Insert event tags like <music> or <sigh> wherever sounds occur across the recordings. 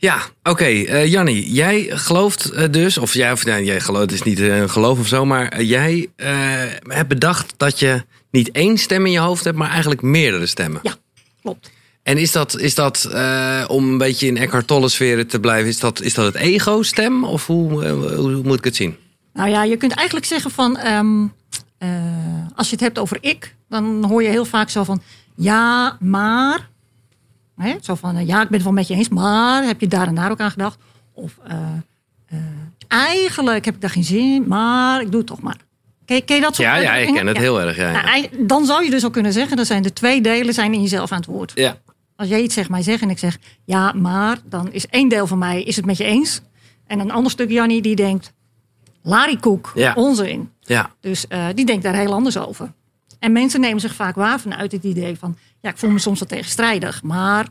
Ja, oké. eh Jannie, jij gelooft eh, dus, of jij, of, nee, jij gelooft, het is niet eh, een geloof of zo, maar eh, jij eh, hebt bedacht dat je niet één stem in je hoofd hebt, maar eigenlijk meerdere stemmen. Ja, klopt. En is dat, is dat eh, om een beetje in Eckhart Tolle sferen te blijven, is dat, is dat het ego-stem? Of hoe, eh, hoe, moet ik het zien? Nou ja, je kunt eigenlijk zeggen van, ehm, eh, als je het hebt over ik, dan hoor je heel vaak zo van, ja, maar. Hè? Zo van, eh, ja, ik ben het wel met je eens, maar heb je daar en daar ook aan gedacht? Of eh, eh, eigenlijk heb ik daar geen zin in, maar ik doe het toch maar. Ken, je- ken je dat soort Ja, ja, ik ken het Ja. heel erg. Ja, Nou, dan zou je dus al kunnen zeggen, dat zijn de twee delen zijn in jezelf aan het woord. ja. Als jij iets zegt, mij zegt en ik zeg ja, maar, dan is één deel van mij is het met je eens. En een ander stuk Jannie die denkt, larikoek, Ja. onzin. ja. Dus die denkt daar heel anders over. En mensen nemen zich vaak waar vanuit het idee van, ja, ik voel me soms wat tegenstrijdig, maar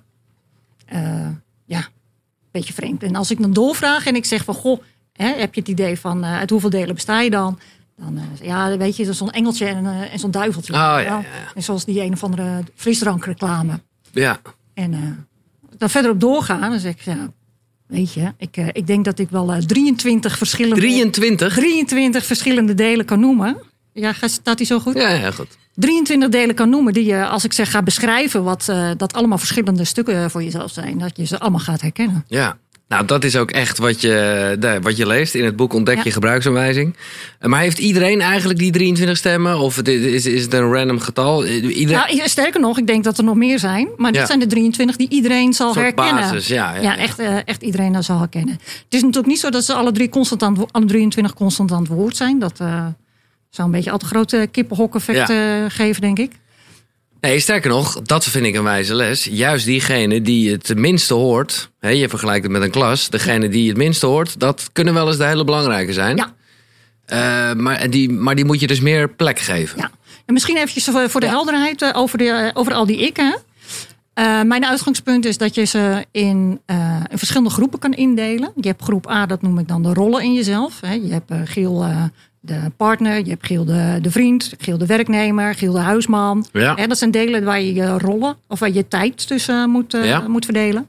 eh, ja, een beetje vreemd. En als ik dan doorvraag en ik zeg van, goh, hè, heb je het idee van, eh, uit hoeveel delen besta je dan? Dan, eh, ja, weet je, zo'n engeltje en, en zo'n duiveltje. Oh, ja, wel. En zoals die een of andere frisdrankreclame. ja. En dan verder op doorgaan, dan zeg ik, ja, weet je, ik, ik denk dat ik wel eh, 23 verschillende... 23? 23 verschillende delen kan noemen. Ja, staat die zo goed? Ja, ja, goed. 23 delen kan noemen die je, als ik zeg ga beschrijven, wat eh, dat allemaal verschillende stukken voor jezelf zijn, dat je ze allemaal gaat herkennen. Ja. Nou, dat is ook echt wat je, wat je leest in het boek Ontdek je Ja. gebruiksaanwijzing. Eh, Maar heeft iedereen eigenlijk die 23 stemmen? Of het is, is het een random getal? Eh, Iedereen, Nou, sterker nog, ik denk dat er nog meer zijn, maar dit Ja. zijn de 23 die iedereen zal herkennen. basis, ja, ja, ja. Echt, eh, echt iedereen dat zal herkennen. Het is natuurlijk niet zo dat ze alle, drie constant alle 23 constant aan het woord zijn. Dat eh, zou een beetje al te grote kippenhok-effect eh, geven, denk ik. Nee, sterker nog, dat vind ik een wijze les. Juist diegene die het minste hoort, hè, je vergelijkt het met een klas, degene die het minste hoort, dat kunnen wel eens de hele belangrijke zijn. Ja. Eh, maar, die, maar die moet je dus meer plek geven. Ja. En misschien eventjes voor de Ja. helderheid eh, over, de, over al die ikken. Mijn uitgangspunt is dat je ze in, in verschillende groepen kan indelen. Je hebt groep A, dat noem ik dan de rollen in jezelf. Hè. Je hebt eh, de partner, je hebt Giel de, de vriend, Giel de werknemer, Giel de huisman. Ja. Hè, dat zijn delen waar je je rollen of waar je tijd tussen moet, eh, moet verdelen.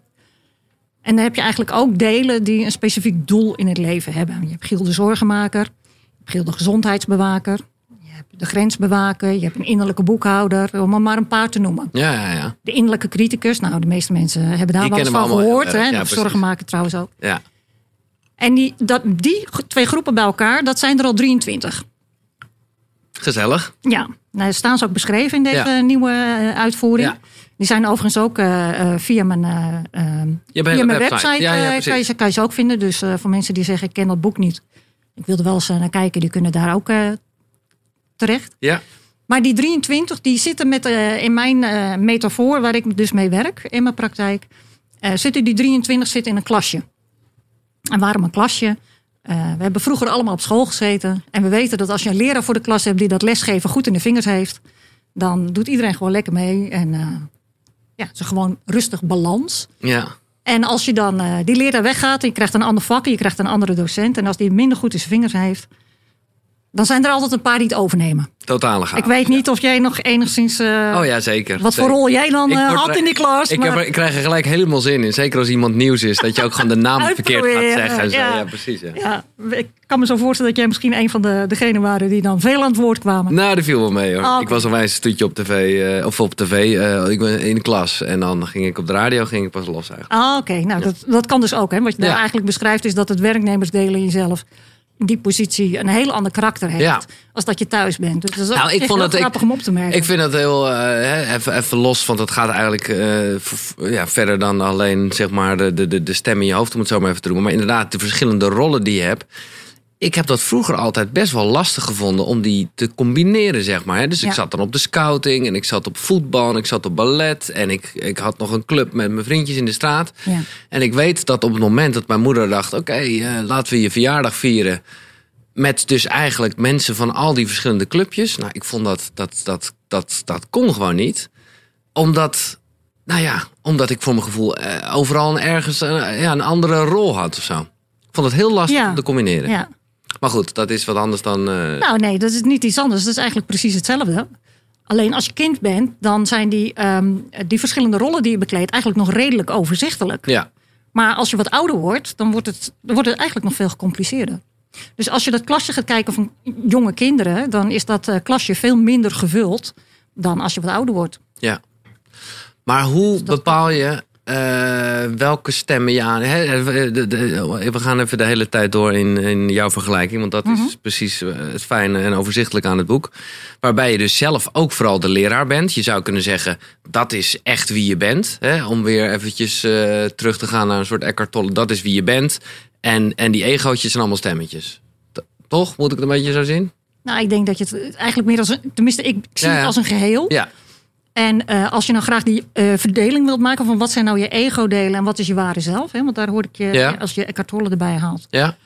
En dan heb je eigenlijk ook delen die een specifiek doel in het leven hebben. Je hebt Giel de zorgenmaker, je hebt Giel de gezondheidsbewaker, je hebt de grensbewaker, je hebt een innerlijke boekhouder, om er maar een paar te noemen. Ja, ja, ja. De innerlijke criticus, nou de meeste mensen hebben daar Die wel eens van allemaal gehoord. Hè? Ja, de zorgenmaker trouwens ook. ja. En die, dat, die twee groepen bij elkaar, dat zijn er al 23. Gezellig. Ja, nou, staan ze ook beschreven in deze Ja. nieuwe eh, uitvoering. Ja. Die zijn overigens ook eh, eh, via mijn, eh, Je via mijn website, Ja, ja, kan, je, ze- kan je ze ook vinden. Dus voor mensen die zeggen, ik ken dat boek niet. Ik wilde wel eens naar kijken, die kunnen daar ook terecht. Ja. Maar die 23, die zitten met, in mijn metafoor, waar ik dus mee werk in mijn praktijk, zitten die 23 zitten in een klasje. En waarom een klasje? Eh, we hebben vroeger allemaal op school gezeten. En we weten dat als je een leraar voor de klas hebt die dat lesgeven goed in de vingers heeft, dan doet iedereen gewoon lekker mee. En eh, ja, het is gewoon rustig balans. Ja. En als je dan eh, die leraar weggaat en je krijgt een ander vak en je krijgt een andere docent. En als die minder goed in zijn vingers heeft, dan zijn er altijd een paar die het overnemen. Totale chaos. Ik weet niet of jij nog enigszins. eh, Oh ja, zeker. Wat voor rol jij dan eh, had in die klas. Ik, maar- heb er- ik krijg er gelijk helemaal zin in. Zeker als iemand nieuws is. Dat je ook gewoon de naam <laughs> verkeerd gaat zeggen. en zo. ja. Ja, precies. Ja. ja, ik kan me zo voorstellen dat jij misschien een van de, degenen waren die dan veel aan het woord kwamen. Nou, dat viel wel mee hoor. Oh, oké. Ik was een wijze stoetje op tv. eh, of op tv. eh, ik ben in de klas. En dan ging ik op de radio ging ik pas los eigenlijk. Ah, oké. Nou, dat, dat kan dus ook. Hè? Wat je daar Ja. eigenlijk beschrijft is dat het werknemersdelen in jezelf die positie een heel ander karakter heeft. Ja. Als dat je thuis bent. Dus dat is ook Nou, ik vond het- ik- grappig om op te merken. Ik vind dat heel eh, even, even los, want het gaat eigenlijk eh, ja, verder dan alleen zeg maar, de, de, de, de stem in je hoofd, om het zo maar even te noemen. Maar inderdaad, de verschillende rollen die je hebt. Ik heb dat vroeger altijd best wel lastig gevonden om die te combineren, zeg maar. Dus ik zat dan op de scouting en ik zat op voetbal en ik zat op ballet. En ik, ik had nog een club met mijn vriendjes in de straat. Ja. En ik weet dat op het moment dat mijn moeder dacht: oké, eh, laten we je verjaardag vieren. Met dus eigenlijk mensen van al die verschillende clubjes. Nou, ik vond dat dat, dat, dat, dat kon gewoon niet. Omdat, nou ja, omdat ik voor mijn gevoel eh, overal en ergens ja, een andere rol had of zo. Ik vond het heel lastig Ja. om te combineren. Ja. Maar goed, dat is wat anders dan. eh, Nou, nee, dat is niet iets anders. Dat is eigenlijk precies hetzelfde. Alleen als je kind bent, dan zijn die, ehm, die verschillende rollen die je bekleedt eigenlijk nog redelijk overzichtelijk. ja. Maar als je wat ouder wordt, dan wordt het, dan wordt het eigenlijk nog veel gecompliceerder. Dus als je dat klasje gaat kijken van jonge kinderen, dan is dat eh, klasje veel minder gevuld dan als je wat ouder wordt. Ja. Maar hoe bepaal je eh, welke stemmen je aan... Hè, de- de- we gaan even de hele tijd door in, in jouw vergelijking. Want dat is precies eh, het fijne en overzichtelijk aan het boek. Waarbij je dus zelf ook vooral de leraar bent. Je zou kunnen zeggen, dat is echt wie je bent. Om weer eventjes eh, terug te gaan naar een soort Eckhart Tolle. Dat is wie je bent. En, en die egootjes zijn allemaal stemmetjes. T- Toch? Moet ik het een beetje zo zien? Nou, ik denk dat je het eigenlijk meer als een, tenminste, ik, ik zie Ja, het ja. als een geheel. Ja. En eh, als je nou graag die eh, verdeling wilt maken van wat zijn nou je ego-delen en wat is je ware zelf, hè, want daar hoor ik je, Ja. als je Eckhart Tolle erbij haalt, Ja?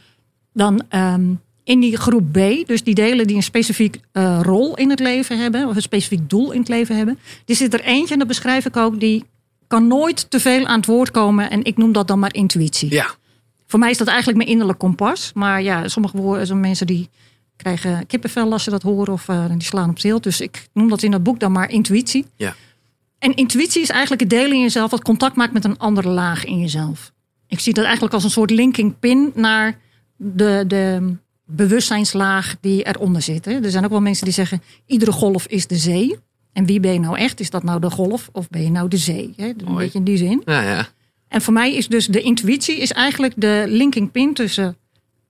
dan ehm, in die groep B, dus die delen die een specifiek eh, rol in het leven hebben, of een specifiek doel in het leven hebben, die zit er eentje, en dat beschrijf ik ook, die kan nooit te veel aan het woord komen en ik noem dat dan maar intuïtie. Ja. Voor mij is dat eigenlijk mijn innerlijk kompas. Maar ja, sommige woorden, sommige mensen die krijgen kippenvel als ze dat horen of eh, die slaan op ziel. Dus ik noem dat in dat boek dan maar intuïtie. Ja. En intuïtie is eigenlijk het delen in jezelf wat contact maakt met een andere laag in jezelf. Ik zie dat eigenlijk als een soort linking pin naar de, de bewustzijnslaag die eronder zit. Hè. Er zijn ook wel mensen die zeggen, iedere golf is de zee. En wie ben je nou echt? Is dat nou de golf of ben je nou de zee? Hè? Een Mooi. beetje in die zin. Ja, ja. En voor mij is dus de intuïtie is eigenlijk de linking pin tussen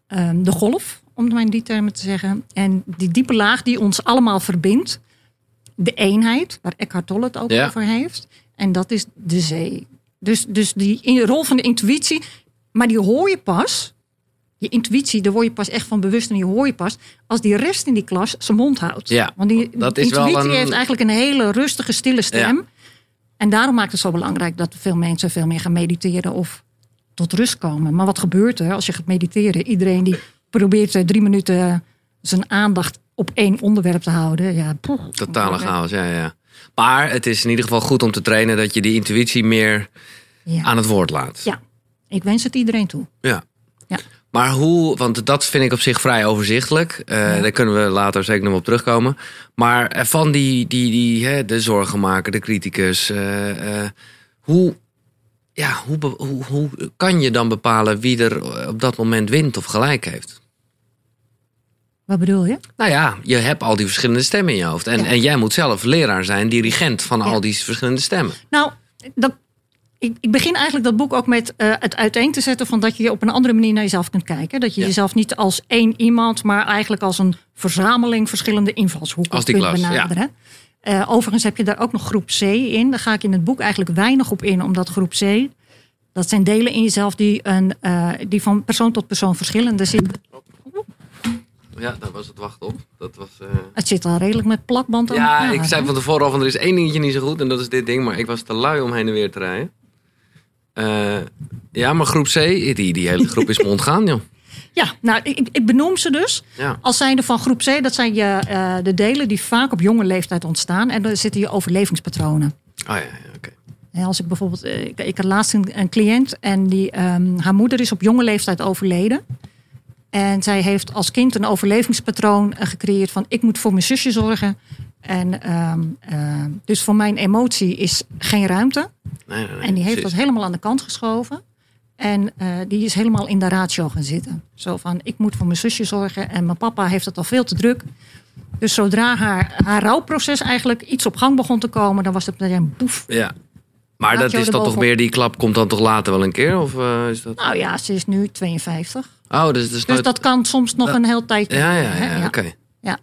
ehm, de golf, om het maar in die termen te zeggen, en die diepe laag die ons allemaal verbindt. De eenheid, waar Eckhart Tolle het ook Ja. over heeft. En dat is de zee. Dus, dus die in- rol van de intuïtie, maar die hoor je pas. Je intuïtie, daar word je pas echt van bewust en die hoor je pas als die rest in die klas zijn mond houdt. Ja, Want die dat is wel intuïtie een- heeft eigenlijk een hele rustige, stille stem. En daarom maakt het zo belangrijk dat veel mensen veel meer gaan mediteren of tot rust komen. Maar wat gebeurt er als je gaat mediteren? Iedereen die probeert drie minuten zijn aandacht op één onderwerp te houden. Ja, poeh. Totale chaos, ja, ja. Maar het is in ieder geval goed om te trainen dat je die intuïtie meer Ja. aan het woord laat. ja, ik wens het iedereen toe. Ja. Ja. Maar hoe, want dat vind ik op zich vrij overzichtelijk. Eh, Daar kunnen we later zeker nog op terugkomen. Maar eh, van die, die, die hè, de zorgenmaker, de criticus. eh, hoe, ja, hoe, hoe, hoe kan je dan bepalen wie er op dat moment wint of gelijk heeft? Wat bedoel je? Nou ja, je hebt al die verschillende stemmen in je hoofd. En, Ja. en jij moet zelf leraar zijn, dirigent van Ja. al die verschillende stemmen. Nou, dat, ik, ik begin eigenlijk dat boek ook met eh, het uiteen te zetten van dat je op een andere manier naar jezelf kunt kijken. Dat je Ja. jezelf niet als één iemand, maar eigenlijk als een verzameling verschillende invalshoeken Als die kunt klas, benaderen. Eh, overigens heb je daar ook nog groep C in. Daar ga ik in het boek eigenlijk weinig op in, omdat groep C, dat zijn delen in jezelf die, een, eh, die van persoon tot persoon verschillen. Er zit, Ja, daar was het wacht op. Dat was, eh, het zit al redelijk met plakband aan Ja, elkaar, ik zei van tevoren al van er is één dingetje niet zo goed en dat is dit ding, maar ik was te lui om heen en weer te rijden. Eh, ja, maar groep C, die, die hele groep is <laughs> me ontgaan, joh. Ja, nou, ik, ik benoem ze dus. Ja. Als zijnde van groep C, dat zijn je, eh, de delen die vaak op jonge leeftijd ontstaan. En daar zitten je overlevingspatronen. Oh ja, ja oké. Als ik bijvoorbeeld, ik, ik had laatst een, een cliënt en die, ehm, haar moeder is op jonge leeftijd overleden. En zij heeft als kind een overlevingspatroon eh, gecreëerd van ik moet voor mijn zusje zorgen. En ehm, eh, dus voor mijn emotie is geen ruimte. Nee, nee, nee, En die heeft dat helemaal aan de kant geschoven. En eh, die is helemaal in de ratio gaan zitten. Zo van, ik moet voor mijn zusje zorgen en mijn papa heeft het al veel te druk. Dus zodra haar, haar rouwproces eigenlijk iets op gang begon te komen, dan was het meteen boef. Ja. Maar dat is dan toch meer, die klap komt dan toch later wel een keer? Of is dat... Nou ja, ze is nu 52. Oh, dus, dus, nooit- dat kan soms nog een heel tijdje. Ja, ja, ja, oké. ja.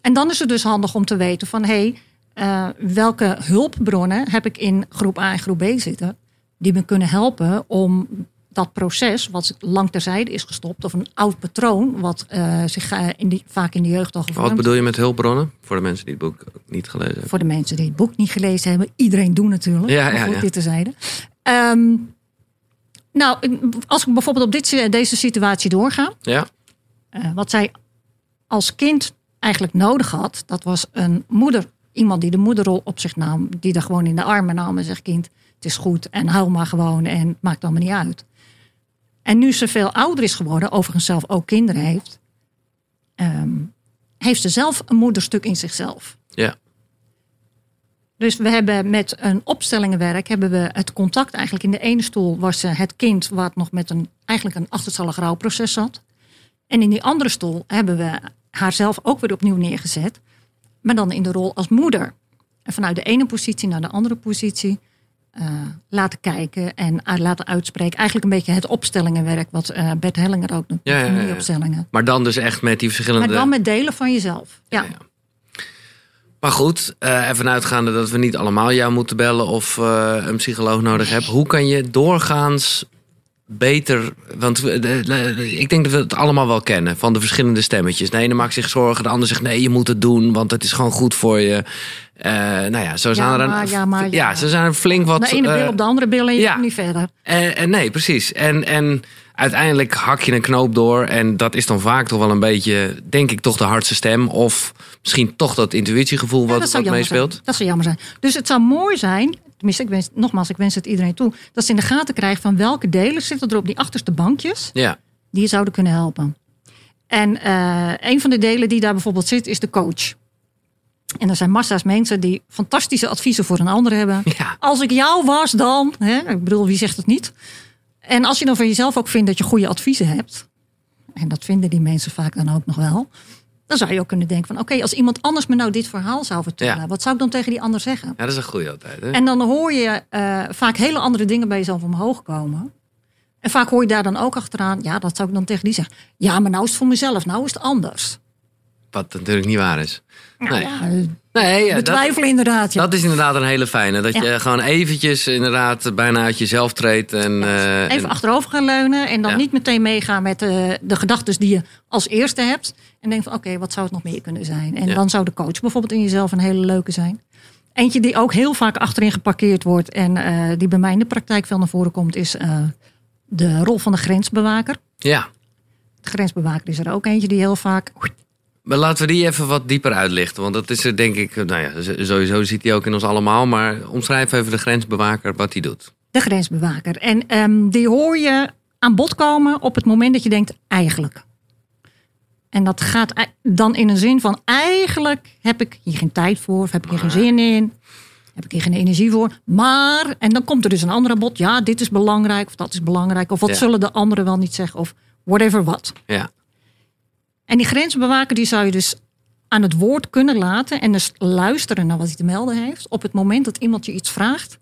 En dan is het dus handig om te weten van... hé, hey, eh, welke hulpbronnen heb ik in groep A en groep B zitten... die me kunnen helpen om dat proces wat lang terzijde is gestopt... of een oud patroon wat eh, zich eh, in die, vaak in de jeugd al Wat gevormd... bedoel je met hulpbronnen? Voor de mensen die het boek niet gelezen hebben. voor de mensen die het boek niet gelezen hebben. Iedereen doen natuurlijk. Ja, ja, goed, ja. dit terzijde. Ehm nou, als ik bijvoorbeeld op dit, deze situatie doorga... Ja? Eh, wat zij als kind eigenlijk nodig had, dat was een moeder. Iemand die de moederrol op zich nam, die er gewoon in de armen nam en zegt: Kind, het is goed en huil maar gewoon en het maakt allemaal niet uit. En nu ze veel ouder is geworden, overigens zelf ook kinderen heeft, ehm, heeft ze zelf een moederstuk in zichzelf. Ja. Dus we hebben met een opstellingenwerk hebben we het contact eigenlijk in de ene stoel was eh, het kind wat nog met een eigenlijk een achterstallig rouwproces zat. En in die andere stoel hebben we haar zelf ook weer opnieuw neergezet, maar dan in de rol als moeder. En vanuit de ene positie naar de andere positie eh, laten kijken en laten uitspreken. Eigenlijk een beetje het opstellingenwerk wat uh, Bert Hellinger ook doet. Ja, ja, ja, ja. familieopstellingen. Maar dan dus echt met die verschillende... Maar dan met delen van jezelf. Ja. Ja, ja. Maar goed, eh even uitgaande dat we niet allemaal jou moeten bellen of eh, een psycholoog nodig hebben. Hoe kan je doorgaans beter. Want we- de- de- ik denk dat we het allemaal wel kennen van de verschillende stemmetjes. De ene maakt zich zorgen, de ander zegt nee, je moet het doen, want het is gewoon goed voor je. Eh, nou ja, zo zijn er een, maar, ja, maar, ja. zo zijn er flink wat. de ene bil op de andere bil en je ja. komt niet verder. en, en nee, precies. En, en uiteindelijk hak je een knoop door. En dat is dan vaak toch wel een beetje, denk ik, toch de hardste stem. Of misschien toch dat intuïtiegevoel Ja, wat, dat wat meespeelt. zijn. Dat zou jammer zijn. Dus het zou mooi zijn, tenminste, ik wens, nogmaals, ik wens het iedereen toe, dat ze in de gaten krijgen van welke delen zitten er op die achterste bankjes Ja, die je zouden kunnen helpen. En eh, een van de delen die daar bijvoorbeeld zit, is de coach. En er zijn massa's mensen die fantastische adviezen voor een ander hebben. ja. Als ik jou was, dan. Hè? Ik bedoel, wie zegt het niet? En als je dan van jezelf ook vindt dat je goede adviezen hebt. En dat vinden die mensen vaak dan ook nog wel. Dan zou je ook kunnen denken van... oké, als iemand anders me nou dit verhaal zou vertellen... Ja. wat zou ik dan tegen die ander zeggen? ja, dat is een goede altijd. Hè? En dan hoor je eh, vaak hele andere dingen bij jezelf omhoog komen. En vaak hoor je daar dan ook achteraan... ja, dat zou ik dan tegen die zeggen. Ja, maar nou is het voor mezelf, nou is het anders. Wat natuurlijk niet waar is. Nou Nee. ja, Nee, ja, dat, betwijfelen inderdaad. Ja. dat is inderdaad een hele fijne. Dat Ja. je gewoon eventjes inderdaad bijna uit jezelf treedt. En, eh, Even en- achterover gaan leunen en dan niet meteen meegaan met eh, de gedachten die je als eerste hebt. En denk van oké, wat zou het nog meer kunnen zijn? En dan zou de coach bijvoorbeeld in jezelf een hele leuke zijn. Eentje die ook heel vaak achterin geparkeerd wordt en eh, die bij mij in de praktijk veel naar voren komt, is de rol van de grensbewaker. ja, De grensbewaker is er ook eentje die heel vaak. Maar laten we die even wat dieper uitlichten. Want dat is er denk ik, nou ja, sowieso ziet hij ook in ons allemaal. Maar omschrijf even de grensbewaker wat hij doet. De grensbewaker. En ehm, die hoor je aan bod komen op het moment dat je denkt eigenlijk. En dat gaat dan in een zin van eigenlijk heb ik hier geen tijd voor, of heb ik hier geen zin in, heb ik hier geen energie voor. Maar, en dan komt er dus een ander aan bod. Ja, dit is belangrijk, of dat is belangrijk, of wat Ja. zullen de anderen wel niet zeggen, of whatever wat. Ja, En die grensbewaker die zou je dus aan het woord kunnen laten en dus luisteren naar wat hij te melden heeft. Op het moment dat iemand je iets vraagt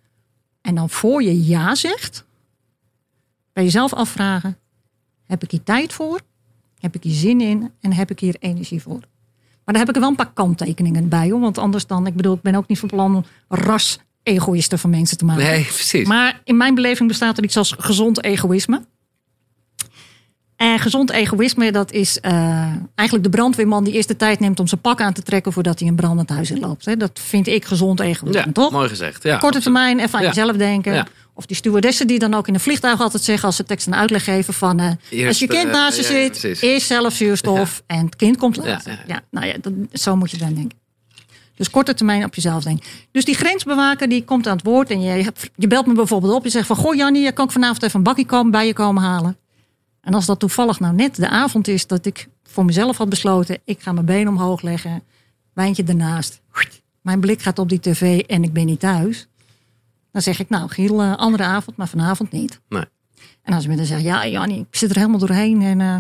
en dan voor je ja zegt, bij jezelf afvragen: heb ik hier tijd voor? Heb ik hier zin in? En heb ik hier energie voor? Maar daar heb ik er wel een paar kanttekeningen bij, hoor. Want anders dan, ik bedoel, ik ben ook niet van plan ras egoïsten van mensen te maken. nee, precies. Maar in mijn beleving bestaat er iets als gezond egoïsme. En gezond egoïsme, dat is eh, eigenlijk de brandweerman die eerst de tijd neemt om zijn pak aan te trekken voordat hij een brandend huis inloopt. Hè. Dat vind ik gezond egoïsme, ja, toch? mooi gezegd. Ja, Korte termijn, even aan Ja. jezelf denken. Ja. Of die stewardessen die dan ook in een vliegtuig altijd zeggen als ze tekst en uitleg geven van eh, Eerst, als je kind eh, naast je zit, precies. eerst zelf zuurstof en het kind komt later. Ja, nou ja, dat, zo moet je dan denken. Dus korte termijn op jezelf denken. Dus die grensbewaker die komt aan het woord en je, je belt me bijvoorbeeld op. Je zegt van, goh Jannie, kan ik vanavond even een bakkie komen, bij je komen halen? En als dat toevallig nou net de avond is dat ik voor mezelf had besloten, ik ga mijn been omhoog leggen, wijntje ernaast. Mijn blik gaat op die tv en ik ben niet thuis. Dan zeg ik, nou Giel, eh, andere avond, maar vanavond niet. Nee. En als je me dan zegt, ja Jannie, ik zit er helemaal doorheen en eh,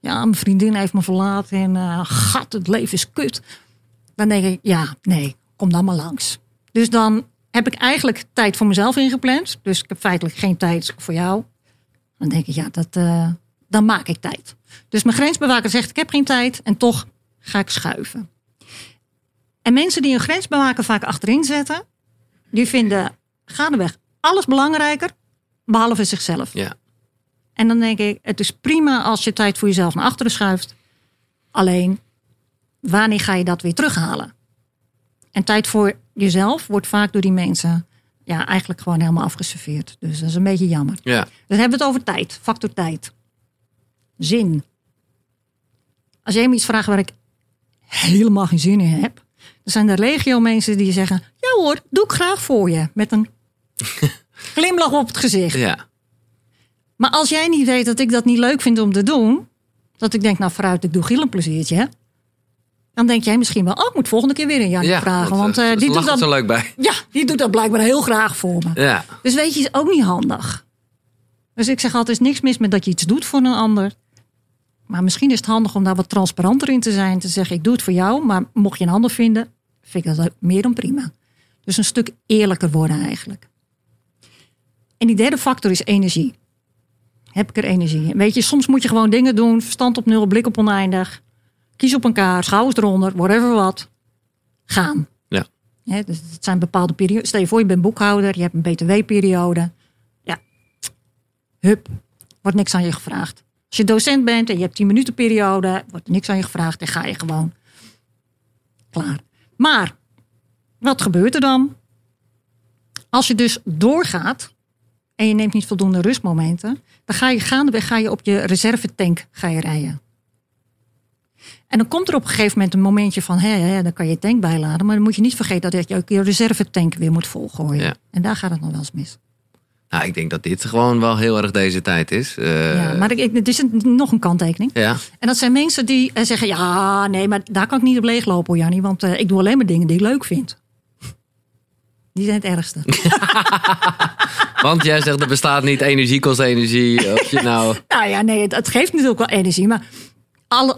ja, mijn vriendin heeft me verlaten en eh gat, het leven is kut. Dan denk ik, ja, nee, kom dan maar langs. Dus dan heb ik eigenlijk tijd voor mezelf ingepland. Dus ik heb feitelijk geen tijd voor jou. Dan denk ik, ja, dat, eh, dan maak ik tijd. Dus mijn grensbewaker zegt, ik heb geen tijd en toch ga ik schuiven. En mensen die een grensbewaker vaak achterin zetten, die vinden gaandeweg alles belangrijker, behalve zichzelf. Ja, En dan denk ik, het is prima als je tijd voor jezelf naar achteren schuift. Alleen, wanneer ga je dat weer terughalen? En tijd voor jezelf wordt vaak door die mensen ja, eigenlijk gewoon helemaal afgeserveerd. Dus dat is een beetje jammer. ja, Dan hebben we het over tijd, factor tijd. Zin. Als jij me iets vraagt waar ik helemaal geen zin in heb, dan zijn er legio mensen die zeggen: Ja hoor, doe ik graag voor je. Met een <laughs> glimlach op het gezicht. ja. Maar als jij niet weet dat ik dat niet leuk vind om te doen, dat ik denk, nou vooruit, ik doe Giel een pleziertje. Dan denk jij misschien wel, oh, ik moet volgende keer weer een Jannie vragen. dat, want eh, eh, die, doet dat, er leuk bij. ja, die doet dat blijkbaar heel graag voor me. Ja, Dus weet je, is ook niet handig. Dus ik zeg altijd, is niks mis met dat je iets doet voor een ander. Maar misschien is het handig om daar wat transparanter in te zijn. Te zeggen, ik doe het voor jou, maar mocht je een ander vinden, vind ik dat meer dan prima. Dus een stuk eerlijker worden eigenlijk. En die derde factor is energie. Heb ik er energie in? Weet je, soms moet je gewoon dingen doen. Verstand op nul, blik op oneindig. Kies op een kaart, schouders eronder, whatever wat. Gaan. Ja. Dus het zijn bepaalde periodes. Stel je voor, je bent boekhouder, je hebt een btw-periode. Ja, hup, wordt niks aan je gevraagd. Als je docent bent en je hebt 10 minuten periode, wordt niks aan je gevraagd en ga je gewoon. Klaar. Maar, wat gebeurt er dan? Als je dus doorgaat en je neemt niet voldoende rustmomenten, dan ga je gaandeweg ga je op je reservetank ga je rijden. En dan komt er op een gegeven moment een momentje van, hé, hé, dan kan je tank bijladen. Maar dan moet je niet vergeten dat je ook je reservetank weer moet volgooien. Ja. En daar gaat het nog wel eens mis. nou, ik denk dat dit gewoon wel heel erg deze tijd is. Eh, ja, maar ik, er is een- nog een kanttekening. ja. En dat zijn mensen die eh, zeggen: Ja, nee, maar daar kan ik niet op leeglopen, hoor, Jannie. Want eh, ik doe alleen maar dingen die ik leuk vind. <laughs> Die zijn het ergste. <laughs> Want jij zegt er bestaat niet energie kost energie. Of je nou... <laughs> nou ja, nee, het, het geeft natuurlijk wel energie. Maar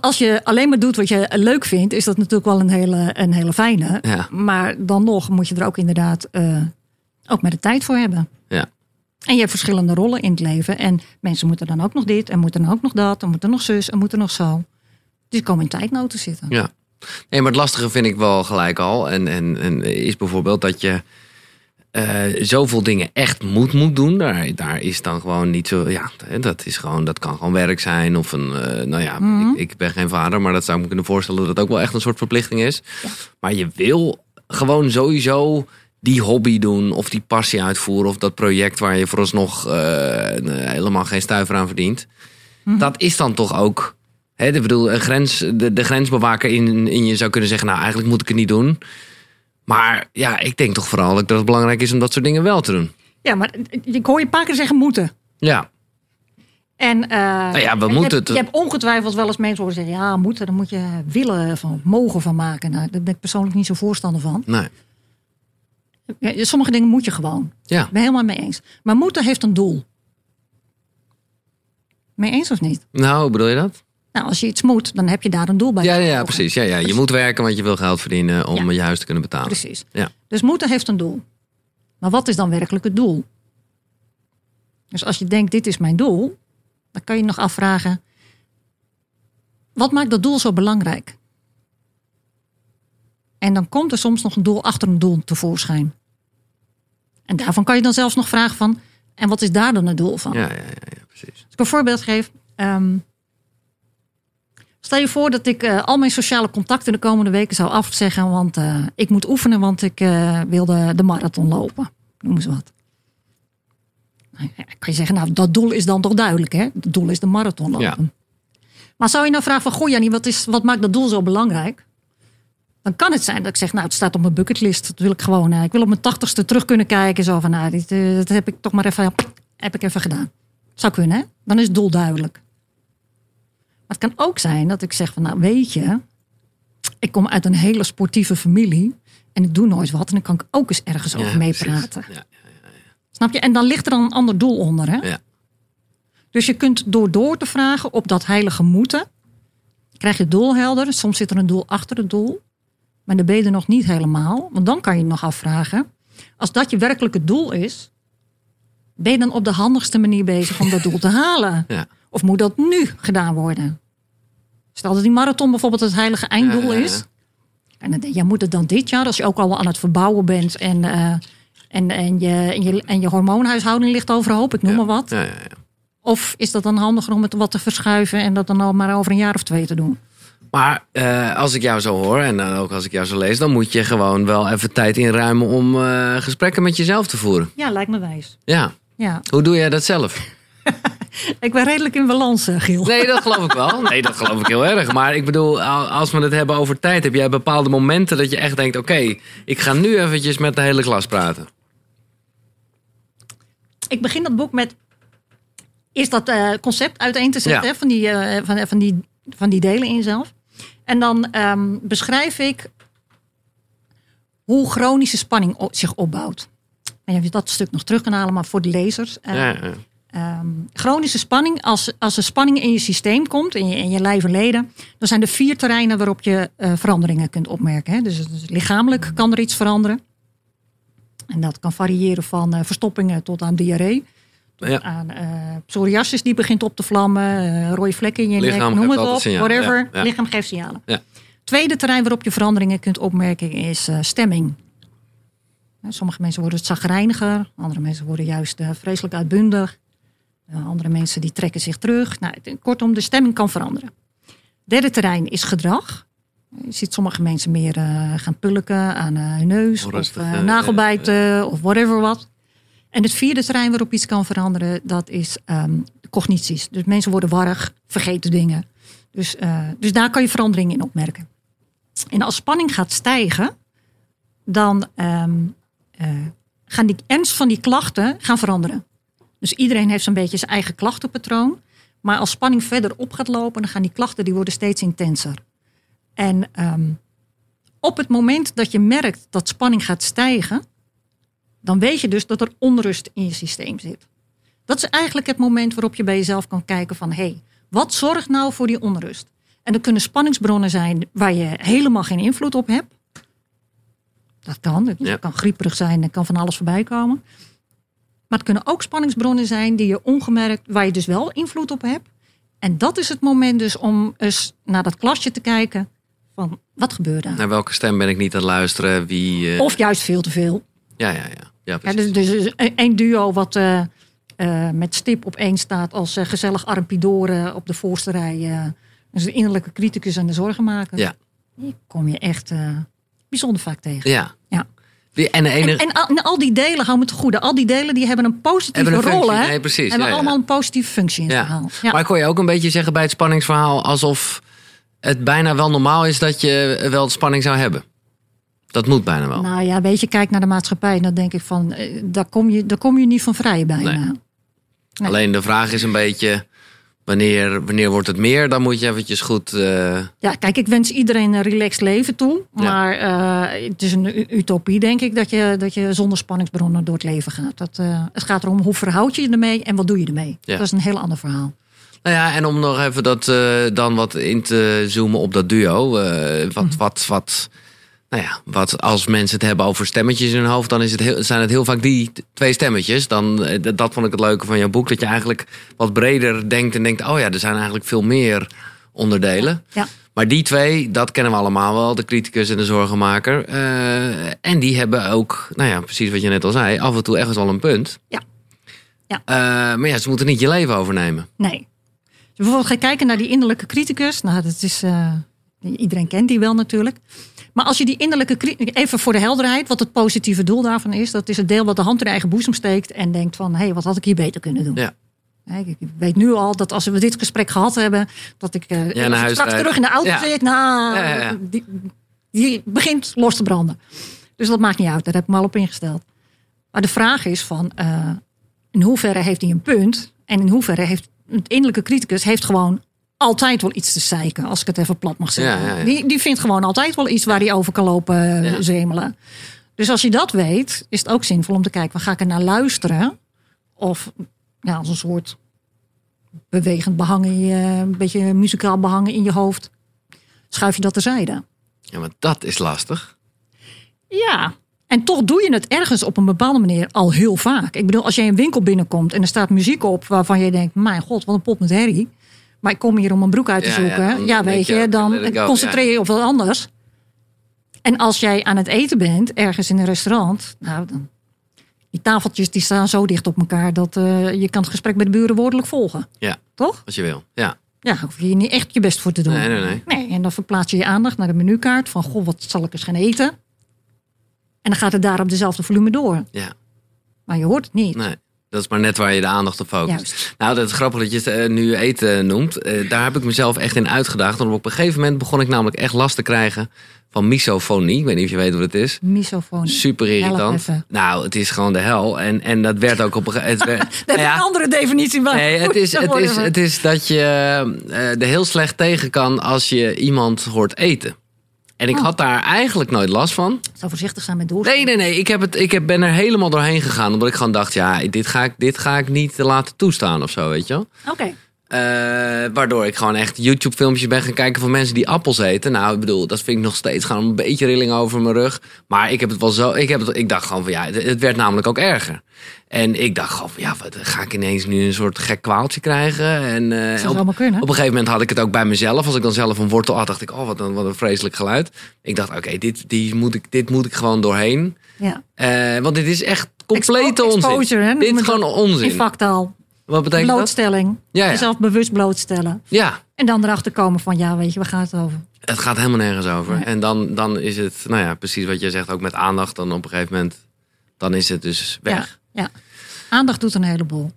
als je alleen maar doet wat je leuk vindt, is dat natuurlijk wel een hele, een hele fijne. Ja. Maar dan nog moet je er ook inderdaad eh, ook met de tijd voor hebben. Ja. En je hebt verschillende rollen in het leven. En mensen moeten dan ook nog dit, en moeten dan ook nog dat, en moeten nog zus, en moeten nog zo. Dus komen in tijdnood te zitten. Ja. Nee, maar het lastige vind ik wel gelijk al. En, en, en is bijvoorbeeld dat je eh, zoveel dingen echt moet, moet doen. Daar, daar is dan gewoon niet zo. Ja, dat is gewoon, dat kan gewoon werk zijn. Of een, eh, nou ja, ik, ik ben geen vader, maar dat zou ik me kunnen voorstellen dat het ook wel echt een soort verplichting is. Maar je wil gewoon sowieso die hobby doen, of die passie uitvoeren, of dat project waar je vooralsnog eh, helemaal geen stuiver aan verdient. Dat is dan toch ook. Hè, ik bedoel, een grens, de, de grensbewaker in, in je zou kunnen zeggen, nou eigenlijk moet ik het niet doen. Maar ja, ik denk toch vooral dat het belangrijk is om dat soort dingen wel te doen. Ja, maar ik hoor je een paar keer zeggen moeten. Ja, En, eh, ja, we je moeten hebt, Je hebt ongetwijfeld wel eens mensen horen zeggen: ja, moeten, daar moet je willen van, mogen van maken. Nou, daar ben ik persoonlijk niet zo voorstander van. nee. Ja, sommige dingen moet je gewoon. Ja, Ik ben helemaal mee eens. Maar moeten heeft een doel. Mee eens of niet? nou, hoe bedoel je dat? Nou, als je iets moet, dan heb je daar een doel bij. Ja, ja, ja precies. Ja, ja. Je moet werken, want je wil geld verdienen om Ja. je huis te kunnen betalen. Precies. Ja. Dus moeten heeft een doel. Maar wat is dan werkelijk het doel? Dus als je denkt, dit is mijn doel, dan kan je je nog afvragen, wat maakt dat doel zo belangrijk? En dan komt er soms nog een doel achter een doel tevoorschijn. En daarvan kan je dan zelfs nog vragen van, en wat is daar dan het doel van? Ja, ja, ja, ja, precies. Als ik een voorbeeld geef. ehm, stel je voor dat ik eh, al mijn sociale contacten de komende weken zou afzeggen. Want eh, ik moet oefenen, want ik eh, wilde de marathon lopen. Noem eens wat. Nou, ja, kan je zeggen, nou, dat doel is dan toch duidelijk, hè? Het doel is de marathon lopen. Maar zou je nou vragen van, goh Jannie, wat, is, wat maakt dat doel zo belangrijk? Dan kan het zijn dat ik zeg, nou, het staat op mijn bucketlist. Dat wil ik gewoon. ik wil op mijn tachtigste terug kunnen kijken. Zo van, nou, dit, dat heb ik toch maar even, heb ik even gedaan. Zou kunnen, hè? Dan is het doel duidelijk. Maar het kan ook zijn dat ik zeg van, nou weet je, ik kom uit een hele sportieve familie en ik doe nooit wat en dan kan ik ook eens ergens Ja, over meepraten. Ja, Snap je? En dan ligt er dan een ander doel onder, hè? Dus je kunt door door te vragen op dat heilige moeten, krijg je het doel helder. Soms zit er een doel achter het doel, maar dan ben je er nog niet helemaal. Want dan kan je je nog afvragen, als dat je werkelijke doel is, ben je dan op de handigste manier bezig om dat doel te halen? <laughs> Of moet dat nu gedaan worden? Stel dat die marathon bijvoorbeeld het heilige einddoel Ja, ja, ja. is. En dan denk je, ja, moet het dan dit jaar, als je ook al aan het verbouwen bent en, eh, en, en, je, en, je, en je hormoonhuishouding ligt overhoop, ik noem maar wat. Of is dat dan handiger om het wat te verschuiven en dat dan al maar over een jaar of twee te doen? Maar eh, als ik jou zo hoor en dan ook als ik jou zo lees, dan moet je gewoon wel even tijd inruimen om eh, gesprekken met jezelf te voeren. Ja, lijkt me wijs. Ja. Ja, Hoe doe jij dat zelf? Ik ben redelijk in balans, eh, Giel. Nee, dat geloof ik wel. Nee, dat geloof ik heel erg. Maar ik bedoel, al- als we het hebben over tijd, heb jij bepaalde momenten dat je echt denkt: oké, ik ga nu eventjes met de hele klas praten. Ik begin dat boek met eerst dat eh, concept uiteen te zetten Ja. van, die, eh, van, van, die, van die delen in jezelf. En dan ehm, beschrijf ik hoe chronische spanning zich opbouwt. En je dat stuk nog terug kan halen, maar voor de lezers. Ja, ja. Ehm, chronische spanning, als, als er spanning in je systeem komt, in je, in je lijf en leden, dan zijn er vier terreinen waarop je eh, veranderingen kunt opmerken. Hè. Dus, dus lichamelijk kan er iets veranderen. En dat kan variëren van eh, verstoppingen tot aan diarree. Tot Ja. aan eh, psoriasis die begint op te vlammen, rode vlekken in je Lichaam nek, noem het op, whatever. ja. Lichaam geeft signalen. Ja. Tweede terrein waarop je veranderingen kunt opmerken is stemming. Sommige mensen worden het zagrijniger, andere mensen worden juist vreselijk uitbundig. Uh, andere mensen die trekken zich terug. Nou, kortom, de stemming kan veranderen. Derde terrein is gedrag. Je ziet sommige mensen meer eh, gaan pulken aan eh, hun neus of eh, eh, nagelbijten of whatever wat. En het vierde terrein waarop iets kan veranderen, dat is de cognities. Dus mensen worden warrig, vergeten dingen. Dus, eh, dus daar kan je veranderingen in opmerken. En als spanning gaat stijgen, dan ehm, eh, gaan die ernst van die klachten gaan veranderen. Dus iedereen heeft zo'n beetje zijn eigen klachtenpatroon. Maar als spanning verder op gaat lopen, dan gaan die klachten die worden steeds intenser. En ehm, op het moment dat je merkt dat spanning gaat stijgen, dan weet je dus dat er onrust in je systeem zit. Dat is eigenlijk het moment waarop je bij jezelf kan kijken van hé, hey, wat zorgt nou voor die onrust? En er kunnen spanningsbronnen zijn waar je helemaal geen invloed op hebt. Dat kan. Het Ja. kan grieperig zijn en kan van alles voorbij komen. Maar het kunnen ook spanningsbronnen zijn die je ongemerkt, waar je dus wel invloed op hebt. En dat is het moment dus om eens naar dat klasje te kijken van wat gebeurt daar? Naar welke stem ben ik niet aan het luisteren? Wie, eh, Of juist veel te veel. Ja, ja, ja. ja dus, dus één duo wat eh, eh, met stip op één staat als gezellig armpidoren op de voorste rij. dus de innerlijke criticus en de zorgenmaker. Ja. Die kom je echt bijzonder vaak tegen. ja. Ja. Die- En En, en, al, en al die delen, hou me te goede, al die delen die hebben een positieve Hebben een rol. Hè? Nee, precies. Hebben Ja, ja. allemaal een positieve functie in het verhaal. Ja. Maar kon je ook een beetje zeggen bij het spanningsverhaal alsof het bijna wel normaal is dat je wel spanning zou hebben? Dat moet bijna wel. Nou ja, weet je, kijk naar de maatschappij en dan denk ik van, eh, daar, kom je, daar kom je niet van vrij bijna. Nee. nee. Alleen de vraag is een beetje, wanneer, wanneer wordt het meer? Dan moet je eventjes goed... eh, Ja, kijk, ik wens iedereen een relaxed leven toe. Ja. Maar eh, het is een utopie, denk ik, dat je, dat je zonder spanningsbronnen door het leven gaat. Dat, eh, het gaat erom hoe verhoud je je ermee en wat doe je ermee. Ja. Dat is een heel ander verhaal. Nou ja, en om nog even dat dan wat in te zoomen op dat duo. eh, wat, wat, wat, nou ja, wat als mensen het hebben over stemmetjes in hun hoofd, dan is het heel, zijn het heel vaak die twee stemmetjes. Dan, eh, dat- vond ik het leuke van jouw boek, dat je eigenlijk wat breder denkt en denkt, oh ja, er zijn eigenlijk veel meer onderdelen. Ja. Maar die twee, dat kennen we allemaal wel, de criticus en de zorgenmaker. Eh, en die hebben ook, nou ja, precies wat je net al zei, af en toe echt wel een punt. Ja. Ja. Eh, maar ja, ze moeten niet je leven overnemen. Nee. Dus bijvoorbeeld ga je kijken naar die innerlijke criticus. Nou, dat is, iedereen kent die wel natuurlijk. Maar als je die innerlijke criticus, even voor de helderheid, wat het positieve doel daarvan is, dat is het deel wat de hand in de eigen boezem steekt en denkt van, hé, hey, wat had ik hier beter kunnen doen? Ja. Ik weet nu al dat als we dit gesprek gehad hebben, dat ik eh, Ja, straks terug in de auto Ja. zit. Nou, Ja, die begint los te branden. Dus dat maakt niet uit, daar heb ik me al op ingesteld. Maar de vraag is van, eh, in hoeverre heeft hij een punt? En in hoeverre heeft het innerlijke criticus heeft gewoon altijd wel iets te zeiken, als ik het even plat mag zeggen. Ja, ja, ja. Die, die vindt gewoon altijd wel iets waar hij over kan lopen eh, zemelen. Dus als je dat weet, is het ook zinvol om te kijken, waar ga ik er naar luisteren? Of ja, als een soort bewegend behangen, in je, een beetje muzikaal behangen in je hoofd. Schuif je dat terzijde. Ja, maar dat is lastig. Ja, en toch doe je het ergens op een bepaalde manier al heel vaak. Ik bedoel, als jij een winkel binnenkomt en er staat muziek op waarvan je denkt, mijn god, wat een pot met herrie. Maar ik kom hier om een broek uit te ja, zoeken. dan Ja, denk weet je, dan concentreer je op wat anders. En als jij aan het eten bent, ergens in een restaurant, nou dan. Die tafeltjes die staan zo dicht op elkaar dat eh, je kan het gesprek met de buren woordelijk volgen. Ja. Toch? Als je wil. Ja. Ja, hoef je hier niet echt je best voor te doen. Nee, nee, nee. Nee, en dan verplaats je je aandacht naar de menukaart van, goh, wat zal ik eens gaan eten? En dan gaat het daar op dezelfde volume door. Ja. Maar je hoort het niet. Nee. Dat is maar net waar je de aandacht op focust. Juist. Nou, dat is grappig dat je het eh, nu eten noemt. Eh, daar heb ik mezelf echt in uitgedaagd. Want op een gegeven moment begon ik namelijk echt last te krijgen van misofonie. Ik weet niet of je weet wat het is. Misofoon. Super irritant. Nou, het is gewoon de hel. En, en dat werd ook op een gegeven <laughs> moment. Ja. een andere definitie. Nee, het is, het, is, het is dat je eh, er heel slecht tegen kan als je iemand hoort eten. En ik Oh. had daar eigenlijk nooit last van. Zou voorzichtig zijn met door. Nee, nee, nee. Ik, heb het, ik heb, ben er helemaal doorheen gegaan. Omdat ik gewoon dacht, ja, dit ga ik, dit ga ik niet laten toestaan of zo, weet je wel. Oké. Eh, waardoor ik gewoon echt YouTube-filmpjes ben gaan kijken van mensen die appels eten. Nou, ik bedoel, dat vind ik nog steeds gewoon een beetje rilling over mijn rug. Maar ik heb het wel zo. Ik, heb het, ik dacht gewoon van ja, het, het werd namelijk ook erger. En ik dacht gewoon van ja, wat, ga ik ineens nu een soort gek kwaaltje krijgen? En eh, Dat zou op, allemaal kunnen. op een gegeven moment had ik het ook bij mezelf. Als ik dan zelf een wortel had, dacht ik, oh, wat een, wat een vreselijk geluid. Ik dacht, oké, dit, die moet ik, dit moet ik gewoon doorheen. Ja. Eh, want dit is echt complete Expo- onzin. exposure, hè, dit is gewoon dat In onzin. Wat betekent dat? Blootstelling. Ja, ja. Jezelf bewust blootstellen. Ja, En dan erachter komen van, ja, weet je, waar gaat het over? Het gaat helemaal nergens over. Nee. En dan, dan is het, nou ja, precies wat je zegt, ook met aandacht. Dan op een gegeven moment, dan is het dus weg. Ja, ja. Aandacht doet een heleboel.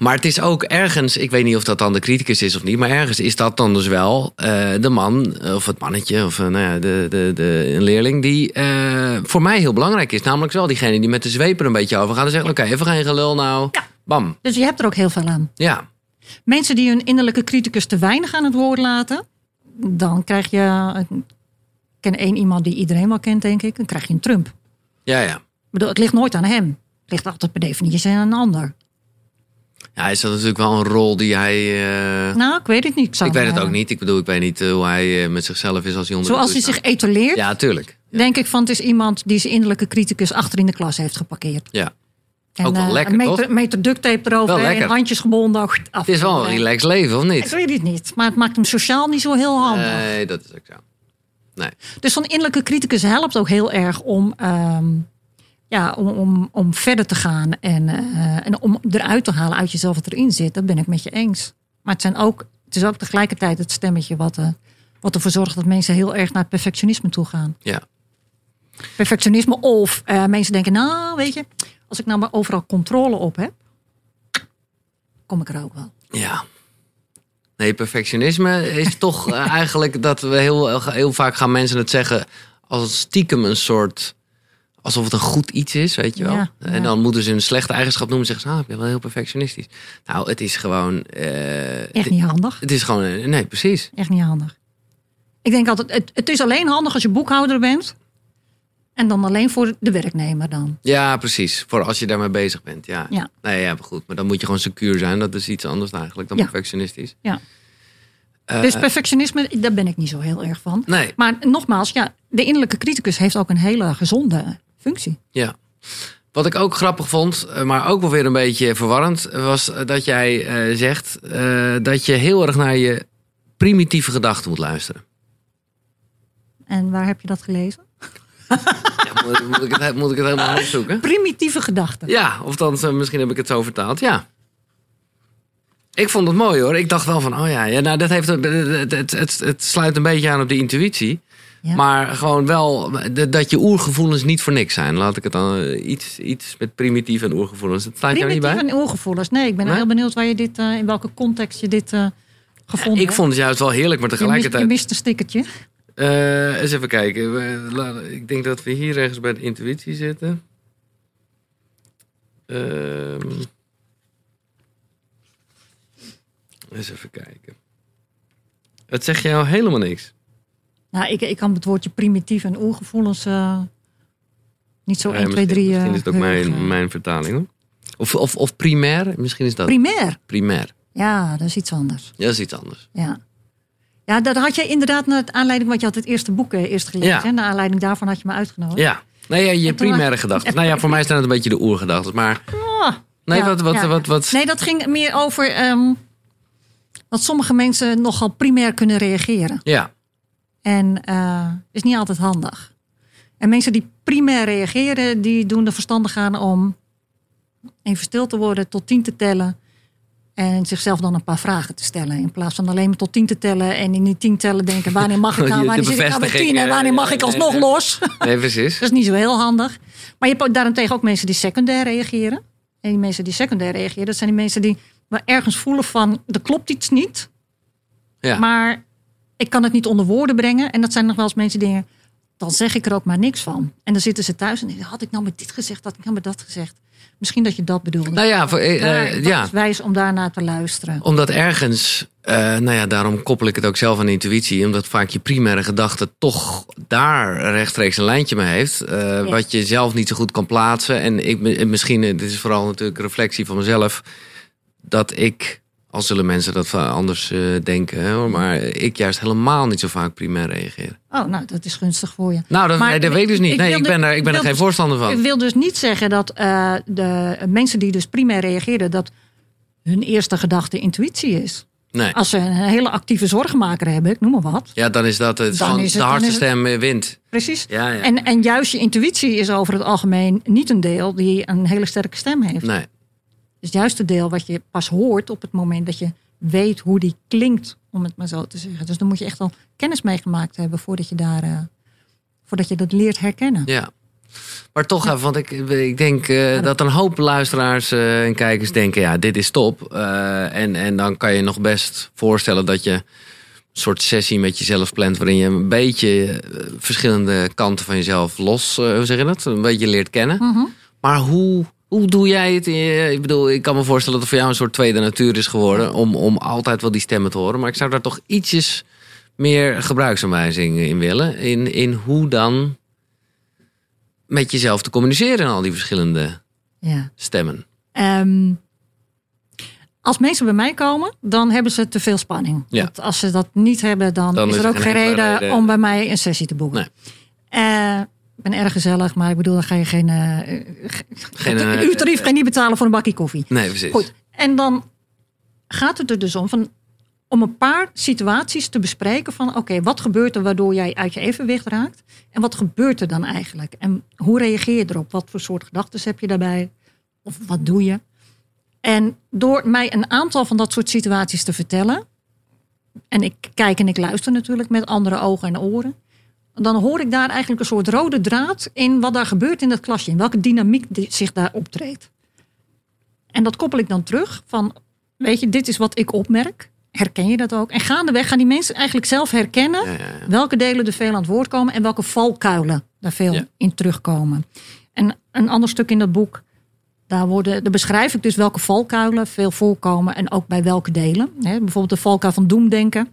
Maar het is ook ergens, ik weet niet of dat dan de criticus is of niet, maar ergens is dat dan dus wel eh, de man, of het mannetje, of eh, nou ja, de, de, de, een leerling, die eh, voor mij heel belangrijk is. Namelijk wel diegene die met de zweep er een beetje over gaat en zegt: Oké, even geen gelul nou. Ja. Bam. Dus je hebt er ook heel veel aan. Ja. Mensen die hun innerlijke criticus te weinig aan het woord laten, dan krijg je. Ik ken één iemand die iedereen wel kent, denk ik. Dan krijg je een Trump. Ik Ja, ja. bedoel, het ligt nooit aan hem. Het ligt altijd per definitie aan een ander. Ja, is dat natuurlijk wel een rol die hij. eh, Nou, ik weet het niet. ik weet het ook niet. Ik bedoel, ik weet niet eh, hoe hij eh, met zichzelf is als hij onder de Zoals hij zich etaleert, staat. Ja, tuurlijk. denk ik van het is iemand die zijn innerlijke criticus achter in de klas heeft geparkeerd. Ja. En, Ook wel eh, lekker, een meter, toch? meter duct tape erover Wel en lekker. handjes gebonden. Af. Het is wel een relaxed leven, of Ik niet? weet het niet, maar het maakt hem sociaal niet zo heel handig. Nee, dat is ook zo. Nee. Dus zo'n innerlijke criticus helpt ook heel erg om, ehm, ja, om, om, om verder te gaan en, eh, en om eruit te halen uit jezelf wat erin zit. Dat ben ik met je eens. Maar het, zijn ook, het is ook tegelijkertijd het stemmetje wat, eh, wat ervoor zorgt dat mensen heel erg naar het perfectionisme toe gaan. Ja. Perfectionisme of mensen denken, nou weet je, als ik nou maar overal controle op heb, kom ik er ook wel. Ja. Nee, perfectionisme is <laughs> toch eh, eigenlijk dat we heel, heel vaak gaan mensen het zeggen als stiekem een soort. alsof het een goed iets is, weet je wel. Ja, En dan moeten ze een slechte eigenschap noemen. Zeggen ze, ah, ik ben wel heel perfectionistisch. Nou, het is gewoon. eh, Echt niet handig. Het is gewoon. eh, Nee, precies. Echt niet handig. Ik denk altijd, het, het is alleen handig als je boekhouder bent. En dan alleen voor de werknemer dan. Ja, precies. Voor als je daarmee bezig bent. Ja. Ja. Nee, ja, maar goed. Maar dan moet je gewoon secuur zijn. Dat is iets anders eigenlijk dan Ja. perfectionistisch. Ja. Eh, Dus perfectionisme, daar ben ik niet zo heel erg van. Nee, Maar nogmaals, ja, de innerlijke criticus heeft ook een hele gezonde functie. Ja. Wat ik ook grappig vond, eh, maar ook wel weer een beetje verwarrend, was eh, dat jij zegt dat je heel erg naar je primitieve gedachten moet luisteren. En waar heb je dat gelezen? Ja, moet, moet ik het, moet ik het helemaal opzoeken? Primitieve gedachten. Ja, of dan eh, misschien heb ik het zo vertaald. Ja. Ik vond het mooi hoor. Ik dacht wel van, oh ja, ja nou, dat heeft, het, het, het, het, sluit een beetje aan op die intuïtie. Ja. Maar gewoon wel de- dat je oergevoelens niet voor niks zijn. Laat ik het dan eh, iets, iets met primitief en oergevoelens. Dat staat jou niet Primitieve bij? en oorgevoelens. Nee, ik ben Nee? heel benieuwd waar je dit, eh, in welke context je dit gevonden Ik hebt. vond het juist wel heerlijk, maar je, mist, tegelijkertijd... je mist een stickertje. Eh, eens even kijken. Ik denk dat we hier ergens bij de intuïtie zitten. Ehm. eens even kijken. Het zegt jou helemaal niks. Nou, ik, ik kan het woordje primitief en oergevoelens eh, niet zo Ja, 1, 2, misschien, 3... misschien is het ook mijn, heugen. mijn vertaling hoor. Of, of, of primair, misschien is dat. Primair. primair. Ja, dat is iets anders. Ja, dat is iets anders. Ja. Ja, dat had je inderdaad naar aanleiding, want je had het eerste boek eh, eerst gelezen. Ja. Naar aanleiding daarvan had je me uitgenodigd. Ja. Nee, ja, je primaire was- gedachten. Nou ja, voor mij zijn het een beetje de oergedachten. Maar Ah, nee, ja, wat, wat, ja. wat, wat, Nee, dat ging meer over ehm, dat sommige mensen nogal primair kunnen reageren. Ja, En eh is niet altijd handig. En mensen die primair reageren, die doen er verstandig aan om even stil te worden, tot tien te tellen. En zichzelf dan een paar vragen te stellen. In plaats van alleen maar tot tien te tellen. En in die tien tellen denken, wanneer mag ik <laughs> De nou? Wanneer zit ik nou bij bevestiging, tien? En eh, wanneer mag ik alsnog los? nee, precies. <laughs> Dat is niet zo heel handig. Maar je hebt daarentegen ook mensen die secundair reageren. En die mensen die secundair reageren, dat zijn die mensen die maar ergens voelen van er klopt iets niet. Ja. Maar ik kan het niet onder woorden brengen. En dat zijn nog wel eens mensen die denken, dan zeg ik er ook maar niks van. En dan zitten ze thuis en denken, had ik nou met dit gezegd, had ik nou met dat gezegd. Misschien dat je dat bedoelde. Nou ja, voor, eh, Daar- eh, ja. is wijs om daarnaar te luisteren. Omdat ergens, eh, nou ja, daarom koppel ik het ook zelf aan intuïtie. Omdat vaak je primaire gedachte toch daar rechtstreeks een lijntje mee heeft. Wat je zelf niet zo goed kan plaatsen. En ik, en misschien, dit is vooral natuurlijk een reflectie van mezelf. Dat ik, al zullen mensen dat anders eh, denken. Hè, maar ik juist helemaal niet zo vaak primair reageer. Oh, nou, dat is gunstig voor je. Nou, dat, Maar nee, dat weet ik dus niet. ik Nee, ik ben er, ik ben ik er geen dus- voorstander Ik van. wil dus niet zeggen dat eh, de mensen die dus primair reageren, dat hun eerste gedachte intuïtie is. Nee. Als ze een hele actieve zorgmaker hebben, ik noem maar wat. Ja, dan is dat het, van is het- de hardste het- stem eh, wint. Precies. Ja, ja. En, en juist je intuïtie is over het algemeen niet een deel die een hele sterke stem heeft. Nee. Dus juist het deel wat je pas hoort op het moment dat je weet hoe die klinkt, om het maar zo te zeggen. Dus dan moet je echt al kennis meegemaakt hebben voordat je daar, eh, voordat je dat leert herkennen. Ja. Maar toch even, want ik, ik denk eh, dat een hoop luisteraars eh, en kijkers denken, ja, dit is top. En, en dan kan je nog best voorstellen dat je een soort sessie met jezelf plant, waarin je een beetje verschillende kanten van jezelf los, hoe zeg je dat? Een beetje leert kennen. Mhm. Maar hoe, hoe doe jij het? Ik bedoel, ik kan me voorstellen dat het voor jou een soort tweede natuur is geworden om, om altijd wel die stemmen te horen. Maar ik zou daar toch ietsjes meer gebruiksaanwijzing in willen. In, in hoe dan met jezelf te communiceren in al die verschillende Ja. stemmen. Ehm, als mensen bij mij komen, dan hebben ze te veel spanning. Ja. Want als ze dat niet hebben, dan, Dan is er ook geen reden, reden. om bij mij een sessie te boeken. Eh, ik ben erg gezellig, maar ik bedoel, dan ga je geen, ge- Geen, uurtarief ga je niet betalen voor een bakje koffie. Nee, precies. Goed. En dan gaat het er dus om van om een paar situaties te bespreken van oké, wat gebeurt er waardoor jij uit je evenwicht raakt? En wat gebeurt er dan eigenlijk? En hoe reageer je erop? Wat voor soort gedachten heb je daarbij? Of wat doe je? En door mij een aantal van dat soort situaties te vertellen, en ik kijk en ik luister natuurlijk met andere ogen en oren, dan hoor ik daar eigenlijk een soort rode draad in wat daar gebeurt in dat klasje, in welke dynamiek zich daar optreedt. En dat koppel ik dan terug van, weet je, dit is wat ik opmerk. Herken je dat ook? En gaandeweg gaan die mensen eigenlijk zelf herkennen Ja, ja, ja. welke delen er veel aan het woord komen en welke valkuilen daar veel in terugkomen. En een ander stuk in dat boek, daar, worden, daar beschrijf ik dus welke valkuilen veel voorkomen en ook bij welke delen. Bijvoorbeeld de valkuil van doemdenken.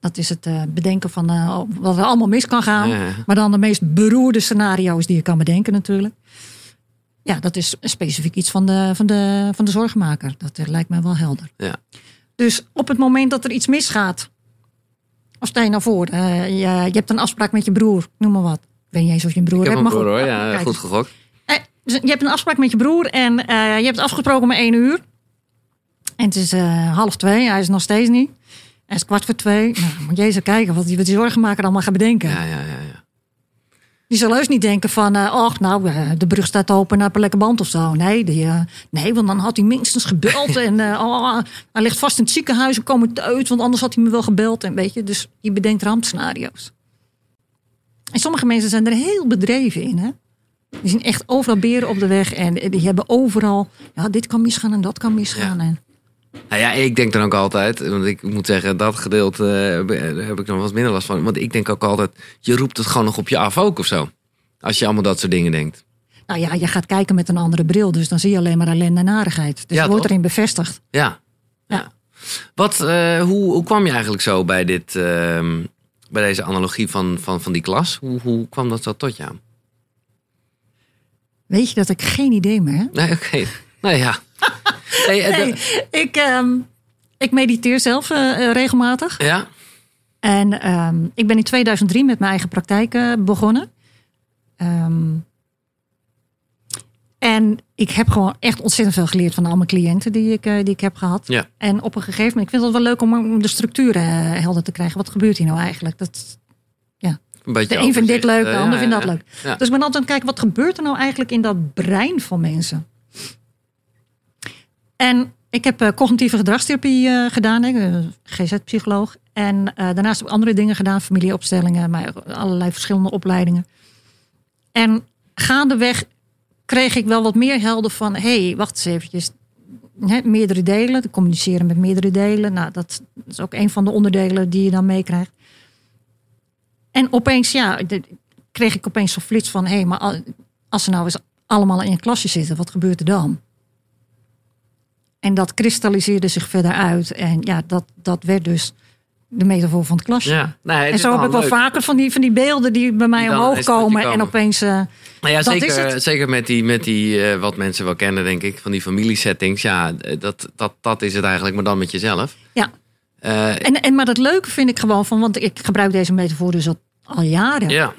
Dat is het eh, bedenken van eh, wat er allemaal mis kan gaan. Ja. Maar dan de meest beroerde scenario's die je kan bedenken natuurlijk. Ja, dat is specifiek iets van de, van de, van de zorgmaker. Dat eh, lijkt mij wel helder. Ja. Dus op het moment dat er iets misgaat. Of stel je nou voor, je, je hebt een afspraak met je broer, noem maar wat. Ik weet niet eens of je een broer Ik heb hebt. maar broer goed. hoor, ja, Kijk. goed gegokt. Dus je hebt een afspraak met je broer en je hebt afgesproken om één uur. En het is half twee, hij is nog steeds niet. Het is kwart voor twee. Nou, moet je eens kijken wat die, wat die zorgenmaker allemaal gaat bedenken. Ja, ja, ja. ja. Die zal heus niet denken van, och, nou, eh, de brug staat open naar een band of zo. Nee, die, eh, nee, want dan had hij minstens gebeld. <laughs> en eh, oh, hij ligt vast in het ziekenhuis, we komen uit, want anders had hij me wel gebeld. En weet je, dus je bedenkt rampscenario's. En sommige mensen zijn er heel bedreven in, hè. Die zien echt overal beren op de weg en die hebben overal, ja, dit kan misgaan en dat kan misgaan. En, Nou ja, ik denk dan ook altijd, want ik moet zeggen, dat gedeelte eh, daar heb ik nog wat minder last van. Want ik denk ook altijd, je roept het gewoon nog op je af ook of zo. Als je allemaal dat soort dingen denkt. nou ja, je gaat kijken met een andere bril, dus dan zie je alleen maar ellende en narigheid. Dus Ja, je wordt erin bevestigd. Ja. Ja. Wat, eh, hoe, hoe kwam je eigenlijk zo bij, dit, ehm, bij deze analogie van, van, van die klas? Hoe, hoe kwam dat zo tot jou? Weet je dat ik geen idee meer heb? Nee, oké. Nou ja. <laughs> Nee, ik, ehm, ik mediteer zelf eh, eh, regelmatig. Ja? En ehm, ik ben in 2003 met mijn eigen praktijk eh, begonnen. Ehm, en ik heb gewoon echt ontzettend veel geleerd van al mijn cliënten die ik, die ik heb gehad. Ja. En op een gegeven moment, ik vind het wel leuk om, de structuur eh, helder te krijgen. Wat gebeurt hier nou eigenlijk? Dat, Een beetje de een vindt dit leuk, de ander ja, vindt dat ja, leuk. Ja. Dus ik ben altijd aan het kijken, wat gebeurt er nou eigenlijk in dat brein van mensen? En ik heb eh, cognitieve gedragstherapie eh, gedaan, hè, GZ-psycholoog. En eh, daarnaast ik andere dingen gedaan, familieopstellingen, maar ook allerlei verschillende opleidingen. En gaandeweg kreeg ik wel wat meer helder van... hé, hey, wacht eens eventjes. Meerdere delen, te communiceren met meerdere delen. Nou, dat is ook een van de onderdelen die je dan meekrijgt. En opeens, ja, kreeg ik opeens zo'n flits van... hé, hey, maar al- als ze nou eens allemaal in een klasje zitten, wat gebeurt er dan? En dat kristalliseerde zich verder uit. En ja, dat, dat werd dus de metafoor van het klasje. Ja, nee, het en zo heb ik wel leuk. vaker van die, van die beelden die bij mij dan omhoog je komen. En komen. opeens... eh, Nou ja, Dat is zeker, het. zeker met die, met die eh, wat mensen wel kennen, denk ik, van die familiesettings. Ja, eh, dat, dat, dat is het eigenlijk, maar dan met jezelf. ja. En, en, maar dat leuke vind ik gewoon van... want ik gebruik deze metafoor dus al, al jaren. ja.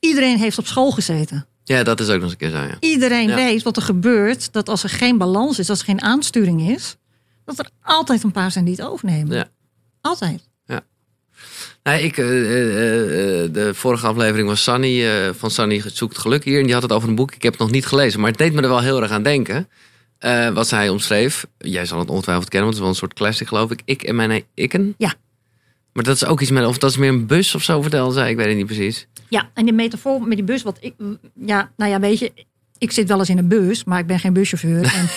Iedereen heeft op school gezeten. Ja, dat is ook nog eens een keer zo, ja. Iedereen Ja. weet wat er gebeurt. Dat als er geen balans is, als er geen aansturing is... dat er altijd een paar zijn die het overnemen. Ja. Altijd. Nee, ik, eh, eh, eh, de vorige aflevering was Sunny van Sunny Zoekt Geluk hier. En die had het over een boek. Ik heb het nog niet gelezen, maar het deed me er wel heel erg aan denken. wat zij omschreef. Jij zal het ongetwijfeld kennen, want het is wel een soort classic, geloof ik. Ik en mijn ikken. Ja. Maar dat is ook iets met, of dat is meer een bus of zo, vertelde zij. Ik weet het niet precies. Ja, en die metafoor met die bus, wat ik, ja, nou ja, weet je, ik zit wel eens in een bus, maar ik ben geen buschauffeur. <laughs> En,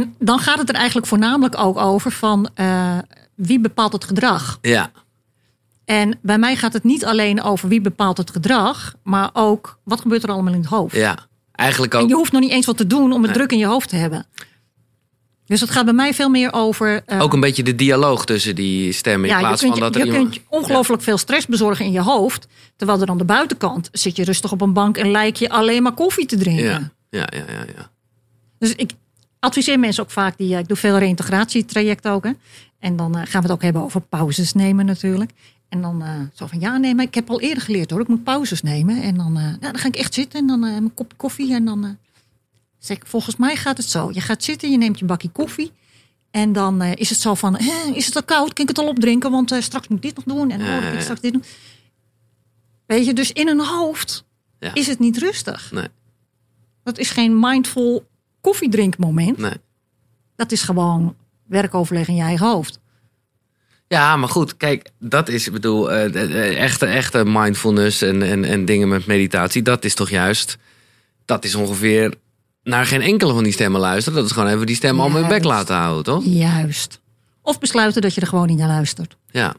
en dan gaat het er eigenlijk voornamelijk ook over van eh, wie bepaalt het gedrag. Ja, En bij mij gaat het niet alleen over wie bepaalt het gedrag, maar ook wat gebeurt er allemaal in het hoofd. ja. Eigenlijk En ook. je hoeft nog niet eens wat te doen om het Nee. druk in je hoofd te hebben. Dus het gaat bij mij veel meer over. eh, Ook een beetje de dialoog tussen die stemmen. In ja, je plaats kunt, van je, dat er je iemand... kunt ongelooflijk veel stress bezorgen in je hoofd. Terwijl er aan de buitenkant zit je rustig op een bank en lijk je alleen maar koffie te drinken. Ja, ja, ja, ja. ja. Dus ik adviseer mensen ook vaak, die, eh, ik doe veel reïntegratietrajecten ook. Hè. En dan eh, gaan we het ook hebben over pauzes nemen natuurlijk. En dan zo van, ja nee, maar ik heb al eerder geleerd hoor, ik moet pauzes nemen. En dan, ja, dan ga ik echt zitten en dan een kop koffie. En dan zeg ik, volgens mij gaat het zo. Je gaat zitten, je neemt je bakje koffie. En dan eh, is het zo van, "Hè, is het al koud? Kan ik het al opdrinken? Want eh, straks moet ik dit nog doen. En dan kan ik straks dit doen. Weet je, dus in een hoofd Ja. is het niet rustig. Nee. Dat is geen mindful koffiedrinkmoment. Nee. Dat is gewoon werkoverleg in je eigen hoofd. Ja, maar goed, kijk, dat is, ik bedoel, eh, echte, echte mindfulness en, en, en dingen met meditatie, dat is toch juist, dat is ongeveer naar geen enkele van die stemmen luisteren. Dat is gewoon even die stemmen allemaal in bek laten houden, toch? Juist. Of besluiten dat je er gewoon niet naar luistert. Ja,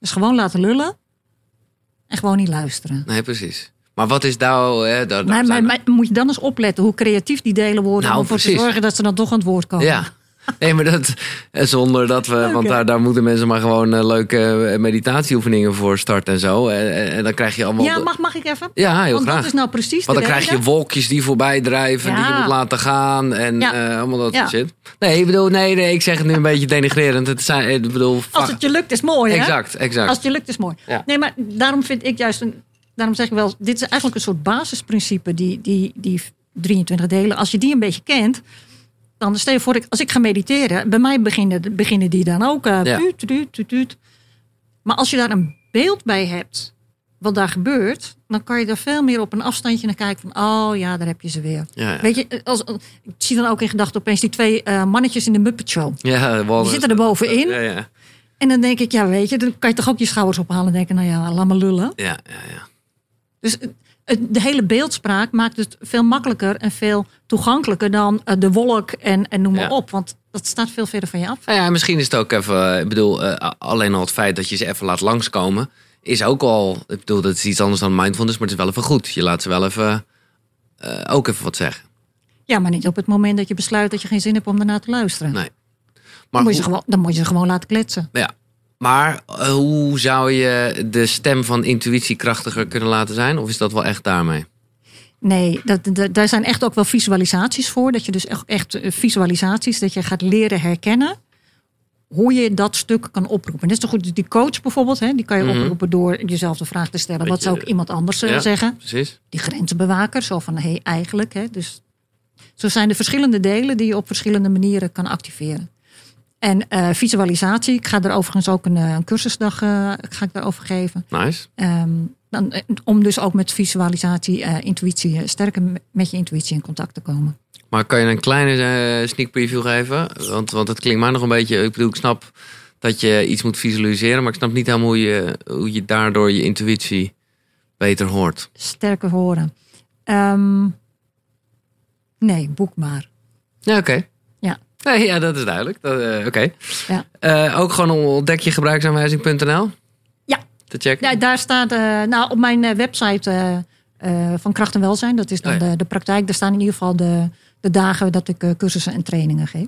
Dus gewoon laten lullen en gewoon niet luisteren. nee, precies. Maar wat is nou, hè, daar, Maar, maar, zijn- maar moet je dan eens opletten hoe creatief die delen worden Nou, om ervoor te zorgen dat ze dan toch aan het woord komen. Ja. Nee, maar dat eh, zonder dat we, want daar, daar moeten mensen maar gewoon eh, leuke eh, meditatieoefeningen voor starten en zo. En, dan krijg je allemaal. Ja, mag, mag ik even? Ja, heel Want graag. dat is nou precies Want dan krijg je wolkjes die voorbij drijven, die je moet laten gaan en Ja. allemaal dat Ja. shit. Nee, ik bedoel, nee, nee, ik zeg het nu een beetje denigrerend. Het zijn, ik bedoel, Als het je lukt is mooi, hè? exact, exact. Als het je lukt is mooi. Nee, maar daarom vind ik juist een. Daarom zeg ik wel, dit is eigenlijk een soort basisprincipe, die, die, die 23 delen. Als je die een beetje kent, dan stel je voor, ik, als ik ga mediteren, bij mij beginnen, beginnen die dan ook. eh, Ja. tuut, tuut. Maar als je daar een beeld bij hebt, wat daar gebeurt, dan kan je er veel meer op een afstandje naar kijken van, oh ja, daar heb je ze weer. Ja, ja. Weet je, als, ik zie dan ook in gedachten opeens die twee eh, mannetjes in de Muppet Show. ja, Die zitten er bovenin. Ja, ja, En dan denk ik, ja, weet je, dan kan je toch ook je schouders ophalen en denken, nou ja, laat me lullen. ja, ja, ja. Dus de hele beeldspraak maakt het veel makkelijker en veel toegankelijker dan eh, de wolk en, en noem maar Ja. op. Want dat staat veel verder van je af. Nou ja, misschien is het ook even, ik bedoel, eh, alleen al het feit dat je ze even laat langskomen, is ook al, ik bedoel, dat is iets anders dan mindfulness, maar het is wel even goed. Je laat ze wel even, eh, ook even wat zeggen. Ja, maar niet op het moment dat je besluit dat je geen zin hebt om daarna te luisteren. Nee. dan, Maar, moet je ze gewoon, dan moet je ze gewoon laten kletsen. ja. Maar eh, hoe zou je de stem van intuïtie krachtiger kunnen laten zijn? Of is dat wel echt daarmee? Nee, dat, dat- daar zijn echt ook wel visualisaties voor. Dat je dus echt, echt eh, visualisaties, dat je gaat leren herkennen hoe je dat stuk kan oproepen. Net zo goed die coach bijvoorbeeld, hè, die kan je Mhm. oproepen door jezelf de vraag te stellen: wat zou ik iemand anders eh, Ja. zeggen? Precies. Die grensbewaker, zo van hé, hey, eigenlijk. Hè, dus zo zijn er verschillende delen die je op verschillende manieren kan activeren. En eh, visualisatie, ik ga er overigens ook een, eh, een cursusdag eh, ga ik daarover geven. Nice. Ehm, dan, om dus ook met visualisatie, intuïtie, sterker met je intuïtie in contact te komen. Maar kan je een kleine sneak preview geven? Want, want het klinkt mij nog een beetje. Ik bedoel, ik snap dat je iets moet visualiseren, maar ik snap niet helemaal hoe je, hoe je daardoor je intuïtie beter hoort. Sterker horen. Ehm, nee, boek maar. Ja, oké. Nee, ja, dat is duidelijk. Eh, oké. Ja. Eh, ook gewoon ontdekjegebruiksaanwijzing.nl Ja. te checken? Ja, daar staat, eh, nou, op mijn website van Kracht en Welzijn, dat is dan Oh ja. de, de praktijk, daar staan in ieder geval de, de dagen dat ik cursussen en trainingen geef.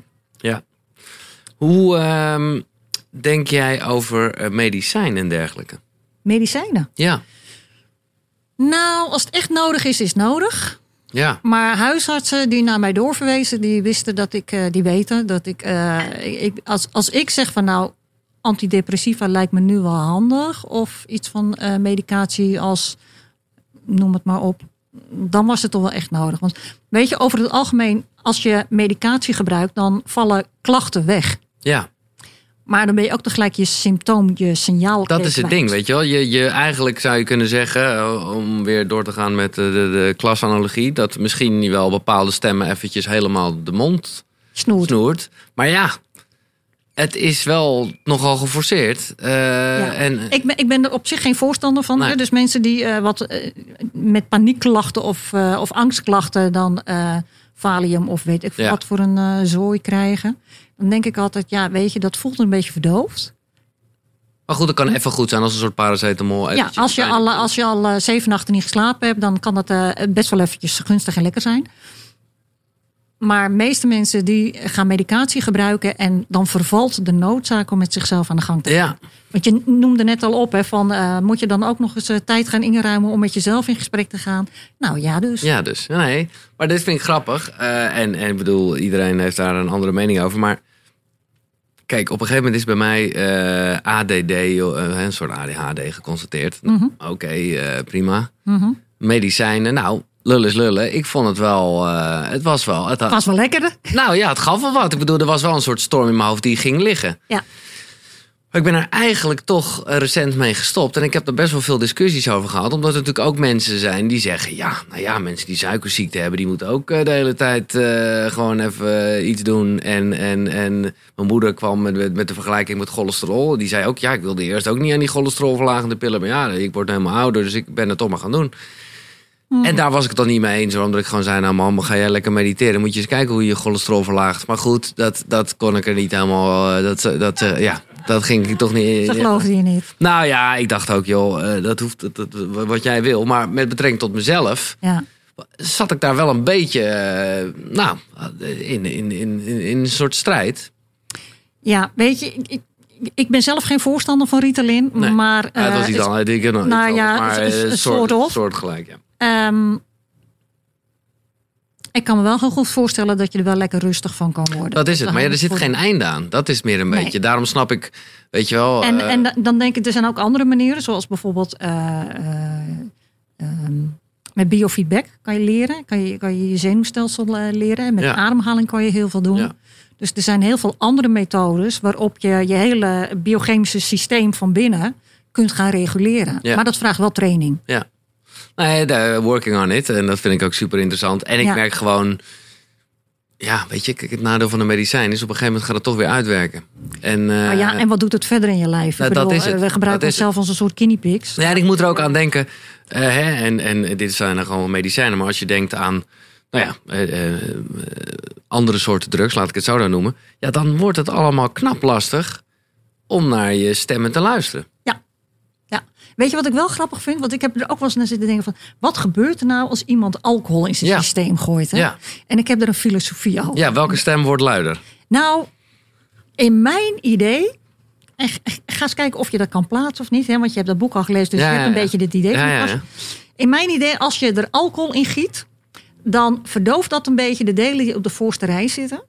Hoe ehm, denk jij over eh, medicijn en dergelijke? Medicijnen. Ja. Nou, als het echt nodig is, is het nodig. Ja. Maar huisartsen die naar mij doorverwezen, die wisten dat ik, eh, die weten dat ik, eh, ik als, als ik zeg van nou, antidepressiva lijkt me nu wel handig, of iets van eh, medicatie als, noem het maar op, dan was het toch wel echt nodig. Want weet je, over het algemeen, als je medicatie gebruikt, dan vallen klachten weg. Ja. Maar dan ben je ook tegelijk je symptoom, je signaal. Dat is het ding, weet je wel. Je, je, eigenlijk zou je kunnen zeggen, eh, om weer door te gaan met de, de, de klasanalogie... dat misschien wel bepaalde stemmen eventjes helemaal de mond Snoert. snoert. Maar ja, het is wel nogal geforceerd. Eh, en, Ik ben, ik ben er op zich geen voorstander van. Nee. Dus mensen die eh, wat eh, met paniekklachten of, eh, of angstklachten dan eh valium of weet ik Ja. wat voor een eh, zooi krijgen. Dan denk ik altijd, ja, weet je, dat voelt een beetje verdoofd. Maar goed, dat kan even goed zijn als een soort paracetamol. Ja, als je al, als je al zeven nachten niet geslapen hebt, dan kan dat eh, best wel eventjes gunstig en lekker zijn. Maar de meeste mensen die gaan medicatie gebruiken en dan vervalt de noodzaak om met zichzelf aan de gang te gaan. Ja, Want je noemde net al op, hè, van, eh, moet je dan ook nog eens eh, tijd gaan inruimen om met jezelf in gesprek te gaan? Nou ja, dus. ja, dus. Nee, maar dit vind ik grappig. Eh, en, en ik bedoel, iedereen heeft daar een andere mening over. Maar kijk, op een gegeven moment is bij mij ADD, een soort ADHD geconstateerd. Mhm, Oké, prima. mhm. Medicijnen, nou, lullen is lullen. Ik vond het wel, het was wel... Het had- Was wel lekker. hè? Nou ja, het gaf wel wat. Ik bedoel, er was wel een soort storm in mijn hoofd die ging liggen. Ja. Maar ik ben er eigenlijk toch eh, recent mee gestopt. En ik heb er best wel veel discussies over gehad. Omdat er natuurlijk ook mensen zijn die zeggen... ja, nou ja, mensen die suikerziekte hebben... die moeten ook eh, de hele tijd eh, gewoon even iets doen. En, en, en mijn moeder kwam met, met, de vergelijking met cholesterol. Die zei ook, ja, ik wilde eerst ook niet aan die cholesterolverlagende pillen. Maar ja, ik word helemaal ouder, dus ik ben het toch maar gaan doen. En daar was ik het dan niet mee eens. Omdat ik gewoon zei, nou man, ga jij lekker mediteren. Moet je eens kijken hoe je cholesterol verlaagt. Maar goed, dat, dat kon ik er niet helemaal... dat, dat, ja, dat ging ik toch niet... Dat geloofde je niet. Nou ja, ik dacht ook, joh, eh, dat hoeft dat, dat- wat jij wil. Maar met betrekking tot mezelf Ja. zat ik daar wel een beetje, eh, nou, in, in, in, in, een soort strijd. ja, weet je, ik, ik, ben zelf geen voorstander van Ritalin. Nee. Maar Ja, het was eh, iets het- anders. Nou, nou ja, maar een soort, soort soortgelijk, ja. Ik kan me wel heel goed voorstellen dat je er wel lekker rustig van kan worden. Dat is het. Maar ja, er zit geen einde aan. Dat is meer een Nee. beetje. Daarom snap ik, weet je wel... En, eh, en da- dan denk ik, er zijn ook andere manieren, zoals bijvoorbeeld eh, eh, ehm, met biofeedback kan je leren. Kan je kan je, je zenuwstelsel leren. En met Ja. ademhaling kan je heel veel doen. Ja. Dus er zijn heel veel andere methodes waarop je je hele biochemische systeem van binnen kunt gaan reguleren. Ja. Maar dat vraagt wel training. Nee, working on it. En dat vind ik ook super interessant. En ik Ja. merk gewoon... Ja, weet je, kijk, het nadeel van een medicijn is op een gegeven moment gaat het toch weer uitwerken. En, eh, Maar ja, en wat doet het verder in je lijf? Nou, dat is het. eh, We gebruiken is onszelf als een soort guinea pigs. Ja, en ik moet er ook aan denken. eh, hè, en, en dit zijn dan gewoon medicijnen. Maar als je denkt aan nou ja, eh, eh, andere soorten drugs, laat ik het zo dan noemen. Ja, dan wordt het allemaal knap lastig om naar je stemmen te luisteren. Weet je wat ik wel grappig vind? Want ik heb er ook wel eens naar zitten denken van... wat gebeurt er nou als iemand alcohol in zijn Ja. systeem gooit? Hè? Ja. En ik heb er een filosofie over. Ja, welke stem wordt luider? Nou, in mijn idee... En ga eens kijken of je dat kan plaatsen of niet. Hè? Want je hebt dat boek al gelezen, dus Ja, je hebt een beetje dit idee. Van. In mijn idee, als je er alcohol in giet... dan verdooft dat een beetje de delen die op de voorste rij zitten.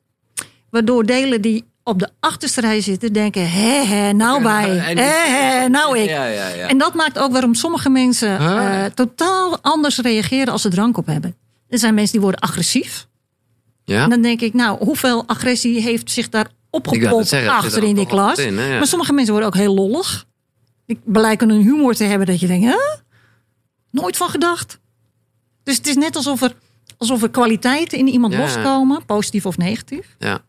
Waardoor delen die op de achterste rij zitten denken... hè, hè, nou bij, En- hè, hè, nou ik. Ja, ja, ja. En dat maakt ook waarom sommige mensen eh, totaal anders reageren als ze drank op hebben. Er zijn mensen die worden agressief. ja? En dan denk ik, nou, hoeveel agressie heeft zich daar Ik opgepompt achter er in die klas? in, hè. Maar sommige mensen worden ook heel lollig. Die blijken een humor te hebben dat je denkt, hè? Nooit van gedacht. Dus het is net alsof er, alsof er kwaliteiten in iemand loskomen, positief of negatief. Ja.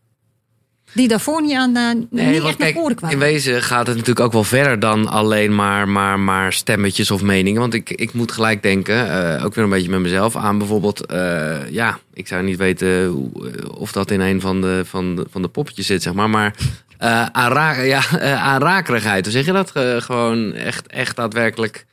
Die daarvoor niet, aan, uh, niet want echt naar voren kwamen. In wezen gaat het natuurlijk ook wel verder dan alleen maar, maar, maar stemmetjes of meningen. Want ik, ik moet gelijk denken, eh, ook weer een beetje met mezelf, aan bijvoorbeeld... eh, ja, ik zou niet weten eh, of dat in een van de, van de, van de poppetjes zit, zeg maar. Maar eh aanra ja, eh, aanrakerigheid, hoe zeg je dat? Eh, gewoon echt, echt daadwerkelijk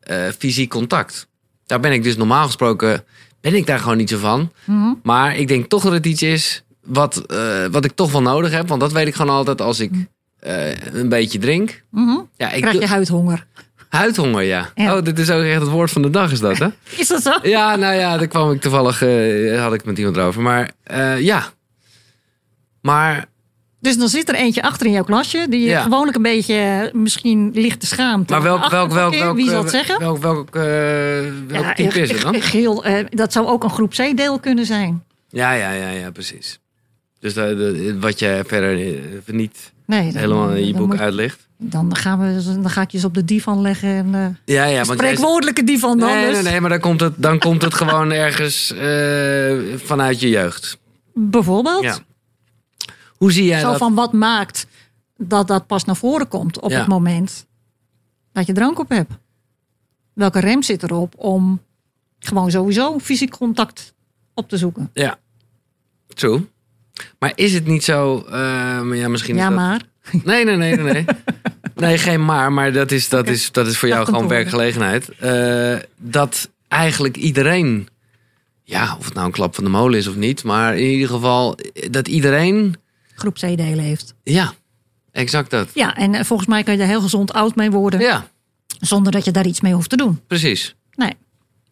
eh, fysiek contact. Daar ben ik dus normaal gesproken, ben ik daar gewoon niet zo van. Mhm. Maar ik denk toch dat het iets is wat, eh, wat ik toch wel nodig heb. Want dat weet ik gewoon altijd als ik eh, een beetje drink. Mhm. Ja, ik Krijg je huidhonger. huidhonger, ja. Ja. Oh, dit is ook echt het woord van de dag, is dat, hè? <laughs> Is dat zo? ja, nou ja, daar kwam ik toevallig, eh, had ik met iemand over. Maar ja. Maar Dus dan zit er eentje achter in jouw klasje. Die Ja. gewoonlijk een beetje misschien licht te schaamte. Maar welk, welk, welk, welk, Wie zal het zeggen? welk, welk, welk Ja, type is het dan? Geel, dat zou ook een groep C-deel kunnen zijn. Ja, ja, ja, ja, precies. Dus wat je verder eh, niet Nee, dan, helemaal in je boek moet- uitlegt. Dan, gaan we, dan ga ik je eens op de divan leggen. En, eh Ja, ja, spreekwoordelijke divan dan. Nee, dus. nee, nee, maar dan komt het, dan komt het gewoon ergens eh, vanuit je jeugd. Bijvoorbeeld. Ja. Hoe zie jij Zo dat? van wat maakt dat dat pas naar voren komt op Ja. het moment dat je drank op hebt. Welke rem zit erop om gewoon sowieso fysiek contact op te zoeken? Ja, true. Maar is het niet zo... eh, maar ja, misschien is Ja, dat- maar. Nee, nee, nee, nee. Nee, <laughs> nee geen maar, maar dat is, dat is, dat is voor jou gewoon werkgelegenheid. Eh, dat eigenlijk iedereen... Ja, of het nou een klap van de molen is of niet. Maar in ieder geval dat iedereen... Groep C-delen heeft. Ja, exact dat. Ja, en eh, volgens mij kan je er heel gezond oud mee worden. Ja, Zonder dat je daar iets mee hoeft te doen. precies. Nee,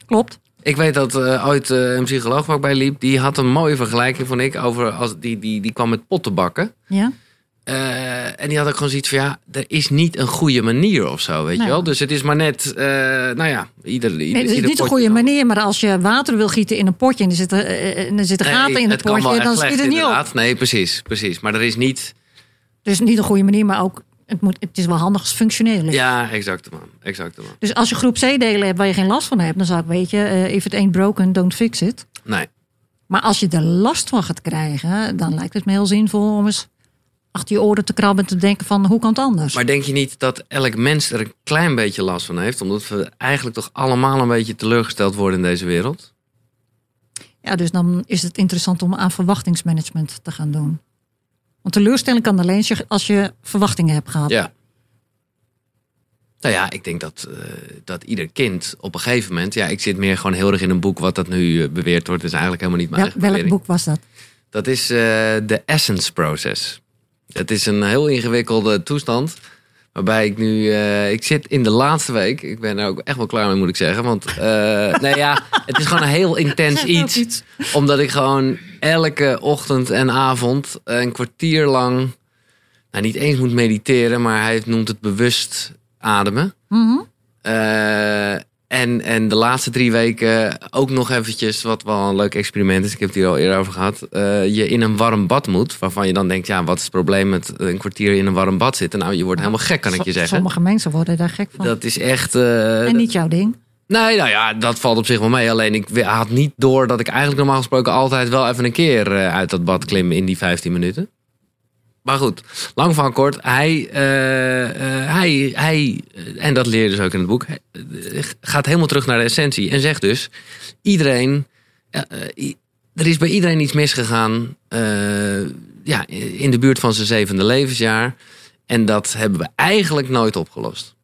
klopt. Ik weet dat eh, ooit eh, een psycholoog waar ik bij liep, die had een mooie vergelijking, vond ik, over als die, die, die kwam met potten bakken. Ja, Eh, en die had ook gewoon zoiets van ja, er is niet een goede manier of zo, weet je wel. Dus het is maar net, eh, nou ja, ieder, ieder, nee, het is ieder niet een goede manier, maar als je water wil gieten in een potje en er zitten, eh, eh, en er zitten Nee, gaten in het, potje, dan schiet het niet op. Nee, precies, precies. Maar er is niet, Dus niet een goede manier, maar ook het, moet, het is wel handig als functioneel is. ja, exact man, exact man. Dus als je groep C-delen hebt waar je geen last van hebt, dan zou ik weet je, eh, if it ain't broken, don't fix it. Nee, Maar als je er last van gaat krijgen, dan lijkt het me heel zinvol om eens achter je oren te krabben en te denken van hoe kan het anders? maar denk je niet dat elk mens er een klein beetje last van heeft, omdat we eigenlijk toch allemaal een beetje teleurgesteld worden in deze wereld? Ja, dus dan is het interessant om aan verwachtingsmanagement te gaan doen. Want teleurstelling kan alleen als je, verwachtingen hebt gehad. Ja. Nou ja, ik denk dat, eh, dat ieder kind op een gegeven moment... Ja, ik zit meer gewoon heel erg in een boek wat dat nu eh, beweerd wordt. Is eigenlijk helemaal niet mijn eigen welk bewering. boek was dat? Dat is eh, de Essence Process. Het is een heel ingewikkelde toestand. Waarbij ik nu... eh, ik zit in de laatste week. Ik ben er ook echt wel klaar mee, moet ik zeggen. Want eh nee, ja, <laughs> het is gewoon een heel intens iets. Omdat ik gewoon elke ochtend en avond een kwartier lang... Nou, niet eens moet mediteren, maar hij noemt het bewust ademen. Mhm. Eh, en, en de laatste drie weken ook nog eventjes, wat wel een leuk experiment is. Ik heb het hier al eerder over gehad. eh, je in een warm bad moet. Waarvan je dan denkt, ja, wat is het probleem met een kwartier in een warm bad zitten? Nou, je wordt helemaal gek, kan ik je zeggen. Sommige mensen worden daar gek van. Dat is echt... eh, en niet jouw ding. Nee, nou ja, dat valt op zich wel mee. Alleen ik had niet door dat ik eigenlijk normaal gesproken altijd wel even een keer eh, uit dat bad klim in die 15 minuten. Maar goed, lang van kort. Hij, eh, eh, hij, hij en dat leer je dus ook in het boek, gaat helemaal terug naar de essentie. En zegt dus, iedereen, er is bij iedereen iets misgegaan ja, in de buurt van zijn zevende levensjaar. En dat hebben we eigenlijk nooit opgelost.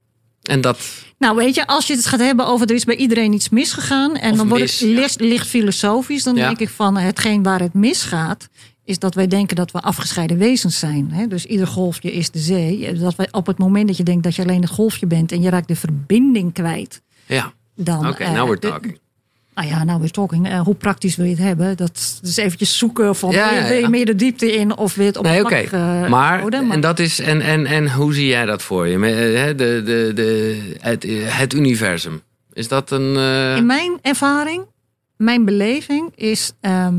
En dat, Nou, weet je, als je het gaat hebben over er is bij iedereen iets misgegaan. En Of dan wordt het licht, licht filosofisch. Dan Ja. denk ik van hetgeen waar het misgaat. Is dat wij denken dat we afgescheiden wezens zijn. Hè? Dus ieder golfje is de zee. Dat wij op het moment dat je denkt dat je alleen het golfje bent. en je raakt de verbinding kwijt. ja, Dan, oké, eh, now we're de- talking. Nou ja, nou we're talking. Eh, hoe praktisch wil je het hebben? Dat is eventjes zoeken van Ja, wil je meer de diepte in of weer het op Nee, oké. vlak, eh, maar, houden. en dat is en, en, en hoe zie jij dat voor je? Eh, De, de, de, het, het universum. Is dat een. In mijn ervaring, mijn beleving is... ehm,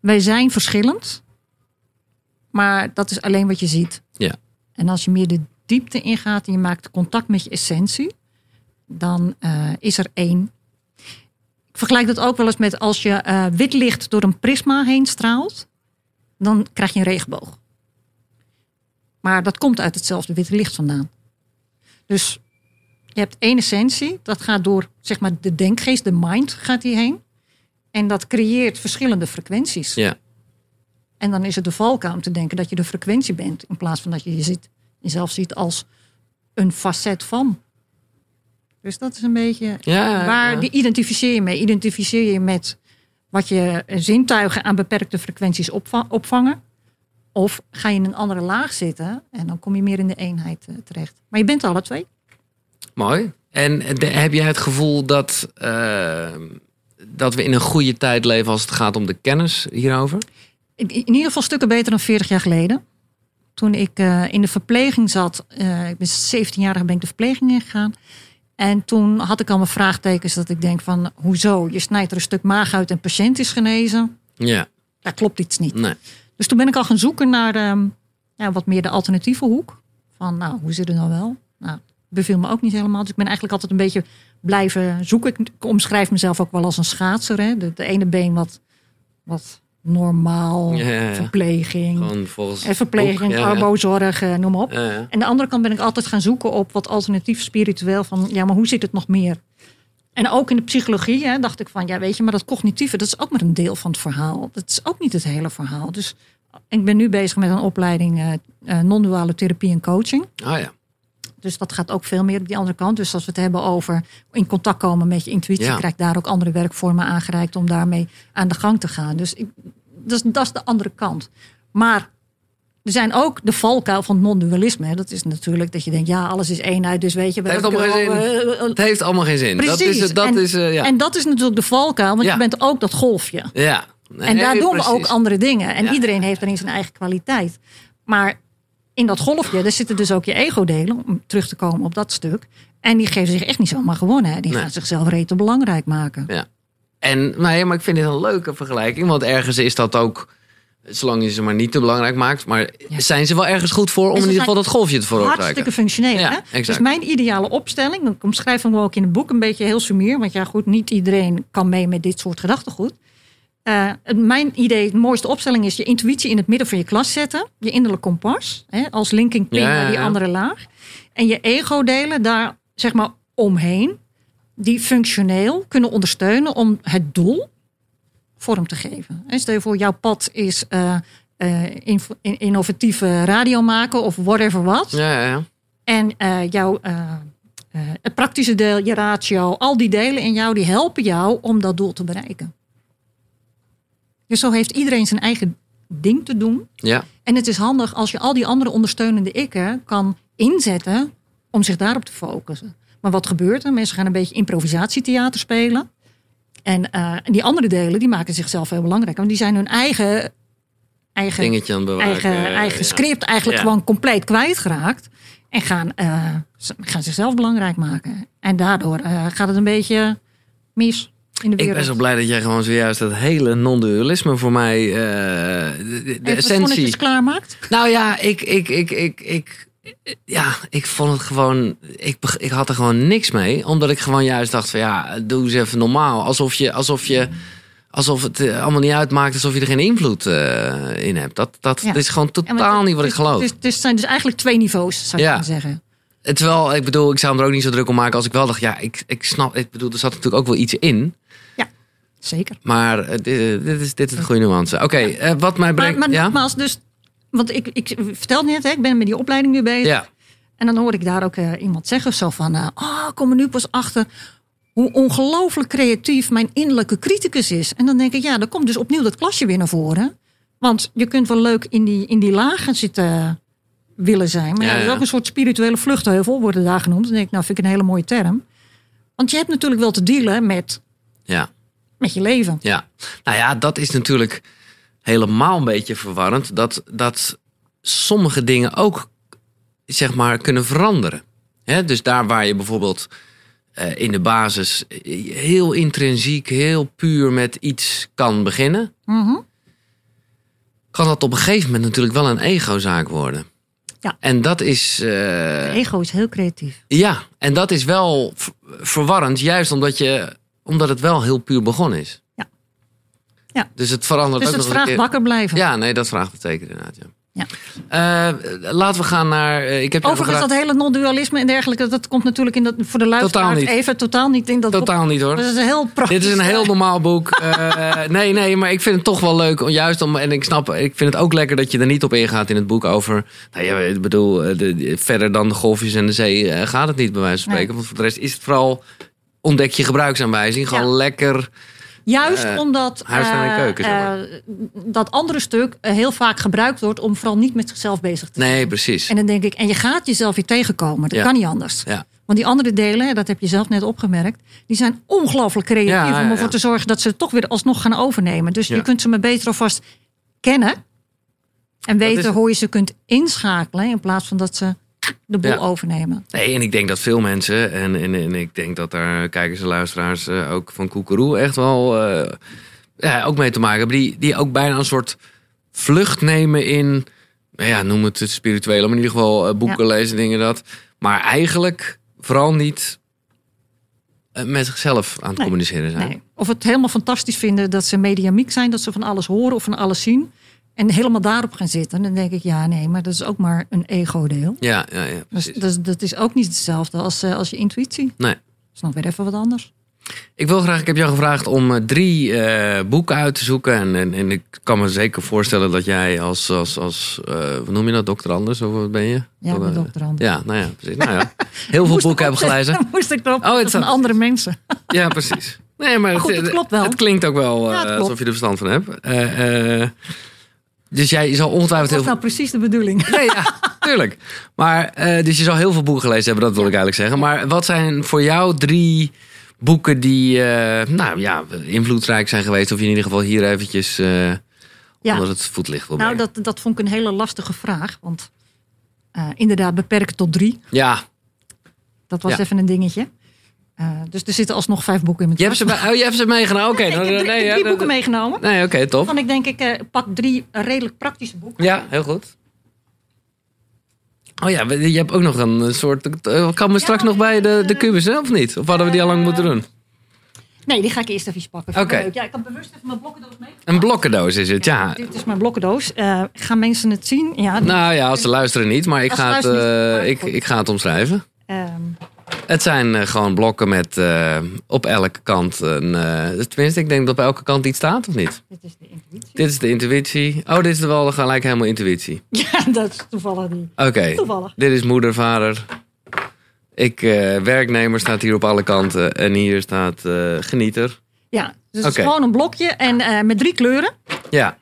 wij zijn verschillend. Maar dat is alleen wat je ziet. Ja. En als je meer de diepte ingaat en je maakt contact met je essentie... dan is er één. Ik vergelijk dat ook wel eens met als je eh, wit licht door een prisma heen straalt... dan krijg je een regenboog. Maar dat komt uit hetzelfde witte licht vandaan. Dus je hebt één essentie, dat gaat door zeg maar, de denkgeest, de mind gaat die heen. En dat creëert verschillende frequenties. Ja. En dan is het de valkuil om te denken dat je de frequentie bent. In plaats van dat je je ziet, jezelf ziet als een facet van. Dus dat is een beetje Ja, waar ja. die identificeer je mee. Identificeer je met wat je zintuigen aan beperkte frequenties opva- opvangen. Of ga je in een andere laag zitten en dan kom je meer in de eenheid eh, terecht. Maar je bent alle twee. Mooi. En de- heb jij het gevoel dat, eh, dat we in een goede tijd leven als het gaat om de kennis hierover? In, in ieder geval stukken beter dan 40 jaar geleden. Toen ik eh, in de verpleging zat, ik ben 17-jarig ben ik de verpleging ingegaan. En toen had ik al mijn vraagtekens dat ik denk van, hoezo? Je snijdt er een stuk maag uit en patiënt is genezen. Ja, Daar klopt iets niet. nee. Dus toen ben ik al gaan zoeken naar ehm, ja, wat meer de alternatieve hoek. Van, nou, hoe zit het nou wel? Nou, beviel me ook niet helemaal. Dus ik ben eigenlijk altijd een beetje blijven zoeken. Ik, ik omschrijf mezelf ook wel als een schaatser. Hè? De, de ene been wat, wat normaal, Ja, ja, ja. verpleging. Volgens. En verpleging, arbozorg, eh, noem maar op. En de andere kant ben ik altijd gaan zoeken op wat alternatief spiritueel. Van ja, maar hoe zit het nog meer? En ook in de psychologie hè, dacht ik van ja, weet je, maar dat cognitieve, dat is ook maar een deel van het verhaal. Dat is ook niet het hele verhaal. Dus ik ben nu bezig met een opleiding eh, eh, non-duale therapie en coaching. Oh ja. Dus dat gaat ook veel meer op die andere kant. Dus als we het hebben over in contact komen met je intuïtie, Ja. krijg ik daar ook andere werkvormen aangereikt om daarmee aan de gang te gaan. Dus ik, dat, is, dat is de andere kant. Maar er zijn ook de valkuil van het non-dualisme. Dat is natuurlijk dat je denkt, ja, alles is eenheid. Dus weet je, Het heeft allemaal geen wel, eh, eh, Het heeft allemaal geen zin. Dat is, dat en, is, eh, ja. en dat is natuurlijk de valkuil, want Ja. je bent ook dat golfje. ja. Nee, En daar doen we ook andere dingen. En iedereen heeft erin zijn eigen kwaliteit. Maar in dat golfje, daar zitten dus ook je ego-delen, om terug te komen op dat stuk. En die geven zich echt niet zomaar gewonnen. Hè. Die Nee. gaan zichzelf rete belangrijk maken. Ja. En, nee, maar ik vind dit een leuke vergelijking. Want ergens is dat ook, zolang je ze maar niet te belangrijk maakt. Maar Ja. zijn ze wel ergens goed voor om in ieder geval dat golfje te Hartstikke veroorzaken? functioneel. Ja, hè? exact. Dus mijn ideale opstelling, ik omschrijf hem ook in het boek een beetje heel sumier. Want ja, goed, niet iedereen kan mee met dit soort gedachtegoed. Eh, mijn idee, de mooiste opstelling is je intuïtie in het midden van je klas zetten. Je innerlijk kompas, hè, als linking pin Ja, naar die ja. andere laag. En je ego-delen daar zeg maar omheen. Die functioneel kunnen ondersteunen om het doel vorm te geven. En stel je voor, jouw pad is eh, eh, in- innovatieve radio maken of whatever wat. Ja. En jouw, het praktische deel, je ratio, al die delen in jou, die helpen jou om dat doel te bereiken. Dus zo heeft iedereen zijn eigen ding te doen. ja. En het is handig als je al die andere ondersteunende ikken kan inzetten om zich daarop te focussen. Maar wat gebeurt er? Mensen gaan een beetje improvisatietheater spelen. En eh, die andere delen die maken zichzelf heel belangrijk. Want die zijn hun eigen, eigen Dingetje aan bewaken. eigen, eigen ja. script eigenlijk Ja. gewoon compleet kwijtgeraakt. En gaan, eh, gaan zichzelf belangrijk maken. En daardoor eh, gaat het een beetje mis in de Ik ben zo blij dat jij gewoon zojuist dat hele non-dualisme voor mij, eh, de, de Even essentie. klaarmaakt. Nou ja, ik, ik, ik, ik, ik, ja, ik vond het gewoon, ik, ik had er gewoon niks mee. Omdat ik gewoon juist dacht van ja, doe eens even normaal. Alsof je, alsof je, alsof het eh, allemaal niet uitmaakt, alsof je er geen invloed eh, in hebt. Dat, dat, Ja. is gewoon totaal het- niet wat ik geloof. Het, zijn dus eigenlijk twee niveaus, zou ik Ja. zeggen. Terwijl, ik bedoel, ik zou hem er ook niet zo druk om maken als ik wel dacht, ja, ik, ik snap, ik bedoel, er zat natuurlijk ook wel iets in. Zeker. Maar eh, dit, dit is, dit is een goede nuance. Oké, eh, wat mij Maar, brengt... maar ja? nogmaals, dus, want ik, ik vertelde net, hè, ik ben met die opleiding nu bezig. ja, En dan hoor ik daar ook eh, iemand zeggen zo van... eh, oh, ik kom er nu pas achter hoe ongelooflijk creatief mijn innerlijke criticus is. En dan denk ik, ja, dan komt dus opnieuw dat klasje weer naar voren. Want je kunt wel leuk in die, in die lagen zitten willen zijn. Maar ja, Ja, dat is ook een soort spirituele vluchtheuvel, worden daar genoemd. Dan denk ik, nou vind ik een hele mooie term. Want je hebt natuurlijk wel te dealen met, ja. Met je leven. Ja, nou ja, dat is natuurlijk helemaal een beetje verwarrend. Dat, dat sommige dingen ook, zeg maar, kunnen veranderen. Hè, dus daar waar je bijvoorbeeld eh, in de basis heel intrinsiek, heel puur met iets kan beginnen, Mhm. kan dat op een gegeven moment natuurlijk wel een egozaak worden. Ja. En dat is. De ego is heel creatief. ja, en dat is wel verwarrend, juist omdat, je, omdat het wel heel puur begonnen is. Ja. Dus het verandert Dus ook het nog vraagt wakker blijven. Ja, nee, dat vraagt het zeker inderdaad. Ja. Ja. Eh, laten we gaan naar. eh, ik heb Overigens, dat hele non-dualisme en dergelijke, dat komt natuurlijk in dat, voor de luisteraars niet. even totaal niet in dat boek. Totaal niet hoor. Dat is een heel praktisch. Dit is een heel normaal boek. <laughs> Eh, nee, nee, maar ik vind het toch wel leuk. om- Juist om, en ik snap, ik vind het ook lekker dat je er niet op ingaat in het boek over. Nou ja, ik bedoel, eh, de, de- verder dan de golfjes en de zee eh, gaat het niet, bij wijze van Nee. spreken. Want voor de rest is het vooral ontdek je gebruiksaanwijzing. Gewoon Ja. lekker. Juist eh, omdat en eh, keuken, zeg maar. eh, dat andere stuk heel vaak gebruikt wordt om vooral niet met zichzelf bezig te zijn. Nee, precies. En dan denk ik, en je gaat jezelf weer tegenkomen. Dat Ja. kan niet anders. Ja. Want die andere delen, dat heb je zelf net opgemerkt, die zijn ongelooflijk creatief Ja, om ervoor te zorgen dat ze het toch weer alsnog gaan overnemen. Dus je kunt ze maar beter alvast kennen en weten is- hoe je ze kunt inschakelen in plaats van dat ze de boel Ja. overnemen. Nee, en ik denk dat veel mensen, en, en, en ik denk dat daar kijkers en luisteraars eh, ook van Koekeroe echt wel eh, ja, ook mee te maken hebben, die, die ook bijna een soort vlucht nemen in, nou ja, noem het het spirituele, maar in ieder geval eh, boeken lezen, dingen dat. Maar eigenlijk vooral niet met zichzelf aan het Nee. communiceren zijn. Nee. Of het helemaal fantastisch vinden dat ze mediamiek zijn, dat ze van alles horen of van alles zien. En helemaal daarop gaan zitten. Dan denk ik, ja, nee, maar dat is ook maar een ego-deel. Ja, ja, ja, Dus, dus dat is ook niet hetzelfde als, eh, als je intuïtie. Nee. Dat is nog weer even wat anders. Ik wil graag, ik heb jou gevraagd om eh, drie eh, boeken uit te zoeken. En, en, en ik kan me zeker voorstellen dat jij als, als, als hoe noem je dat, dokter Anders, of wat ben je? Ja, eh, dokter Anders. Ja, nou ja, precies. Nou ja, <laughs> heel veel boeken heb opzetten, gelezen. <laughs> Moest ik erop Oh, het van andere mensen. Ja, precies. Nee, maar, Maar goed, het klopt wel. Het klinkt ook wel Ja, alsof je er verstand van hebt. Dus jij zal ongetwijfeld Dat heel is veel... nou precies de bedoeling. Nee, ja, <laughs> tuurlijk. Maar, eh, dus je zal heel veel boeken gelezen hebben, dat wil ik eigenlijk zeggen. Maar wat zijn voor jou drie boeken die, eh, nou ja, invloedrijk zijn geweest? Of je in ieder geval hier eventjes Ja. onder het voetlicht wil Nou, brengen? dat, dat vond ik een hele lastige vraag. Want inderdaad, beperken tot drie. Ja, Dat was Ja. even een dingetje. Eh, dus er zitten alsnog vijf boeken in mijn je hebt ze, tas. oh, je hebt ze meegenomen. Oké, <laughs> dan- nee, ik heb ja, drie boeken meegenomen. Nee, oké, top. Van ik denk, ik eh, pak drie redelijk praktische boeken. Ja, heel goed. Oh ja, je hebt ook nog een soort. eh, Kan me straks nog bij de, de kubus, hè, of niet? Of hadden we die al lang moeten doen? Nee, die ga ik eerst even pakken. Oké. Ja, ik had bewust even mijn blokkendoos mee. Een blokkendoos is het, ja. Dit is mijn blokkendoos. Eh, gaan mensen het zien? Ja. Nou ja, als ze luisteren niet, maar ik Als ga het, luisteren niet, eh, maar ik, ik ga het omschrijven. Ehm, Het zijn eh, gewoon blokken met eh, op elke kant een. eh, tenminste, ik denk dat op elke kant iets staat, of niet? dit is de intuïtie. Dit is de intuïtie. Oh, dit is wel gelijk helemaal intuïtie. <laughs> Ja, dat is toevallig die. Oké. Toevallig. Dit is moeder, vader. Ik, werknemer staat hier op alle kanten. En hier staat genieter. Ja, dus het is gewoon een blokje en met drie kleuren. Ja.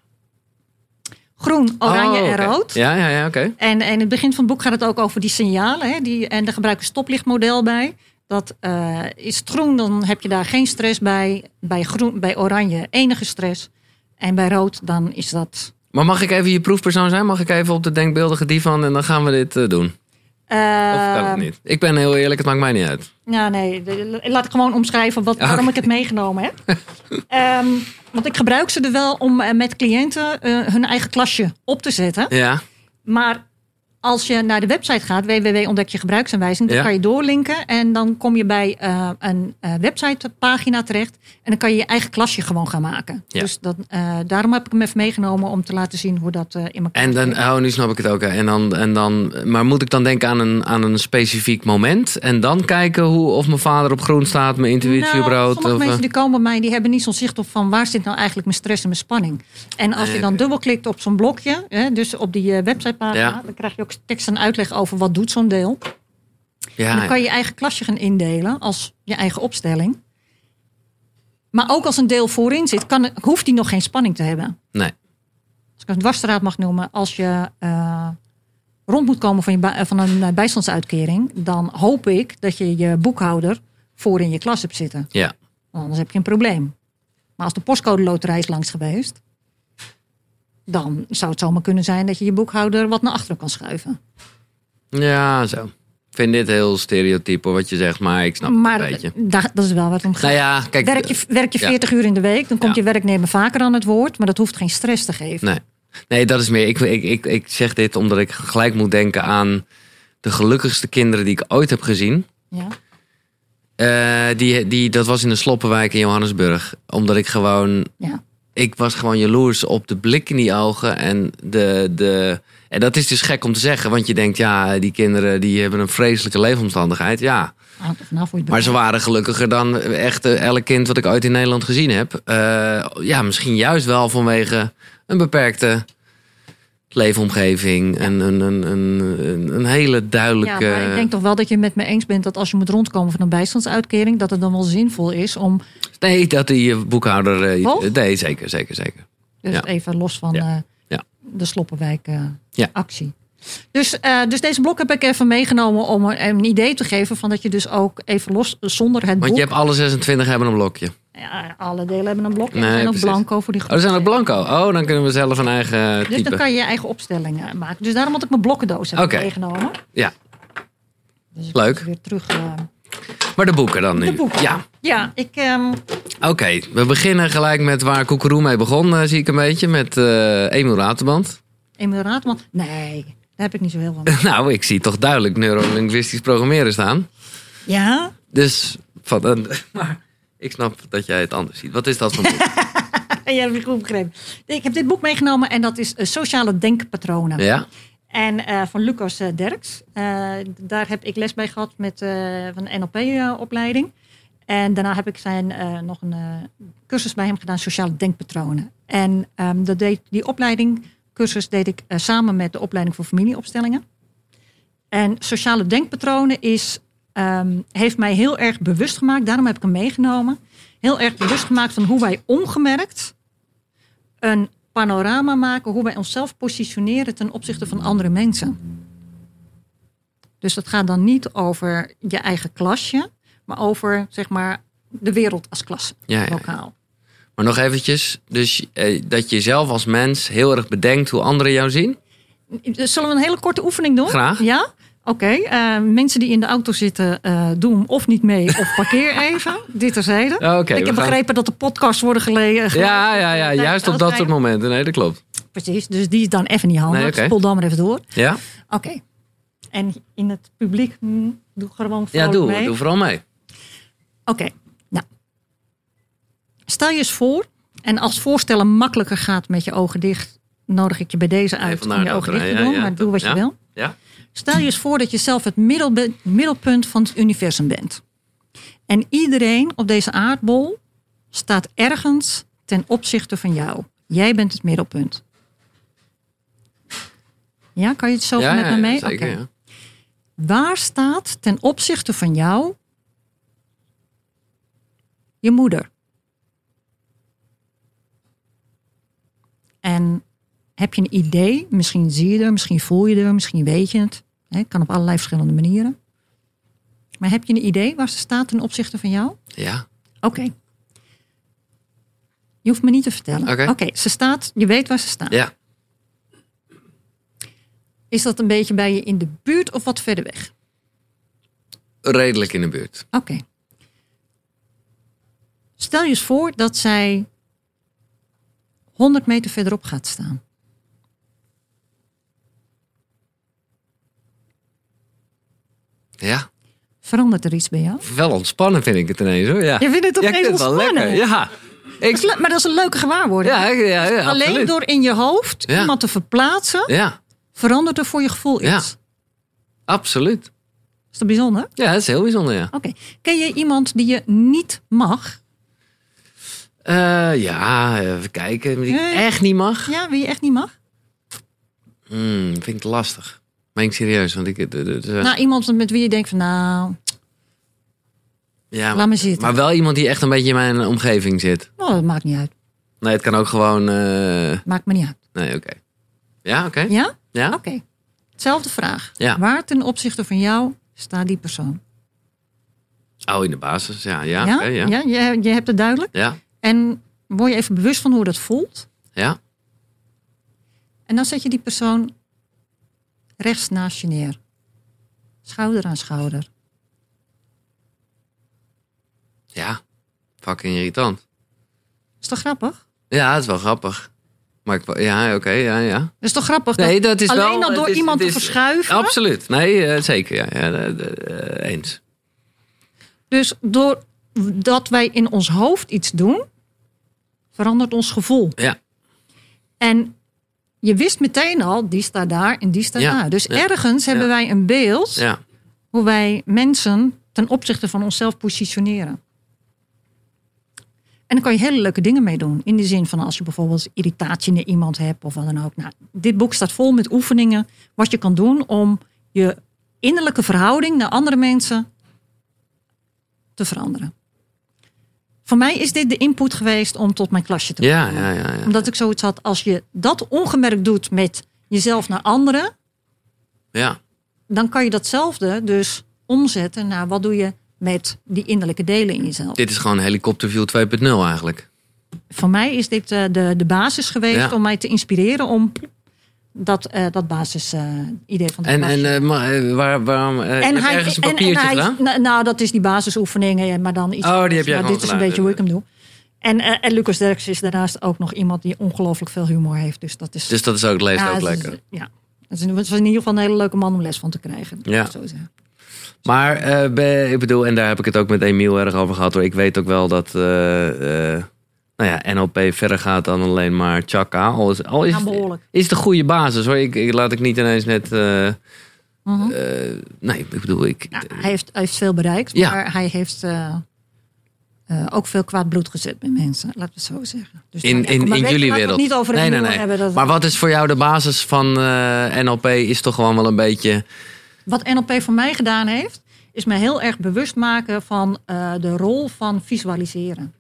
Groen, oranje Oh, en rood. Ja, ja, ja, oké. En, en in het begin van het boek gaat het ook over die signalen. Hè, die, en daar gebruik ik een stoplichtmodel bij. Dat eh, is het groen, dan heb je daar geen stress bij. Bij, groen, bij oranje enige stress. En bij rood, dan is dat... Maar mag ik even je proefpersoon zijn? Mag ik even op de denkbeeldige divan en dan gaan we dit eh, doen? Of kan het eh niet? Ik ben heel eerlijk, het maakt mij niet uit. Ja, nee. laat ik gewoon omschrijven wat, waarom ik het meegenomen heb. <laughs> Ehm, want ik gebruik ze er wel om eh, met cliënten eh, hun eigen klasje op te zetten. Ja, Maar als je naar de website gaat, www.ontdekjegebruiksaanwijzing, dan Ja. kan je doorlinken en dan kom je bij eh, een eh, websitepagina terecht. En dan kan je je eigen klasje gewoon gaan maken. Ja. Dus dat, eh, daarom heb ik hem even meegenomen om te laten zien hoe dat in elkaar en dan, oh, nu snap ik het ook. hè. En dan, en dan, maar moet ik dan denken aan een, aan een specifiek moment? En dan kijken hoe, of mijn vader op groen staat, mijn intuïtie Nou, rood? sommige Of, mensen die komen bij mij, die hebben niet zo'n zicht op van waar zit nou eigenlijk mijn stress en mijn spanning. En als je dan dubbelklikt op zo'n blokje, hè, dus op die websitepagina, Ja. dan krijg je ook tekst en uitleg over wat doet zo'n deel. ja, En dan kan je je eigen klasje gaan indelen als je eigen opstelling. Maar ook als een deel voorin zit, kan, hoeft die nog geen spanning te hebben. Nee. Als ik een dwarsstraat mag noemen, als je eh, rond moet komen van, je van een eh, bijstandsuitkering, dan hoop ik dat je je boekhouder voor in je klas hebt zitten. Ja. Anders heb je een probleem. Maar als de postcode loterij is langs geweest, dan zou het zomaar kunnen zijn dat je je boekhouder wat naar achteren kan schuiven. ja, zo. Ik vind dit heel stereotype wat je zegt, maar ik snap maar het een beetje. daar- dat is wel wat om gaat. Nou ja, kijk. Werk je, werk je ja. 40 uur in de week, dan komt Ja. je werknemer vaker aan het woord. Maar dat hoeft geen stress te geven. Nee. nee, dat is meer. Ik, ik, ik, ik zeg dit omdat ik gelijk moet denken aan de gelukkigste kinderen die ik ooit heb gezien. Ja? Eh, die, die, dat was in de Sloppenwijk in Johannesburg. Omdat ik gewoon Ja. Ik was gewoon jaloers op de blik in die ogen. En, de, de, en dat is dus gek om te zeggen. Want je denkt, ja, die kinderen die hebben een vreselijke leefomstandigheid. Ja, je het maar ze waren gelukkiger dan echt eh, elk kind wat ik ooit in Nederland gezien heb. Eh, ja, misschien juist wel vanwege een beperkte leefomgeving. Een, een, een, een, een, een hele Ja, duidelijke... maar ik denk toch wel dat je met me eens bent dat als je moet rondkomen van een bijstandsuitkering, dat het dan wel zinvol is om, Nee, dat die boekhouder... eh, nee, zeker, zeker, zeker. dus Ja. even los van Ja. eh, Ja. de Sloppenwijk eh, Ja. actie. Dus, dus deze blok heb ik even meegenomen om een, een idee te geven van dat je dus ook even los, zonder het Want boek, je hebt alle 26 hebben een blokje. Ja, alle delen hebben een blok en Nee, er zijn ook blanco voor die Oh, er zijn er blanco. Oh, dan kunnen we zelf een eigen Dus type. dan kan je je eigen opstellingen maken. Dus daarom had ik mijn blokkendoos hebben Oké. meegenomen. Ja, Dus ik Leuk. Weer terug. eh, maar de boeken dan nu. de boeken. Ja, Ja, ik. ehm, oké. We beginnen gelijk met waar Koekeroe mee begon, eh, zie ik een beetje. Met eh Emiel Raterband. Emil Raadman. Nee, daar heb ik niet zo heel van. <laughs> nou, ik zie toch duidelijk neurolinguistisch programmeren staan. Ja, Dus, van, een- <laughs> maar ik snap dat jij het anders ziet. Wat is dat voor boek? je hebt het goed begrepen. Ik heb dit boek meegenomen en dat is eh, Sociale Denkpatronen. ja? En eh, van Lucas eh, Derks. Daar heb ik les bij gehad met eh, van de NLP-opleiding. en daarna heb ik zijn, nog een cursus bij hem gedaan, Sociale Denkpatronen. En ehm, dat deed, die opleiding, cursus deed ik samen met de opleiding voor familieopstellingen. En sociale denkpatronen is, ehm, heeft mij heel erg bewust gemaakt, daarom heb ik hem meegenomen. Heel erg bewust gemaakt van hoe wij ongemerkt een panorama maken, hoe wij onszelf positioneren ten opzichte van andere mensen. Dus dat gaat dan niet over je eigen klasje, maar over zeg maar de wereld als klasse, Ja, ja. lokaal. Maar nog eventjes. Dus eh, dat je zelf als mens heel erg bedenkt hoe anderen jou zien. Zullen we een hele korte oefening doen? Graag. Ja? Oké. eh, mensen die in de auto zitten, eh doe hem of niet mee of parkeer <laughs> even. Dit terzijde. Ja, oké, ik heb gaan- begrepen dat de podcasts worden gelegen. Ja, ja, ja. Juist op dat soort momenten. Nee, dat klopt. Precies, dus die is dan even niet handig. Nee. Spoel dan maar even door. Ja? Oké. En in het publiek, hm, doe gewoon Ja, vrolijk doe. mee. Doe vooral mee. Oké, nou. Stel je eens voor, en als voorstellen makkelijker gaat met je ogen dicht, nodig ik je bij deze uit om je ogen dicht te ja, doen, ja, maar doe wat je ja. wil. Ja? Stel je eens voor dat je zelf het middelpunt van het universum bent. En iedereen op deze aardbol staat ergens ten opzichte van jou. Jij bent het middelpunt. Ja, kan je het zo ja, met ja, me mee? Zeker, Oké. ja. Waar staat ten opzichte van jou je moeder? En heb je een idee? Misschien zie je er, misschien voel je er, misschien weet je het. Hè, kan op allerlei verschillende manieren. Maar heb je een idee waar ze staat ten opzichte van jou? Ja. Oké. Je hoeft me niet te vertellen. Oké. ze staat, je weet waar ze staat. Ja. Is dat een beetje bij je in de buurt of wat verder weg? Redelijk in de buurt. Oké. Stel je eens voor dat zij 100 meter verderop gaat staan. Ja. Verandert er iets bij jou? Wel ontspannen vind ik het ineens hoor. Ja. Je vindt het ja, opeens wel ontspannen? lekker. Ja. Ik, maar dat is een leuke gewaarwording. ja, ja, ja, Alleen absoluut. door in je hoofd Ja. iemand te verplaatsen, Ja, verandert er voor je gevoel Ja. iets. absoluut. Is dat bijzonder? Ja, dat is heel bijzonder, ja. Oké. Ken je iemand die je niet mag? Eh, ja, even kijken. Die ik echt niet mag. Ja, wie je echt niet mag? Hmm, vind ik lastig. Meen ik serieus. Want ik, de- de- de- Nou, iemand met wie je denkt van nou, ja, laat me zitten. maar wel iemand die echt een beetje in mijn omgeving zit. oh, dat maakt niet uit. Nee, het kan ook gewoon... eh, Maakt me niet uit. nee, oké. Ja, oké. Ja? Ja? Oké. Hetzelfde vraag. Ja. Waar ten opzichte van jou staat die persoon? Oh, in de basis. Ja, ja, Ja? ja. ja. je, je hebt het duidelijk. Ja, En word je even bewust van hoe dat voelt. ja. En dan zet je die persoon rechts naast je neer. Schouder aan schouder. Ja. Fucking irritant. Is toch grappig? Ja, het is wel grappig. Maar ik, ja, oké, ja, ja. Dat is toch grappig? Nee, dat is alleen wel... al door is- iemand te verschuiven. Absoluut. Nee, eh, zeker. Ja, de- eh, eens. Dus doordat wij in ons hoofd iets doen, verandert ons gevoel. Ja. En je wist meteen al, die staat daar en die staat Ja, daar. Dus ja, ergens hebben wij een beeld hoe wij mensen ten opzichte van onszelf positioneren. En dan kan je hele leuke dingen mee doen. In de zin van als je bijvoorbeeld irritatie naar iemand hebt of wat dan ook. Nou, dit boek staat vol met oefeningen wat je kan doen om je innerlijke verhouding naar andere mensen te veranderen. Voor mij is dit de input geweest om tot mijn klasje te Ja, komen. ja, ja, ja. Omdat ik zoiets had, als je dat ongemerkt doet met jezelf naar anderen, ja. dan kan je datzelfde dus omzetten naar wat doe je met die innerlijke delen in jezelf. Dit is gewoon helikopterview 2.0 eigenlijk. Voor mij is dit eh, de, de basis geweest Ja. om mij te inspireren om dat, eh dat basis eh, idee van de En, en eh, waar, waarom... heb je ergens een papiertje hij, gedaan? nou, nou, dat is die basisoefeningen, maar dan iets. Oh, die anders. heb jij maar gewoon dit is een beetje hoe ik hem doe. En, en Lucas Derks is daarnaast ook nog iemand die ongelooflijk veel humor heeft. Dus dat is. Dus dat is ook, leest ja, ook het is- lekker. ja, het is, in- het is in ieder geval een hele leuke man om les van te krijgen. Ja. Zo zeggen. Maar ik bedoel, en daar heb ik het ook met Emiel erg over gehad. Hoor. Ik weet ook wel dat nou ja, NLP verder gaat dan alleen maar chakka. Al is, al is, Ja, behoorlijk. is de goede basis hoor. Ik, ik laat ik niet ineens net. eh, Mhm. eh, nee, ik bedoel, ik. Nou, hij, heeft, hij heeft veel bereikt, Ja. maar hij heeft eh, ook veel kwaad bloed gezet bij mensen, laten we het zo zeggen. Dus in, nou in, in jullie wereld. niet over nee, nee, hebben. Dat, Maar wat is voor jou de basis van NLP? Is toch gewoon wel een beetje. Wat NLP voor mij gedaan heeft, is me heel erg bewust maken van de rol van visualiseren.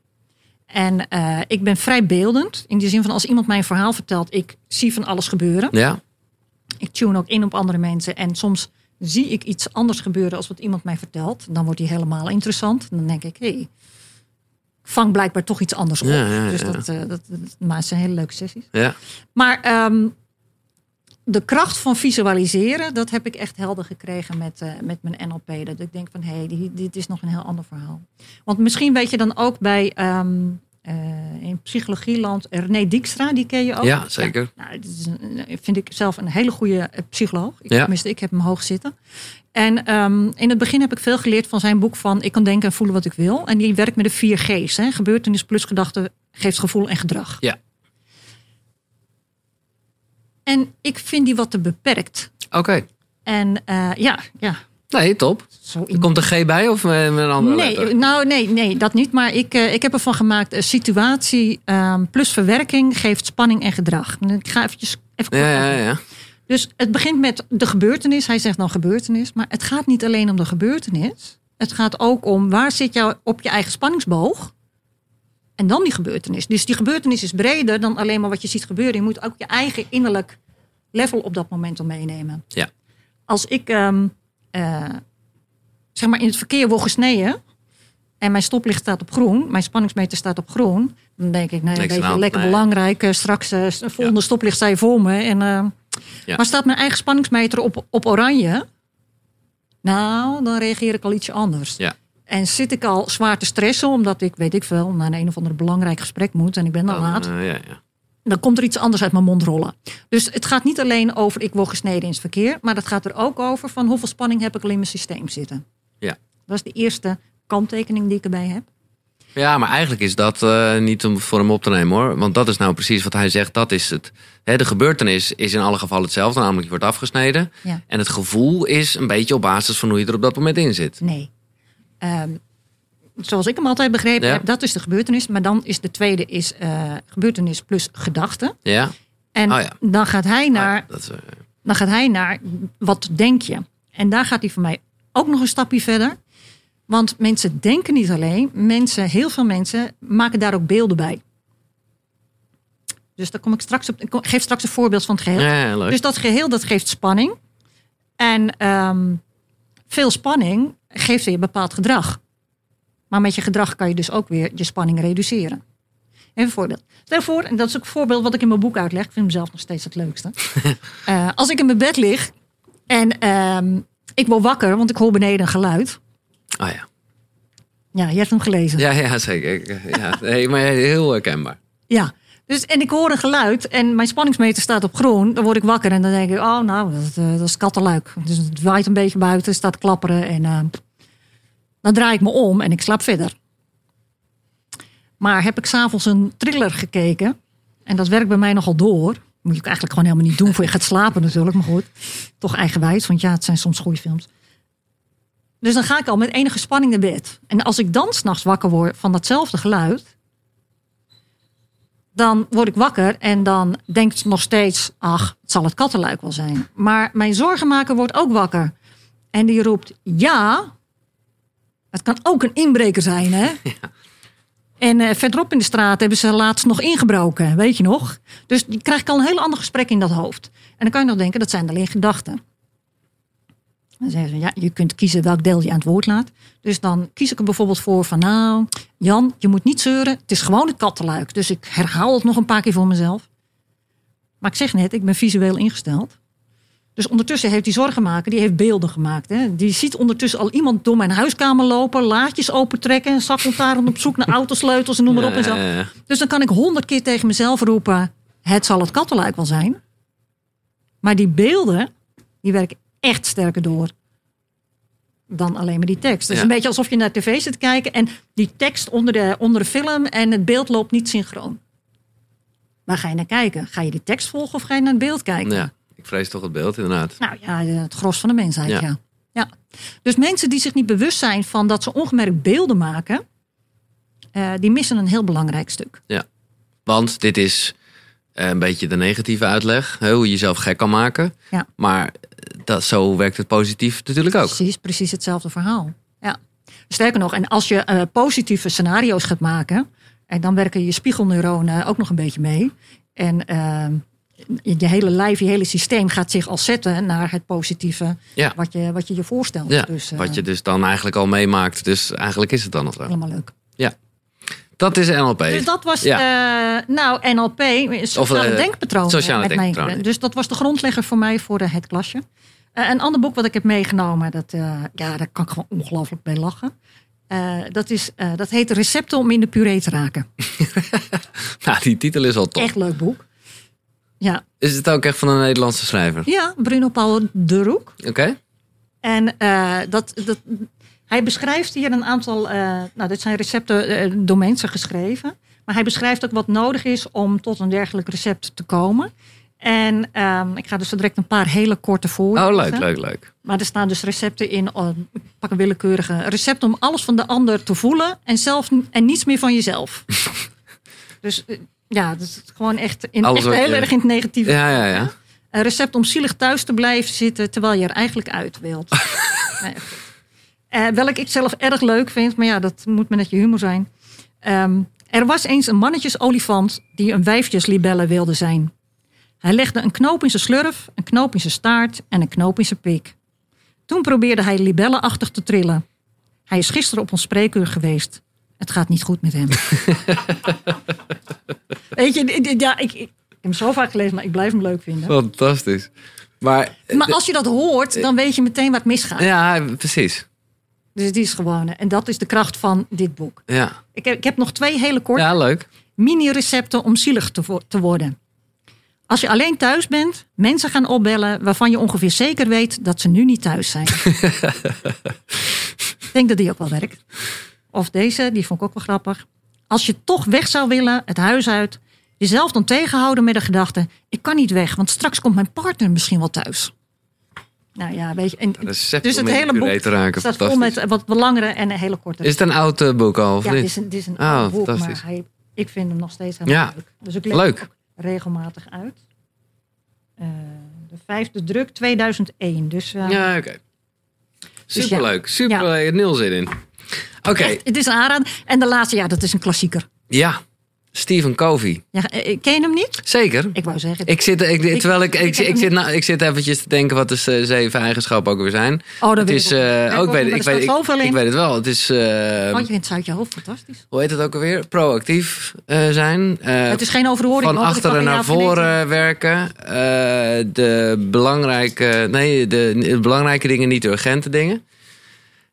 En eh, ik ben vrij beeldend. In de zin van als iemand mij een verhaal vertelt, ik zie van alles gebeuren. Ja, Ik tune ook in op andere mensen. En soms zie ik iets anders gebeuren als wat iemand mij vertelt. Dan wordt die helemaal interessant. Dan denk ik, hé, hey, ik vang blijkbaar toch iets anders op. Ja, ja, dus ja. dat, eh, dat, dat, maar het zijn hele leuke sessies. ja. Maar ehm, de kracht van visualiseren, dat heb ik echt helder gekregen met, eh, met mijn NLP. Dat ik denk van, hé, hey, dit is nog een heel ander verhaal. Want misschien weet je dan ook bij, ehm, eh, in psychologieland, René Dijkstra, die ken je ook. Ja, zeker. Nou, het is een, vind ik zelf een hele goede eh, psycholoog. Ik, Ja. Tenminste, ik heb hem hoog zitten. En ehm, in het begin heb ik veel geleerd van zijn boek van Ik kan denken en voelen wat ik wil. En die werkt met de vier G's. Hè? Gebeurtenis plus gedachte geeft gevoel en gedrag. Ja. En ik vind die wat te beperkt. Oké. En eh, ja, ja. Nee, top. Zo Er komt een G bij of met met een andere Nee, letter? nou nee, nee, dat niet. Maar ik, eh, ik heb ervan gemaakt, eh, situatie ehm, plus verwerking geeft spanning en gedrag. Ik ga eventjes even Ja, ja, uitleggen. ja. Dus het begint met de gebeurtenis. Hij zegt dan gebeurtenis. Maar het gaat niet alleen om de gebeurtenis. Het gaat ook om waar zit jou op je eigen spanningsboog. En dan die gebeurtenis. Dus die gebeurtenis is breder dan alleen maar wat je ziet gebeuren. Je moet ook je eigen innerlijk level op dat moment om meenemen. Ja. Als ik ehm, eh, zeg maar in het verkeer word gesneden. En mijn stoplicht staat op groen. Mijn spanningsmeter staat op groen. Dan denk ik, nee, weet je, lekker nee. belangrijk. eh, Straks eh, volgende stoplicht sta je voor me. En, eh, Ja. Maar staat mijn eigen spanningsmeter op, op oranje? Nou, dan reageer ik al ietsje anders. Ja. En zit ik al zwaar te stressen, omdat ik, weet ik veel, naar een of ander belangrijk gesprek moet en ik ben dan Dan, laat, eh, ja, ja. dan komt er iets anders uit mijn mond rollen. Dus het gaat niet alleen over ik word gesneden in het verkeer, maar het gaat er ook over van hoeveel spanning heb ik al in mijn systeem zitten. Ja. Dat is de eerste kanttekening die ik erbij heb. Ja, maar eigenlijk is dat eh, niet om voor hem op te nemen hoor. Want dat is nou precies wat hij zegt. Dat is het. Hè, de gebeurtenis is in alle gevallen hetzelfde. Namelijk je wordt afgesneden. Ja. En het gevoel is een beetje op basis van hoe je er op dat moment in zit. Nee. Ehm, zoals ik hem altijd begrepen Ja. heb, dat is de gebeurtenis. Maar dan is de tweede is, eh, gebeurtenis plus gedachte. Ja? En Oh ja. dan, gaat hij naar, Ah, dat is, eh, dan gaat hij naar wat denk je. En daar gaat hij voor mij ook nog een stapje verder. Want mensen denken niet alleen. Mensen, heel veel mensen maken daar ook beelden bij. Dus daar kom ik straks op. Ik geef straks een voorbeeld van het geheel. ja. Dus dat geheel dat geeft spanning. En ehm, veel spanning geeft weer bepaald gedrag. Maar met je gedrag kan je dus ook weer je spanning reduceren. Even een voorbeeld. Stel je voor, en dat is ook een voorbeeld wat ik in mijn boek uitleg. Ik vind hem zelf nog steeds het leukste. <laughs> Eh, als ik in mijn bed lig en ehm, ik word wakker, want ik hoor beneden een geluid. Ah ja. Ja, je hebt hem gelezen. Ja, ja, zeker. Ja, nee, maar heel herkenbaar. Ja. Dus, en ik hoor een geluid en mijn spanningsmeter staat op groen. Dan word ik wakker en dan denk ik, oh nou, dat, eh, dat is kattenluik. Dus het waait een beetje buiten, staat klapperen. En eh, dan draai ik me om en ik slaap verder. Maar heb ik s'avonds een thriller gekeken. En dat werkt bij mij nogal door. Moet je eigenlijk gewoon helemaal niet doen voor je gaat slapen natuurlijk. Maar goed, toch eigenwijs. Want ja, het zijn soms goede films. Dus dan ga ik al met enige spanning naar bed. En als ik dan s'nachts wakker word van datzelfde geluid. Dan word ik wakker en dan denkt nog steeds... ach, het zal het kattenluik wel zijn. Maar mijn zorgenmaker wordt ook wakker. En die roept, ja, het kan ook een inbreker zijn, hè? <laughs> En eh, verderop in de straat hebben ze laatst nog ingebroken, weet je nog? Dus die krijg ik al een heel ander gesprek in dat hoofd. En dan kan je nog denken, dat zijn alleen gedachten. Dan zeggen ze, ja, je kunt kiezen welk deel je aan het woord laat. Dus dan kies ik er bijvoorbeeld voor van, nou, Jan, je moet niet zeuren. Het is gewoon het kattenluik. Dus ik herhaal het nog een paar keer voor mezelf. Maar ik zeg net, ik ben visueel ingesteld. Dus ondertussen heeft die zorgenmaker, die heeft beelden gemaakt. Hè. Die ziet ondertussen al iemand door mijn huiskamer lopen, laadjes opentrekken, zaklantaarn op zoek naar autosleutels en noem maar op en zo. Dus dan kan ik honderd keer tegen mezelf roepen, het zal het kattenluik wel zijn. Maar die beelden, die werken echt sterker door dan alleen maar die tekst. Het is Ja. een beetje alsof je naar tv zit te kijken en die tekst onder de, onder de film en het beeld loopt niet synchroon. Waar ga je naar kijken? Ga je die tekst volgen of ga je naar het beeld kijken? Ja, ik vrees toch het beeld inderdaad. Nou ja, het gros van de mensheid, Ja. ja. ja. Dus mensen die zich niet bewust zijn van dat ze ongemerkt beelden maken, eh, die missen een heel belangrijk stuk. Want dit is eh, een beetje de negatieve uitleg. Hoe je jezelf gek kan maken. Ja. Maar eh, dat, zo werkt het positief natuurlijk ook. Precies, precies hetzelfde verhaal. Ja. Sterker nog, en als je eh, positieve scenario's gaat maken, en dan werken je spiegelneuronen ook nog een beetje mee. En eh, je je hele lijf, je hele systeem gaat zich al zetten naar het positieve Ja. wat, je, wat je je voorstelt. Ja, dus, eh, wat je dus dan eigenlijk al meemaakt. Dus eigenlijk is het dan nog zo. Helemaal leuk. Dat is NLP. Dus dat was, Ja. eh, nou, NLP, sociale eh, denkpatronen. sociale denkpatronen. Dus dat was de grondlegger voor mij voor eh, het klasje. Een ander boek wat ik heb meegenomen, dat, ja, daar kan ik gewoon ongelooflijk bij lachen. Dat, is, dat heet Recepten om in de puree te raken. <laughs> Nou, die titel is al top. Echt leuk boek. Ja, Is het ook echt van een Nederlandse schrijver? ja Bruno Paul de Roek. Oké. En dat, dat, hij beschrijft hier een aantal, eh, nou dit zijn recepten eh, door mensen geschreven. Maar hij beschrijft ook wat nodig is om tot een dergelijk recept te komen. En ehm, ik ga dus direct een paar hele korte voor. Oh, leuk, leuk, leuk. Maar er staan dus recepten in, oh, ik pak een willekeurige recept om alles van de ander te voelen en, zelf, en niets meer van jezelf. <laughs> dus eh, ja, dat is gewoon echt, in, echt heel je- erg in het negatieve. Ja, ja, ja. Een recept om zielig thuis te blijven zitten terwijl je er eigenlijk uit wilt. <laughs> Nee, Eh, welk ik zelf erg leuk vind, maar ja, dat moet me net je humor zijn. Ehm, er was eens een mannetjesolifant die een wijfjeslibelle wilde zijn. Hij legde een knoop in zijn slurf, een knoop in zijn staart en een knoop in zijn pik. Toen probeerde hij libellenachtig te trillen. Hij is gisteren op ons spreekuur geweest. Het gaat niet goed met hem. <laughs> Weet je, ja, ik, ik, ik heb hem zo vaak gelezen, maar ik blijf hem leuk vinden. Fantastisch. Maar, Maar als je dat hoort, dan weet je meteen wat misgaat. ja, precies. Dus die is gewoon. En dat is de kracht van dit boek. Ja, Ik heb, ik heb nog twee hele korte ja leuk. mini-recepten om zielig te, te worden. Als je alleen thuis bent, mensen gaan opbellen waarvan je ongeveer zeker weet dat ze nu niet thuis zijn. <laughs> ik denk dat die ook wel werkt. Of deze, die vond ik ook wel grappig. Als je toch weg zou willen, het huis uit, jezelf dan tegenhouden met de gedachte: ik kan niet weg, want straks komt mijn partner misschien wel thuis. Nou ja, weet je. En, Recept dus om het in hele boek te raken. staat vol met wat langere en een hele korte. Is het een oud eh, boek al, of Ja, niet? dit is een, dit is een Oh, oud boek, fantastisch. maar hij, ik vind hem nog steeds helemaal Ja, leuk. Dus ik lees leuk. hem ook regelmatig uit. Eh, de vijfde druk 2001. Dus eh, Ja, oké. Dus Superleuk. Superleuk. Nul zin in. Oké, het is een aanrader. En de laatste, ja, dat is een klassieker. ja. Stephen Covey. Ja, eh, ken je hem niet? Zeker. Ik wou zeggen. Ik zit, ik, terwijl ik, ik, ik zit, nou, ik zit eventjes te denken wat de zeven eigenschappen ook weer zijn. oh, dat Het weet is, ik ook. eh, weet, ik, weet, ik, weet het wel. Het is, eh, Oh, je vindt het uit je hoofd fantastisch. hoe heet het ook alweer? Proactief eh, zijn. Eh, het is geen overhoring. van want achteren naar voren werken. Eh, de belangrijke, nee, de, de belangrijke dingen, niet de urgente dingen.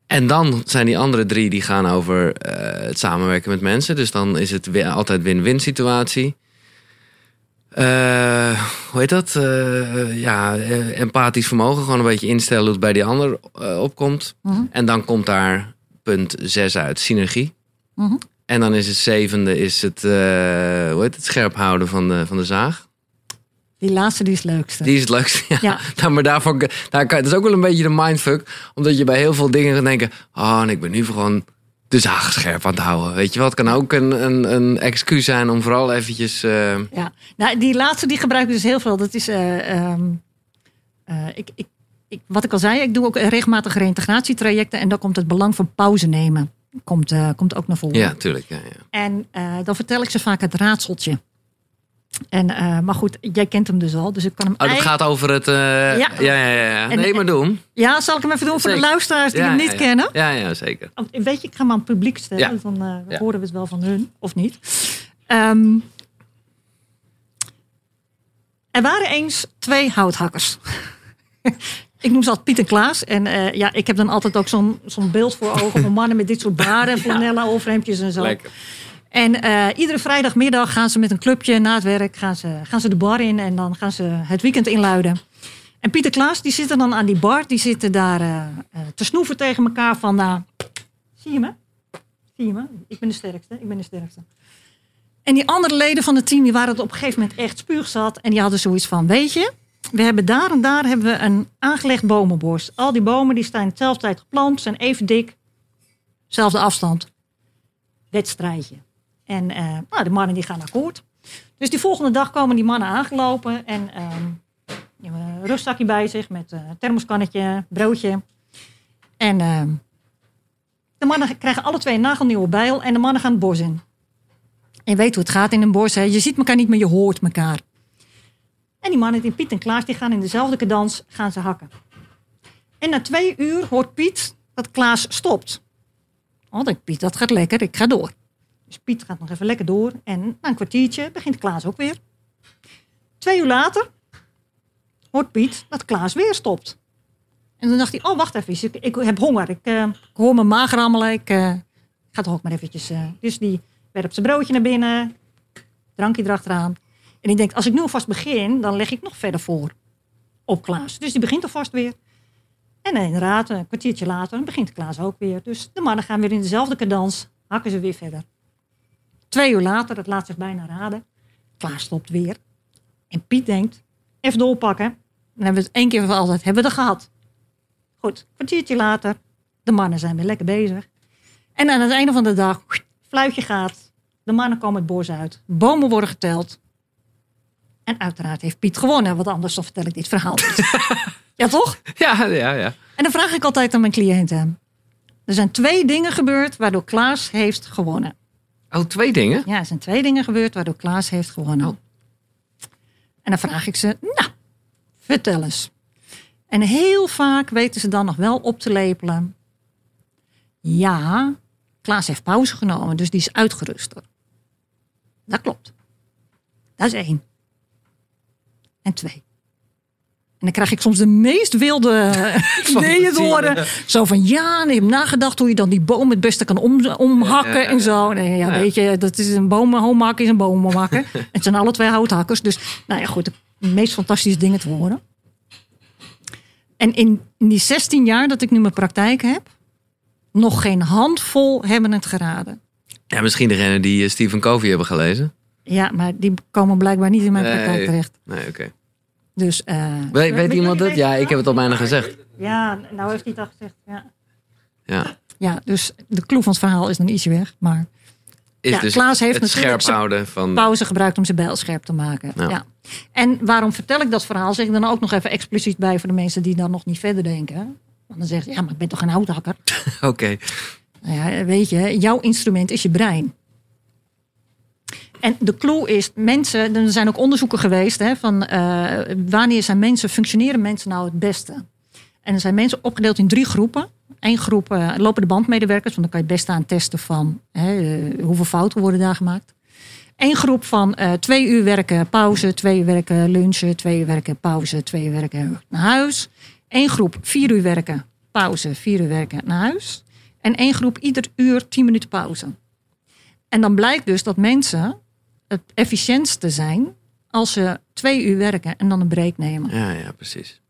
En dan zijn die andere drie die gaan over eh, het samenwerken met mensen. Dus dan is het weer altijd win-win situatie. Eh, hoe heet dat? Eh, ja, empathisch vermogen. Gewoon een beetje instellen hoe het bij die ander opkomt. Mhm. En dan komt daar punt 6 uit, synergie. Mhm. En dan is het zevende is het, hoe heet het, scherp houden van de, van de zaag. Die laatste die is het leukste. Die is het leukste. Ja. Ja. <laughs> Nou, maar daarvan, daar kan, dat is ook wel een beetje de mindfuck. Omdat je bij heel veel dingen gaat denken... Oh, en ik ben nu gewoon de zaag scherp aan het houden. Weet je wat? Het kan ook een, een, een excuus zijn om vooral eventjes... eh, Ja, nou, die laatste die gebruik ik dus heel veel. Dat is, eh, ehm, eh, ik, ik, ik, wat ik al zei, ik doe ook regelmatig reïntegratietrajecten. En dan komt het belang van pauze nemen. Komt, komt ook naar voren. ja, tuurlijk. Ja, ja. En dan vertel ik ze vaak het raadseltje. En, eh, maar goed, jij kent hem dus al. Dus ik kan hem Oh, dat eigenlijk- gaat over het... eh, ja. Ja. Ja, ja, En- Nee, maar doe hem. Ja, zal ik hem even doen voor de luisteraars die Ja, hem niet ja. kennen? Ja, ja, zeker. Weet je, ik ga hem aan het publiek stellen. Dan eh, horen we het wel van hun, of niet. Ehm, er waren eens twee houthakkers. <laughs> ik noem ze altijd Piet en Klaas. En eh, ja, ik heb dan altijd ook zo'n zo'n beeld voor ogen van mannen met dit soort baarden en <laughs> flanellen overhemdjes en zo. Lekker. En eh, iedere vrijdagmiddag gaan ze met een clubje na het werk gaan ze, gaan ze de bar in en dan gaan ze het weekend inluiden. En Pieter Klaas, die zitten dan aan die bar, die zitten daar eh, eh, te snoeven tegen elkaar van, zie je me? Zie je me? Ik ben de sterkste, ik ben de sterkste. En die andere leden van het team, die waren het op een gegeven moment echt spuugzat. En die hadden zoiets van, weet je, we hebben daar en daar hebben we een aangelegd bomenbos. Al die bomen die staan dezelfde tijd geplant, zijn even dik, zelfde afstand. Wedstrijdje. En eh, nou, de mannen die gaan akkoord. Dus die volgende dag komen die mannen aangelopen. En ehm, een rustzakje bij zich met een thermoskannetje, broodje. En ehm, de mannen krijgen alle twee een nagelnieuwe bijl. En de mannen gaan het bos in. En je weet hoe het gaat in een bos. Hè? Je ziet elkaar niet, maar je hoort elkaar. En die mannen, die Piet en Klaas, die gaan in dezelfde cadans gaan ze hakken. En na twee uur hoort Piet dat Klaas stopt. Oh, Piet, dat gaat lekker, ik ga door. Dus Piet gaat nog even lekker door. En na een kwartiertje begint Klaas ook weer. Twee uur later hoort Piet dat Klaas weer stopt. En toen dacht hij, oh wacht even, ik, ik heb honger. Ik, eh, ik hoor mijn maag rammelen. Ik eh, ga toch ook maar eventjes... eh. Dus die werpt zijn broodje naar binnen. Drankje erachteraan. En die denkt, als ik nu alvast begin, dan leg ik nog verder voor op Klaas. Dus die begint alvast weer. En inderdaad, een kwartiertje later dan begint Klaas ook weer. Dus de mannen gaan weer in dezelfde cadans, hakken ze weer verder. Twee uur later, dat laat zich bijna raden, Klaas stopt weer. En Piet denkt, even doorpakken. Dan hebben we het één keer voor altijd, hebben we het gehad. Goed, kwartiertje later, de mannen zijn weer lekker bezig. En aan het einde van de dag, fluitje gaat. De mannen komen het bos uit. Bomen worden geteld. En uiteraard heeft Piet gewonnen, want anders dan vertel ik dit verhaal niet. <laughs> ja, toch? Ja, ja, ja. En dan vraag ik altijd aan mijn cliënten. Er zijn twee dingen gebeurd waardoor Klaas heeft gewonnen. Oh, twee dingen? Ja, er zijn twee dingen gebeurd waardoor Klaas heeft gewonnen. Oh. En dan vraag ik ze, nou, vertel eens. En heel vaak weten ze dan nog wel op te lepelen. Ja, Klaas heeft pauze genomen, dus die is uitgeruster. Dat klopt. Dat is één. En twee. En dan krijg ik soms de meest wilde <laughs> ideeën <laughs> te horen. Zo van, ja, en ik heb nagedacht hoe je dan die boom het beste kan om, omhakken Ja, ja, ja. en zo. Nee, ja, weet je, dat is een boom omhakken is een boom omhakken. <laughs> het zijn alle twee houthakkers. Dus, nou ja, goed, de meest fantastische dingen te horen. En in, in die 16 jaar dat ik nu mijn praktijk heb, nog geen handvol hebben het geraden. Ja, misschien degene die eh, Stephen Covey hebben gelezen. Ja, maar die komen blijkbaar niet in mijn praktijk Nee. terecht. Nee, oké. Dus, eh, Weet, weet iemand het? Ja, ik heb het al bijna gezegd. Ja, nou heeft hij het al gezegd. Ja. Ja. ja, dus de clue van het verhaal is dan ietsje weg. Maar Is Ja, dus Klaas heeft het natuurlijk scherp houden van... pauze gebruikt om zijn bijl scherp te maken. Ja. Ja. En waarom vertel ik dat verhaal? Zeg ik dan ook nog even expliciet bij voor de mensen die dan nog niet verder denken. Want dan zeggen ze, ja, maar ik ben toch een houthakker? <laughs> Oké. Nou ja, weet je, jouw instrument is je brein. En de clue is, mensen, er zijn ook onderzoeken geweest hè, van eh, wanneer zijn mensen, functioneren mensen nou het beste? En er zijn mensen opgedeeld in drie groepen. Eén groep eh, lopende bandmedewerkers, want dan kan je het aan testen van hè, eh, hoeveel fouten worden daar gemaakt. Eén groep van twee uur werken, pauze, twee uur werken, lunchen, twee uur werken, pauze, twee uur werken, naar huis. Eén groep vier uur werken, pauze, vier uur werken, naar huis. En één groep ieder uur tien minuten pauze. En dan blijkt dus dat mensen het efficiëntste zijn als ze twee uur werken en dan een break nemen. Ja, ja, precies.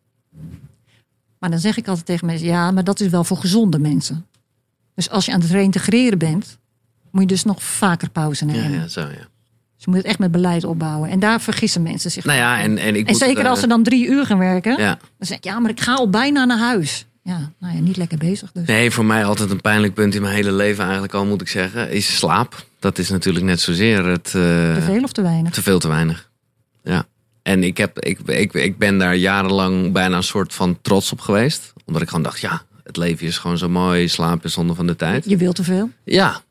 Maar dan zeg ik altijd tegen mensen, ja, maar dat is wel voor gezonde mensen. Dus als je aan het reintegreren bent, moet je dus nog vaker pauze Ja, nemen. ja, zo ja. Dus je moet het echt met beleid opbouwen. En daar vergissen mensen zich. Nou ja, en, en ik en zeker eh, als ze dan drie uur gaan werken. Ja. Dan zeg ik, ja, maar ik ga al bijna naar huis. Ja, nou ja, niet lekker bezig dus. Nee, voor mij altijd een pijnlijk punt in mijn hele leven eigenlijk al, moet ik zeggen, is slaap. Dat is natuurlijk net zozeer het... eh, Te veel of te weinig? Te veel te weinig. Ja. En ik, heb, ik, ik, ik ben daar jarenlang bijna een soort van trots op geweest. Omdat ik gewoon dacht, ja, het leven is gewoon zo mooi. Slaap is zonde van de tijd. Je wilt te veel. Ja.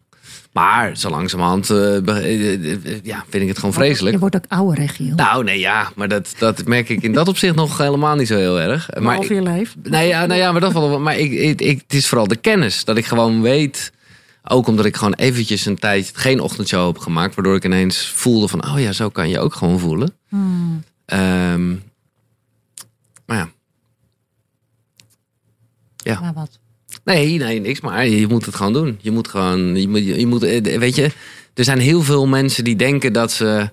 Maar zo langzamerhand eh, eh, ja, vind ik het gewoon vreselijk. Je wordt ook ouder, Giel. Nou, nee, ja. Maar dat, dat merk ik in dat <laughs> opzicht nog helemaal niet zo heel erg. Maar ik- je lijf. nou ja, nou ja, maar dat wel. Maar ik, ik, ik- het is vooral de kennis. Dat ik gewoon weet. Ook omdat ik gewoon eventjes een tijd geen ochtendshow heb gemaakt. Waardoor ik ineens voelde van, oh ja, zo kan je ook gewoon voelen. Hmm. Ehm, maar ja. Ja. Maar wat? Nee, nee, niks. Maar je moet het gewoon doen. Je moet gewoon, je moet, je moet, eh, weet je, er zijn heel veel mensen die denken dat ze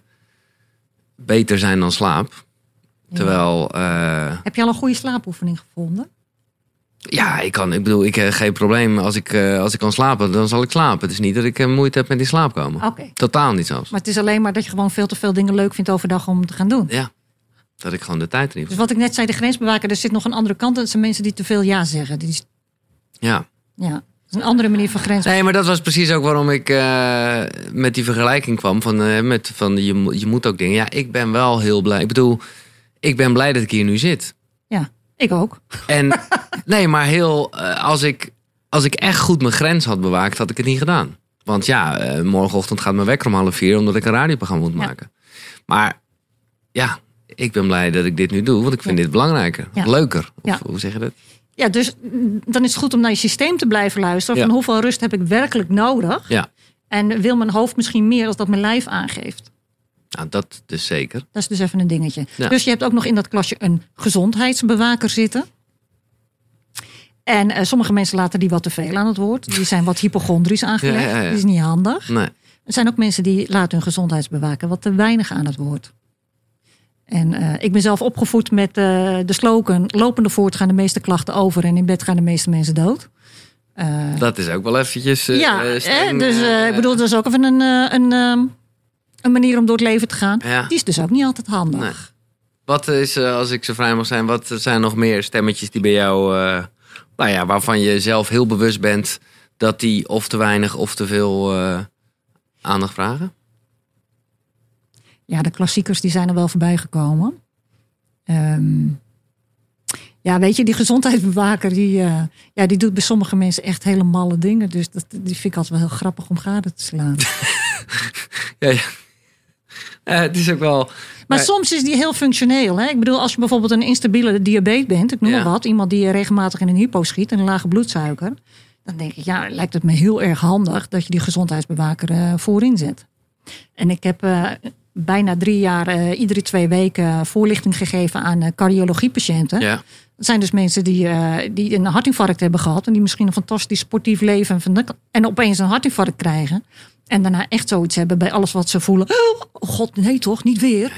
beter zijn dan slaap. Terwijl, eh, Heb je al een goede slaapoefening gevonden? Ja, ik kan, ik bedoel, ik heb geen probleem. Als ik, eh, als ik kan slapen, dan zal ik slapen. Het is niet dat ik eh, moeite heb met in slaap komen. Totaal niet zelfs. Maar het is alleen maar dat je gewoon veel te veel dingen leuk vindt overdag om te gaan doen. Ja, dat ik gewoon de tijd niet Dus wat ik net zei, de grensbewaker, er zit nog een andere kant. Dat zijn mensen die te veel ja zeggen. Die, is- Ja. ja, dat is een andere manier van grens. Nee, maar dat was precies ook waarom ik eh, met die vergelijking kwam. Van, eh, met, van je, je moet ook dingen. Ja, ik ben wel heel blij. Ik bedoel, ik ben blij dat ik hier nu zit. Ja, ik ook. En <laughs> nee, maar heel, eh, als, ik, als ik echt goed mijn grens had bewaakt, had ik het niet gedaan. Want ja, eh, morgenochtend gaat mijn wekker om half vier, omdat ik een radioprogramma moet Ja. maken. Maar ja, ik ben blij dat ik dit nu doe, want ik vind dit belangrijker. Ja. Leuker. Of, Ja. Hoe zeg je dat? Ja, dus dan is het goed om naar je systeem te blijven luisteren. Van hoeveel rust heb ik werkelijk nodig? Ja, En wil mijn hoofd misschien meer als dat mijn lijf aangeeft? nou, dat dus zeker. Dat is dus even een dingetje. Ja. Dus je hebt ook nog in dat klasje een gezondheidsbewaker zitten. En eh, sommige mensen laten die wat te veel aan het woord. Die zijn wat hypochondrisch <laughs> aangelegd. Ja, ja, ja. Dat is niet handig. Nee. Er zijn ook mensen die laten hun gezondheidsbewaker wat te weinig aan het woord. En eh, ik ben zelf opgevoed met eh, de slogan... lopende voort gaan de meeste klachten over... en in bed gaan de meeste mensen dood. Dat is ook wel eventjes. ja, dus ik bedoel, dat is ook even een, een, ehm, een manier om door het leven te gaan. Ja. Die is dus ook niet altijd handig. Nee. Wat is, als ik zo vrij mag zijn, wat zijn nog meer stemmetjes die bij jou, nou ja, waarvan je zelf heel bewust bent dat die of te weinig of te veel eh, aandacht vragen? Ja, de klassiekers die zijn er wel voorbij gekomen. Ehm, ja, weet je, die gezondheidsbewaker, die, eh, ja, die doet bij sommige mensen echt hele malle dingen. Dus dat, die vind ik altijd wel heel grappig om gade te slaan. <laughs> Ja, ja. Eh, het is ook wel. Maar Nee. soms is die heel functioneel. Hè? Ik bedoel, als je bijvoorbeeld een instabiele diabetes bent, ik noem Ja. maar wat, iemand die regelmatig in een hypo schiet en een lage bloedsuiker, dan denk ik, ja, lijkt het me heel erg handig dat je die gezondheidsbewaker eh, voorin zet. En ik heb eh, bijna drie jaar, eh, iedere twee weken, voorlichting gegeven aan cardiologiepatiënten. Ja, Dat zijn dus mensen die, die een hartinfarct hebben gehad. En die misschien een fantastisch sportief leven. En opeens een hartinfarct krijgen. En daarna echt zoiets hebben bij alles wat ze voelen. Oh god, nee toch, niet weer.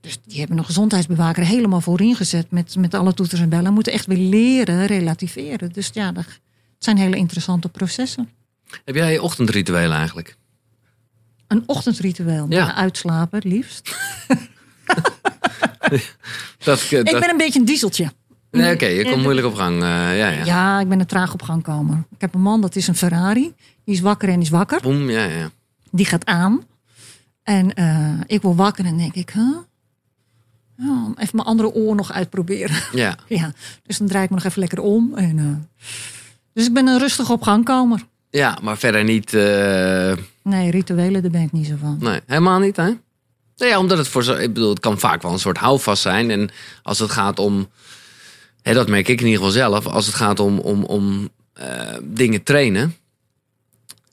Dus die hebben een gezondheidsbewaker helemaal voorin gezet. Met, met alle toeters en bellen. Moeten echt weer leren relativeren. Dus ja, dat het zijn hele interessante processen. heb jij ochtendrituelen eigenlijk? Een ochtendritueel. Ja. Uitslapen, liefst. <laughs> Dat, eh, Ik dat- ben een beetje een dieseltje. nee, oké, je komt moeilijk op gang. eh, ja, ja. Ja, ik ben een traag op gang komen. Ik heb een man, dat is een Ferrari. Die is wakker en is wakker. Boem, ja, ja. Die gaat aan. En eh, ik word wakker en denk ik, huh? Even mijn andere oor nog uitproberen. Ja, <laughs> ja, dus dan draai ik me nog even lekker om. En, eh, dus ik ben een rustig op gangkomer. ja maar verder niet. eh, Nee, rituelen, daar ben ik niet zo van. Nee, helemaal niet, hè? Ja, omdat het voor zo. Ik bedoel, het kan vaak wel een soort houvast zijn. En als het gaat om. Hè, dat merk ik in ieder geval zelf. Als het gaat om, om, om dingen trainen.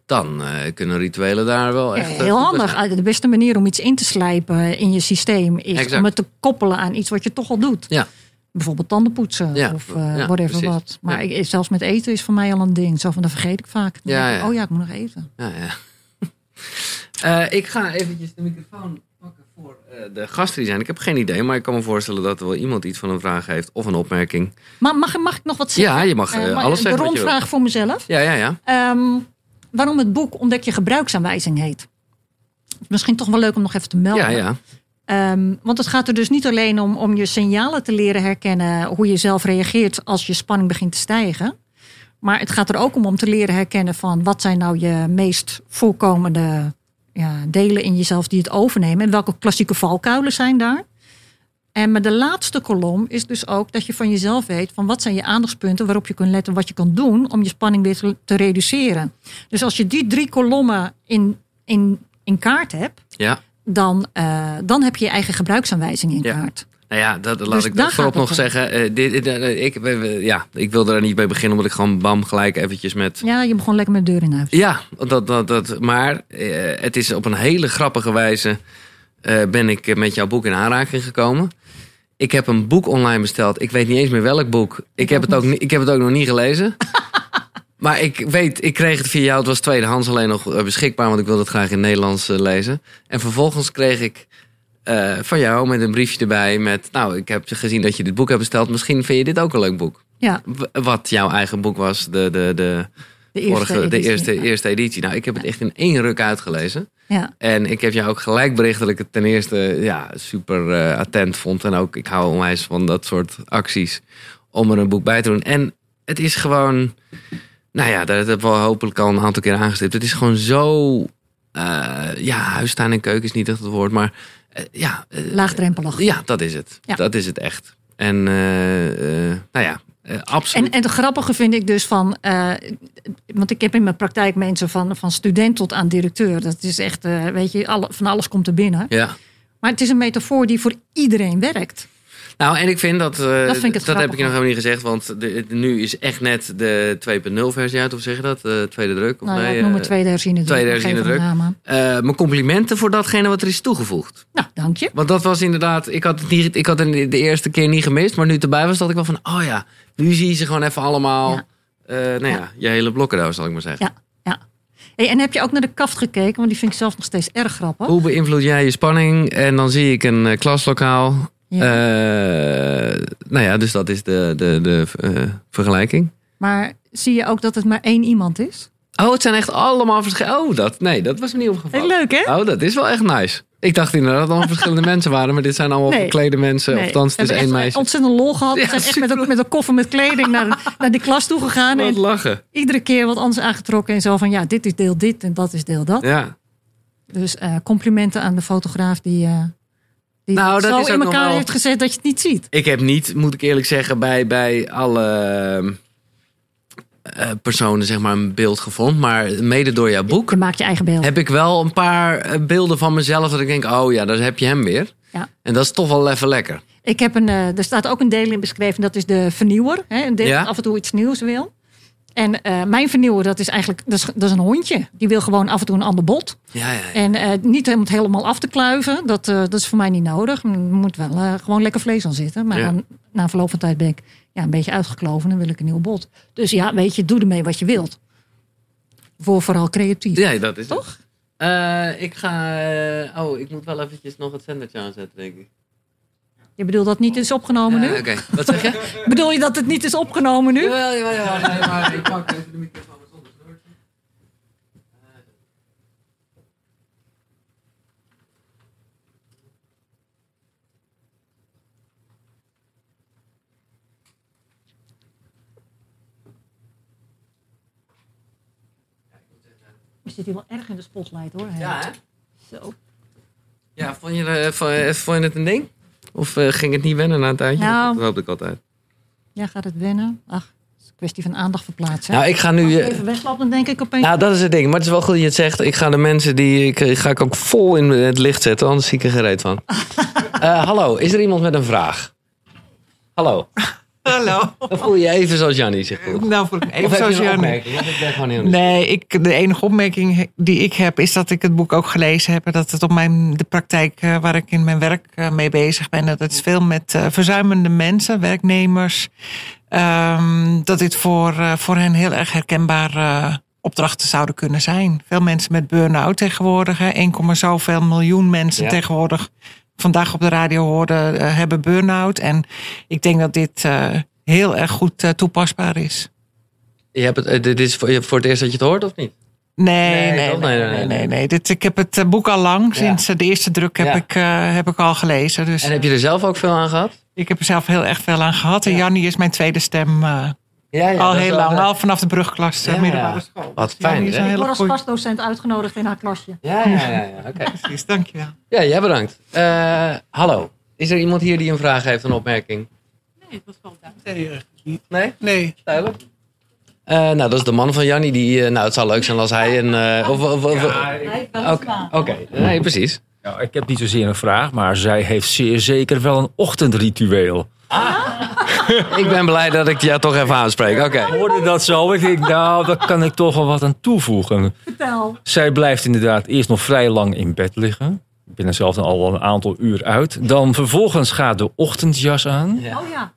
Dan eh, kunnen rituelen daar wel echt. eh, heel handig. zijn. De beste manier om iets in te slijpen in je systeem is Exact. om het te koppelen aan iets wat je toch al doet. Ja. Bijvoorbeeld tanden poetsen Ja, of eh ja, whatever precies. wat. Maar Ja. ik, zelfs met eten is voor mij al een ding. Zo van, dat vergeet ik vaak. Ik. Oh ja, ik moet nog eten. Ja, ja. <laughs> Eh, ik ga eventjes de microfoon pakken voor de gasten die zijn. Ik heb geen idee, maar ik kan me voorstellen dat er wel iemand iets van een vraag heeft of een opmerking. Maar mag, mag ik nog wat zeggen? Ja, je mag alles De zeggen. rondvraag voor mezelf. Ja, ja, ja. Ehm, waarom het boek Ontdek je gebruiksaanwijzing heet. Misschien toch wel leuk om nog even te melden. Ja, ja. Ehm, want het gaat er dus niet alleen om om je signalen te leren herkennen, hoe je zelf reageert als je spanning begint te stijgen. Maar het gaat er ook om om te leren herkennen van wat zijn nou je meest voorkomende ja, delen in jezelf die het overnemen. En welke klassieke valkuilen zijn daar. En met de laatste kolom is dus ook dat je van jezelf weet van wat zijn je aandachtspunten waarop je kunt letten, wat je kan doen om je spanning weer te, reduceren. Dus als je die drie kolommen in, in, in kaart hebt, ja. dan, eh, dan heb je je eigen gebruiksaanwijzing in Ja. kaart. Nou ja, dat, laat Dus ik dat voorop nog om. zeggen. Eh, dit, dit, eh, ik, ja, ik wilde daar niet bij beginnen, omdat ik gewoon bam gelijk eventjes met... Ja, je begon lekker met de deur in huis. Ja, dat, dat, dat, maar het is op een hele grappige wijze ben ik met jouw boek in aanraking gekomen. Ik heb een boek online besteld. Ik weet niet eens meer welk boek. Ik, heb, het ook, ik heb het ook nog niet gelezen. <laughs> maar ik weet, ik kreeg het via jou. Het was tweedehands alleen nog eh, beschikbaar, want ik wilde het graag in het Nederlands eh, lezen. En vervolgens kreeg ik eh, van jou met een briefje erbij met... Nou, ik heb gezien dat je dit boek hebt besteld. Misschien vind je dit ook een leuk boek. Ja, Wat jouw eigen boek was, de, de, de, de eerste vorige, de eerste, eerste editie. Nou, ik heb het echt in één ruk uitgelezen. Ja, En ik heb jou ook gelijk bericht dat ik het ten eerste ja, super eh, attent vond. En ook, ik hou onwijs van dat soort acties om er een boek bij te doen. En het is gewoon, nou ja, dat hebben we hopelijk al een aantal keer aangestipt. Het is gewoon zo, eh, ja, huisstaan en keuken is niet echt het woord, maar eh, ja, laagdrempelig. ja, dat is het. Ja. Dat is het echt. En nou ja, eh, absoluut. En, en het grappige vind ik dus van, eh, want ik heb in mijn praktijk mensen van, van student tot aan directeur. Dat is echt, eh, weet je, alle, van alles komt er binnen. ja. Maar het is een metafoor die voor iedereen werkt. Nou, en ik vind dat. eh, Dat vind ik het dat heb ik nog helemaal niet gezegd, want de, de- nu is echt net de 2.0 versie uit, of zeg je dat? De tweede druk? Of Nou, ja, nee, ik noem het eh, tweede herziene druk. tweede herziene druk. eh, mijn complimenten voor datgene wat er is toegevoegd. Nou, dank je. Want dat was inderdaad, ik had het, niet, ik had het de eerste keer niet gemist, maar nu het erbij was, dacht ik wel van, oh ja, nu zie je ze gewoon even allemaal. Ja. eh, nou ja, je hele blokkendoos, zal ik maar zeggen. Ja, ja. Hey, en heb je ook naar de kaft gekeken? Want die vind ik zelf nog steeds erg grappig. Hoe beïnvloed jij je spanning? En dan zie ik een eh, klaslokaal. Ja. Eh, nou ja, dus dat is de, de, de eh, vergelijking. Maar zie je ook dat het maar één iemand is? Oh, het zijn echt allemaal verschillende. Oh, dat, nee, dat was me niet Heel opgevallen. leuk, hè? Oh, dat is wel echt nice. Ik dacht inderdaad dat het allemaal verschillende <laughs> mensen waren, maar dit zijn allemaal Nee. verklede mensen. Nee, Of althans, het is hebben één meisje. ontzettend lol gehad. Ja, zijn echt met een, met een koffer met kleding naar, <laughs> naar die klas toe gegaan. Wat En lachen. iedere keer wat anders aangetrokken. En zo van, ja, dit is deel dit en dat is deel dat. Ja. Dus eh, complimenten aan de fotograaf die, die Nou, dat zo is in elkaar wel- heeft gezet dat je het niet ziet. Ik heb niet, moet ik eerlijk zeggen, bij, bij alle eh, personen zeg maar een beeld gevonden. Maar mede door jouw boek Je maakt je eigen beeld. heb ik wel een paar eh, beelden van mezelf dat ik denk, oh ja, daar heb je hem weer. Ja. En dat is toch wel even lekker. Ik heb een, eh, er staat ook een deel in beschreven, dat is de vernieuwer. Hè, een deel Ja. dat af en toe iets nieuws wil. En eh, mijn vernieuwer, dat is eigenlijk dat is, dat is een hondje. Die wil gewoon af en toe een ander bot. Ja, ja, ja. En eh, niet om het helemaal af te kluiven. Dat, eh, dat is voor mij niet nodig. Er moet wel gewoon lekker vlees aan zitten. Maar Ja. dan, na verloop van tijd ben ik ja, een beetje uitgekloven. En wil ik een nieuw bot. Dus ja, weet je, doe ermee wat je wilt. Voor vooral creatief. Ja, dat is het. Toch? Eh, ik ga. oh, ik moet wel eventjes nog het zendertje aanzetten, denk ik. Je bedoelt dat het niet is opgenomen nu? Oké, wat zeg je? <laughs> Bedoel je dat het niet is opgenomen nu? Jawel, jawel, jawel. Nee, maar ik pak even de microfoon. Je zit hier wel erg in de spotlight hoor. Ja, hè? Zo. Ja, vond je, eh, vond, je- vond je het een ding? Of eh, ging het niet wennen na een tijdje? Nou. Dat hoop ik altijd. Ja, gaat het wennen? Ach, het is een kwestie van aandacht verplaatsen. Nou, ik ga nu... Je eh, even wegloopt, dan denk ik opeens... nou, dat is het ding. Maar het is wel goed dat je het zegt. Ik ga de mensen die... Ik, ik ga ik ook vol in het licht zetten, anders zie ik er gereed van. <laughs> Eh, hallo, is er iemand met een vraag? Hallo. Hallo. Dan voel je je even zoals Jannie zich voelt. Nou, voel ik Of even zoals ik heel Nee, ik, de enige opmerking die ik heb is dat ik het boek ook gelezen heb. En dat het op mijn, de praktijk eh, waar ik in mijn werk eh, mee bezig ben. Dat het veel met eh, verzuimende mensen, werknemers. ehm, dat dit voor, voor hen heel erg herkenbare opdrachten zouden kunnen zijn. Veel mensen met burn-out tegenwoordig. hè. 1, zoveel miljoen mensen Ja. tegenwoordig vandaag op de radio hoorden eh, hebben burn-out. En ik denk dat dit eh, heel erg goed eh, toepasbaar is. Je hebt het, dit is voor, voor het eerst dat je het hoort, of niet? Nee, Nee, nee, nee, Nee, Dit, ik heb het boek al lang, sinds de eerste druk heb, ik, heb ik al gelezen. Dus En heb je er zelf ook veel aan gehad? ik heb er zelf heel erg veel aan gehad. En Ja. Jannie is mijn tweede stem Ja, ja al heel wel- lang, al vanaf de brugklas, eh, Ja, middelbare ja. school. Wat fijn, hè? Ik word als goeie- gastdocent uitgenodigd in haar klasje. Ja, ja, ja. ja. Oké. <laughs> Precies, dankjewel. Ja, jij bedankt. Eh, hallo. Is er iemand hier die een vraag heeft, een opmerking? Nee, dat was wel Nee, Nee? nee. Duidelijk. Eh, nou, dat is de man van Jannie. Die, eh, nou, het zou leuk zijn als hij een... eh, of, of, of- Oké, oké. nee, precies. Ja, ik heb niet zozeer een vraag, maar zij heeft zeer zeker wel een ochtendritueel. Ik ben blij dat ik jou toch even aanspreek. Oké. Hoorde dat zo? Ik denk, nou, daar kan ik toch wel wat aan toevoegen. Vertel. Zij blijft inderdaad eerst nog vrij lang in bed liggen. Ik ben er zelf al een aantal uur uit. Dan vervolgens gaat de ochtendjas aan. Oh ja.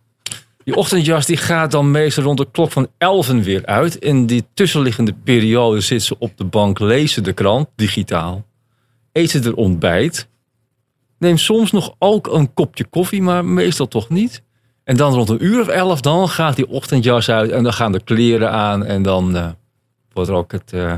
Die ochtendjas die gaat dan meestal rond de klok van 11 weer uit. In die tussenliggende periode zit ze op de bank, leest ze de krant, digitaal. Eet ze er ontbijt. Neemt soms nog ook een kopje koffie, maar meestal toch niet. En dan rond een uur of elf, dan gaat die ochtendjas uit en dan gaan de kleren aan. En dan eh, wordt er ook het, eh,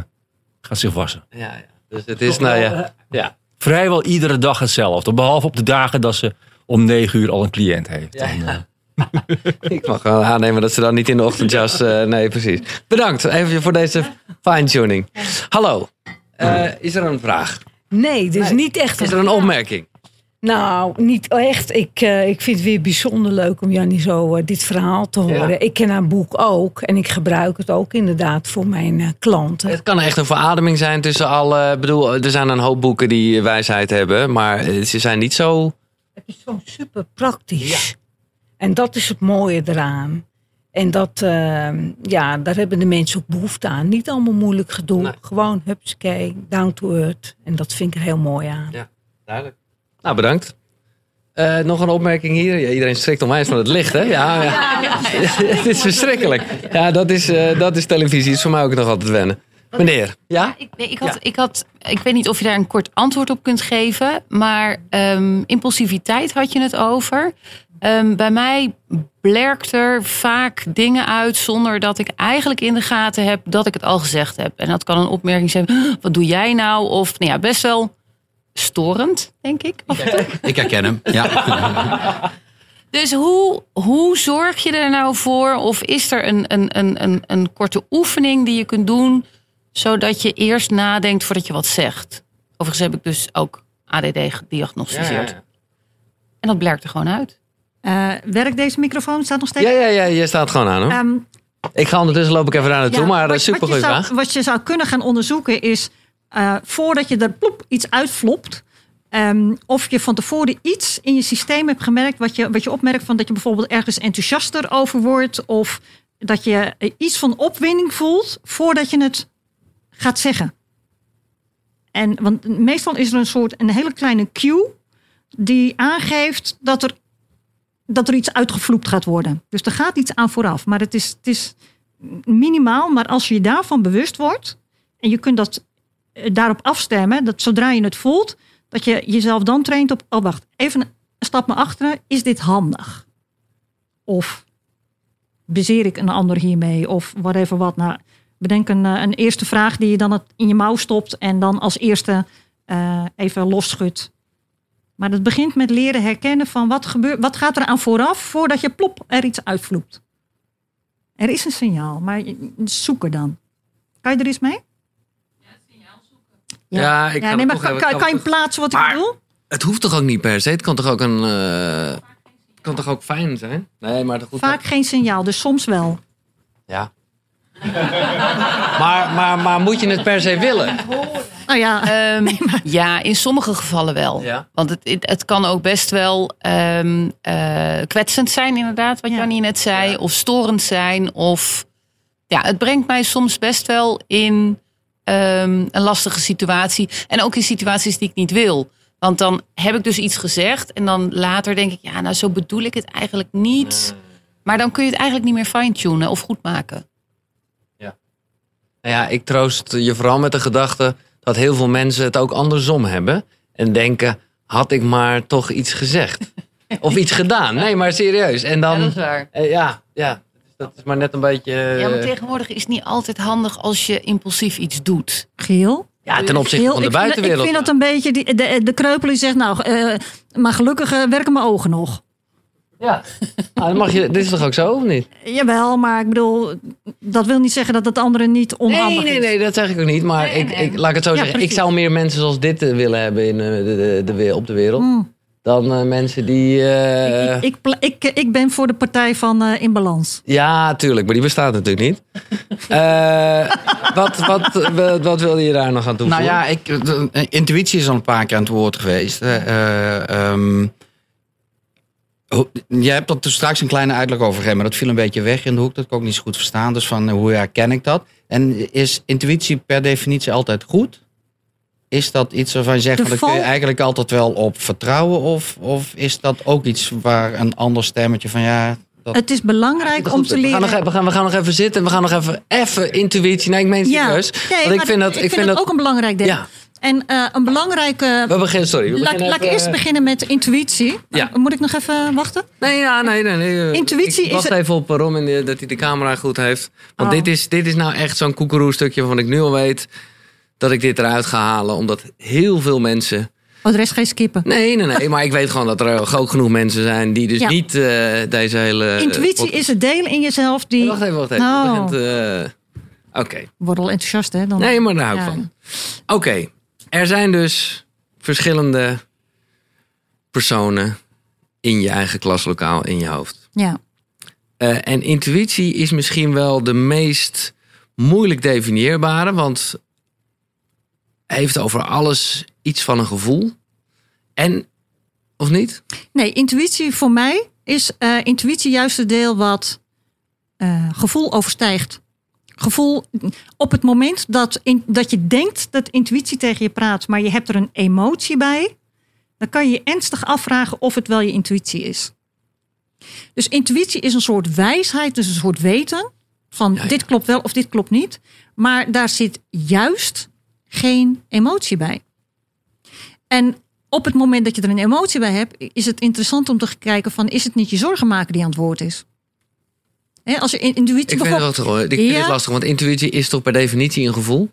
gaat zich wassen. Ja, ja. Dus het is, nou ja. ja. Vrijwel iedere dag hetzelfde. Behalve op de dagen dat ze om negen uur al een cliënt heeft. Ja, Dan, ja. eh, <laughs> <laughs> Ik mag wel aannemen dat ze dan niet in de ochtendjas... eh, nee, precies. Bedankt even voor deze fine-tuning. Hallo. Eh, is er een vraag? Nee, dus Nee. niet echt. Is er een opmerking? Nou, niet echt. Ik, eh, ik vind het weer bijzonder leuk om Jannie zo eh, dit verhaal te horen. Ja. Ik ken haar boek ook en ik gebruik het ook inderdaad voor mijn eh, klanten. Het kan echt een verademing zijn tussen alle... Ik bedoel, er zijn een hoop boeken die wijsheid hebben... maar ze zijn niet zo... Het is gewoon super praktisch. En dat is het mooie eraan. En dat, eh, ja, daar hebben de mensen ook behoefte aan. Niet allemaal moeilijk gedoe. Nee. Gewoon, hupsakee, down to earth. En dat vind ik er heel mooi aan. Duidelijk. Nou, bedankt. Eh, nog een opmerking hier. Ja, iedereen strikt onwijs van het licht, hè? Ja, ja. <laughs> het is verschrikkelijk. Ja, dat is, eh, dat is televisie. Dat is voor mij ook nog altijd wennen. Meneer, ja? Ik, nee, ik, had, ik, had, ik weet niet of je daar een kort antwoord op kunt geven. Maar ehm, impulsiviteit had je het over. Ehm, bij mij blerkt er vaak dingen uit zonder dat ik eigenlijk in de gaten heb dat ik het al gezegd heb. En dat kan een opmerking zijn: wat doe jij nou? Of nou ja, best wel storend, denk ik. Ik herken hem. Ja. <laughs> Dus hoe, hoe zorg je er nou voor? Of is er een, een, een, een, een korte oefening die je kunt doen, zodat je eerst nadenkt voordat je wat zegt? Overigens heb ik dus ook ADD gediagnosticeerd. En dat blerkt er gewoon uit. Eh, werkt deze microfoon? Staat nog steeds? Ja, ja, ja, je staat gewoon aan, hoor. Ehm, Ik ga ondertussen loop ik even naar naartoe, ja, maar uh, wat- super wat, je goede zou, vraag. wat je zou kunnen gaan onderzoeken is... eh, voordat je er plop iets uitflopt... ehm, of je van tevoren iets in je systeem hebt gemerkt... wat je, wat je opmerkt van dat je bijvoorbeeld ergens enthousiaster over wordt... of dat je iets van opwinding voelt voordat je het gaat zeggen. En, want meestal is er een soort een hele kleine cue... die aangeeft dat er, dat er iets uitgevloept gaat worden. Dus er gaat iets aan vooraf. Maar het is... Het is minimaal, maar als je je daarvan bewust wordt en je kunt dat daarop afstemmen, dat zodra je het voelt, dat je jezelf dan traint op, oh wacht, even een stap naar achteren, is dit handig? Of bezeer ik een ander hiermee? Of whatever wat. Nou, bedenk een, eh, een eerste vraag die je dan in je mouw stopt en dan als eerste eh, even losschudt. Maar het begint met leren herkennen van wat, gebeurt, wat gaat er aan vooraf voordat je plop er iets uitvloept. Er is een signaal, maar zoek er dan. Kan je er eens mee? Ja, ik ga nee, maar kan, even- kan, kan je plaatsen wat Maar- ik bedoel? Het hoeft toch ook niet per se? Het kan toch ook een... eh, het kan toch ook fijn zijn? Nee, maar goed. Vaak geen signaal, dus soms wel. Ja. maar, maar, maar moet je het per se willen? Nou ja, Ehm, <laughs> ja, in sommige gevallen wel. Ja. Want het, het, het kan ook best wel ehm, eh, kwetsend zijn, inderdaad, wat Ja. Jannie net zei. Ja. Of storend zijn. Of ja, het brengt mij soms best wel in ehm, een lastige situatie. En ook in situaties die ik niet wil. Want dan heb ik dus iets gezegd. En dan later denk ik, ja, nou zo bedoel ik het eigenlijk niet. Maar dan kun je het eigenlijk niet meer fine-tunen of goed maken. Nou ja, ik troost je vooral met de gedachte dat heel veel mensen het ook andersom hebben. En denken, had ik maar toch iets gezegd. <laughs> Of iets gedaan. Nee, maar serieus. En dan, waar. eh, ja, ja. Dat is maar net een beetje... Ja, maar eh, tegenwoordig is het niet altijd handig als je impulsief iets doet. Geel. ja, ten opzichte Geel, van de buitenwereld. Ik vind dat een beetje, die, de, de kreupel die zegt, nou, eh, maar gelukkig eh, werken mijn ogen nog. Ja, Ah, dan mag je, dit is toch ook zo, of niet? Jawel, maar ik bedoel, dat wil niet zeggen dat het andere niet onhandig Nee, nee, is. nee, dat zeg ik ook niet. Maar Nee, ik, nee. ik, laat ik het zo Ja, zeggen. Ik zou meer mensen zoals dit willen hebben in, de, de, de, op de wereld. Hmm. Dan eh, mensen die... eh, ik, ik, pla- ik, ik ben voor de partij van eh, In Balans. Ja, tuurlijk, maar die bestaat natuurlijk niet. <laughs> Eh, wat, wat, wat, wat wilde je daar nog aan toevoegen? Nou ja, ik, de- intuïtie is al een paar keer aan het woord geweest. Eh, eh, ehm, jij hebt er toen straks een kleine uitleg over gegeven, maar dat viel een beetje weg in de hoek. Dat kon ik niet zo goed verstaan. Dus van eh, hoe herken ik dat? En is intuïtie per definitie altijd goed? Is dat iets waarvan je zegt, De van, daar kun je eigenlijk altijd wel op vertrouwen? Of, of is dat ook iets waar een ander stemmetje van ja... Dat, Het is belangrijk om te we, gaan leren. nog, we, gaan, we gaan nog even zitten. We gaan nog even, even intuïtie. Nee, ik meen het ja, serieus. nee, Want ik vind dat... ik vind het ook een belangrijk ding. Ja, En eh, een belangrijke. we beginnen, sorry. We Laat, beginnen laat ik eerst beginnen met intuïtie. Ja. Eh, Moet ik nog even wachten? Nee, ja, nee, nee. nee. eh, Intuïtie ik is wacht even op Rom en dat hij de camera goed heeft. Want Oh. dit, is, dit is nou echt zo'n koekeroe stukje waarvan ik nu al weet dat ik dit eruit ga halen. Omdat heel veel mensen... Oh, de rest geen skippen. Nee, nee, nee. maar ik weet gewoon dat er ook genoeg mensen zijn die dus Ja. niet eh, deze hele... Intuïtie is het deel in jezelf die. Wacht even, wacht even. Begint, eh, Oké. Word al enthousiast, hè? Dan... Nee, maar daar hou ik Ja. van. Oké. Er zijn dus verschillende personen in je eigen klaslokaal in je hoofd. Ja. Eh, en intuïtie is misschien wel de meest moeilijk definieerbare, want heeft over alles iets van een gevoel. En, of niet? Nee, intuïtie voor mij is eh, intuïtie juist het deel wat eh, gevoel overstijgt. Gevoel op het moment dat, in, dat je denkt dat intuïtie tegen je praat, maar je hebt er een emotie bij, dan kan je je ernstig afvragen of het wel je intuïtie is. Dus intuïtie is een soort wijsheid, dus een soort weten van Ja, ja. dit klopt wel of dit klopt niet. Maar daar zit juist geen emotie bij. En op het moment dat je er een emotie bij hebt, is het interessant om te kijken van is het niet je zorgen maken die aan het woord is? Als je in- intuïtie Ik vind het lastig hoor. Ik vind Ja. het lastig, want intuïtie is toch per definitie een gevoel?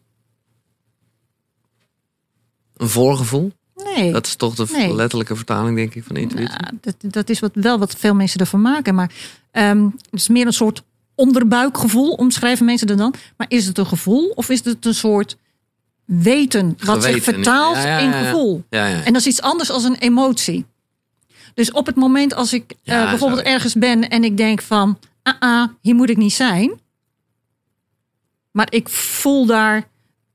Een voorgevoel? Nee, Dat is toch de Nee. letterlijke vertaling, denk ik, van intuïtie. Nou, dat, dat is wat, wel wat veel mensen ervan maken. Maar ehm, het is meer een soort onderbuikgevoel, omschrijven mensen er dan. Maar is het een gevoel of is het een soort weten wat zich vertaalt Ja, ja, in ja, gevoel? En dat is iets anders dan een emotie. Dus op het moment als ik eh, bijvoorbeeld ergens ben en ik denk van, ah, ah, hier moet ik niet zijn. Maar ik voel daar,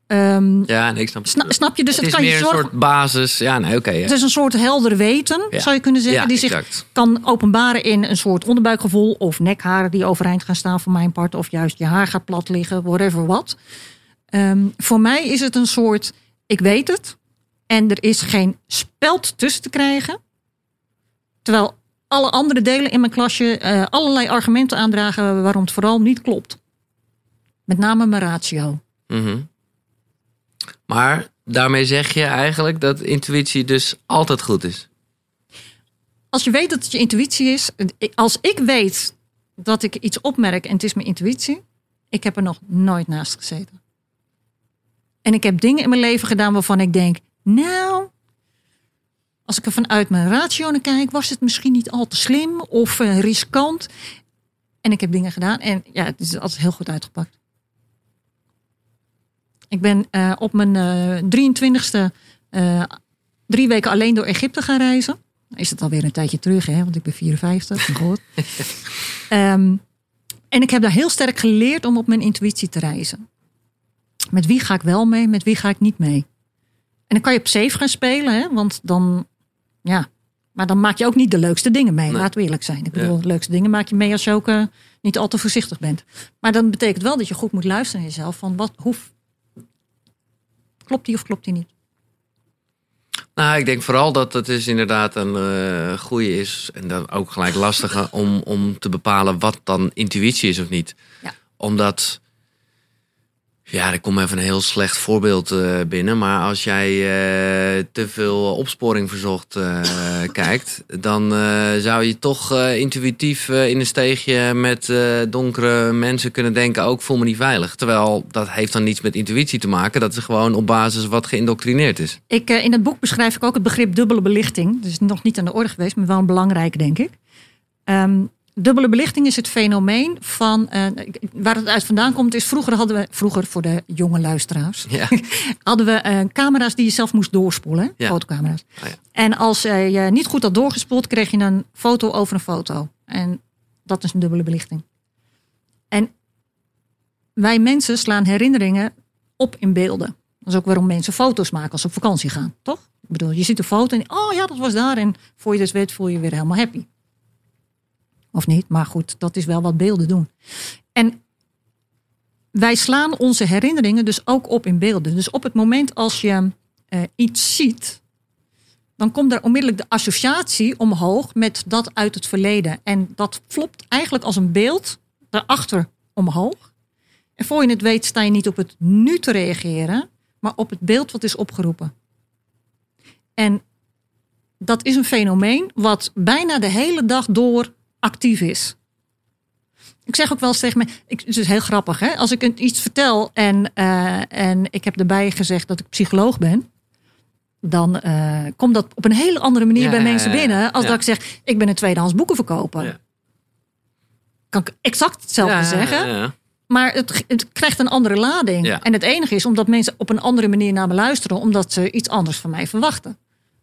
ehm, ja, nee, ik snap sna- snap je? Dus het het, is kan meer je een soort basis. Ja, nee, oké. Het is een soort helder weten, zou je kunnen zeggen, die zich kan openbaren in een soort onderbuikgevoel of nekharen die overeind gaan staan voor mijn part, of juist je haar gaat plat liggen, whatever wat. Ehm, voor mij is het een soort, ik weet het en er is geen speld tussen te krijgen, terwijl alle andere delen in mijn klasje eh, allerlei argumenten aandragen waarom het vooral niet klopt. Met name mijn ratio. Mhm. Maar daarmee zeg je eigenlijk dat intuïtie dus altijd goed is. Als je weet dat het je intuïtie is, als ik weet dat ik iets opmerk en het is mijn intuïtie, ik heb er nog nooit naast gezeten. En ik heb dingen in mijn leven gedaan waarvan ik denk, nou, als ik er vanuit mijn ratio naar kijk, was het misschien niet al te slim of eh, riskant. En ik heb dingen gedaan en ja, het is altijd heel goed uitgepakt. Ik ben eh, op mijn eh 23ste eh, drie weken alleen door Egypte gaan reizen. Is het alweer een tijdje terug, hè? want ik ben 54. maar goed. Ehm, en ik heb daar heel sterk geleerd om op mijn intuïtie te reizen. Met wie ga ik wel mee, met wie ga ik niet mee. En dan kan je op safe gaan spelen, hè? want dan, ja, maar dan maak je ook niet de leukste dingen mee. Nee. Laten we eerlijk zijn. Ik bedoel, de leukste dingen maak je mee als je ook eh, niet al te voorzichtig bent. Maar dan betekent wel dat je goed moet luisteren naar jezelf. Van wat, hoe, klopt die of klopt die niet? Nou, ik denk vooral dat het dus inderdaad een eh goede is. En dan ook gelijk lastige om, om te bepalen wat dan intuïtie is of niet. Ja. Omdat Ja, er komt even een heel slecht voorbeeld eh, binnen. Maar als jij eh, te veel opsporing verzocht eh, <laughs> kijkt, dan zou je toch intuïtief in een steegje met donkere mensen kunnen denken: ook voel me niet veilig. Terwijl dat heeft dan niets met intuïtie te maken. Dat is gewoon op basis wat geïndoctrineerd is. Ik, in het boek beschrijf ik ook het begrip dubbele belichting. Dus nog niet aan de orde geweest, maar wel belangrijk, denk ik. Ehm, dubbele belichting is het fenomeen van. eh, waar het uit vandaan komt, is vroeger hadden we. Vroeger voor de jonge luisteraars. Ja. <laughs> hadden we eh, camera's die je zelf moest doorspoelen. Ja. Fotocamera's. Ja. En als eh, je niet goed had doorgespoeld, kreeg je een foto over een foto. En dat is een dubbele belichting. En wij mensen slaan herinneringen op in beelden. Dat is ook waarom mensen foto's maken als ze op vakantie gaan, toch? Ik bedoel, je ziet een foto en oh ja, dat was daar. En voor je dus weet, voel je je weer helemaal happy. Of niet, maar goed, dat is wel wat beelden doen. En wij slaan onze herinneringen dus ook op in beelden. Dus op het moment als je eh, iets ziet, dan komt er onmiddellijk de associatie omhoog met dat uit het verleden. En dat flopt eigenlijk als een beeld daarachter omhoog. En voor je het weet sta je niet op het nu te reageren, maar op het beeld wat is opgeroepen. En dat is een fenomeen wat bijna de hele dag door actief is. Ik zeg ook wel eens tegen me, ik, het is heel grappig hè, als ik iets vertel en, eh, en ik heb erbij gezegd dat ik psycholoog ben, dan eh, komt dat op een hele andere manier Ja, bij mensen binnen als Ja. dat ik zeg, ik ben een tweedehands boekenverkoper. Ja. Kan ik exact hetzelfde zeggen. Maar het, het krijgt een andere lading. En het enige is omdat mensen op een andere manier naar me luisteren, omdat ze iets anders van mij verwachten.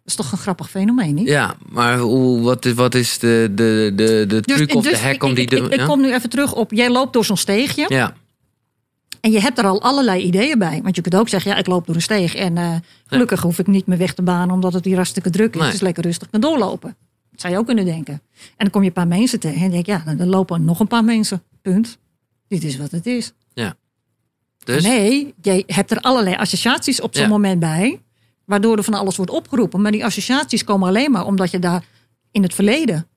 Is toch een grappig fenomeen, niet? Ja, maar hoe, wat, is, wat is de, de, de, de truc of de hack om die... Dus ik, ik, ik ja? kom nu even terug op, jij loopt door zo'n steegje ja, en je hebt er al allerlei ideeën bij. Want je kunt ook zeggen, ja, ik loop door een steeg en eh, gelukkig hoef ik niet meer weg te banen omdat het hier hartstikke druk is. Nee. Het is lekker rustig kan doorlopen. Dat zou je ook kunnen denken. En dan kom je een paar mensen tegen en denk je, ja, dan lopen nog een paar mensen. Punt. Dit is wat het is. dus... Nee, je hebt er allerlei associaties op zo'n Ja. moment bij. Waardoor er van alles wordt opgeroepen. Maar die associaties komen alleen maar omdat je daar in het verleden.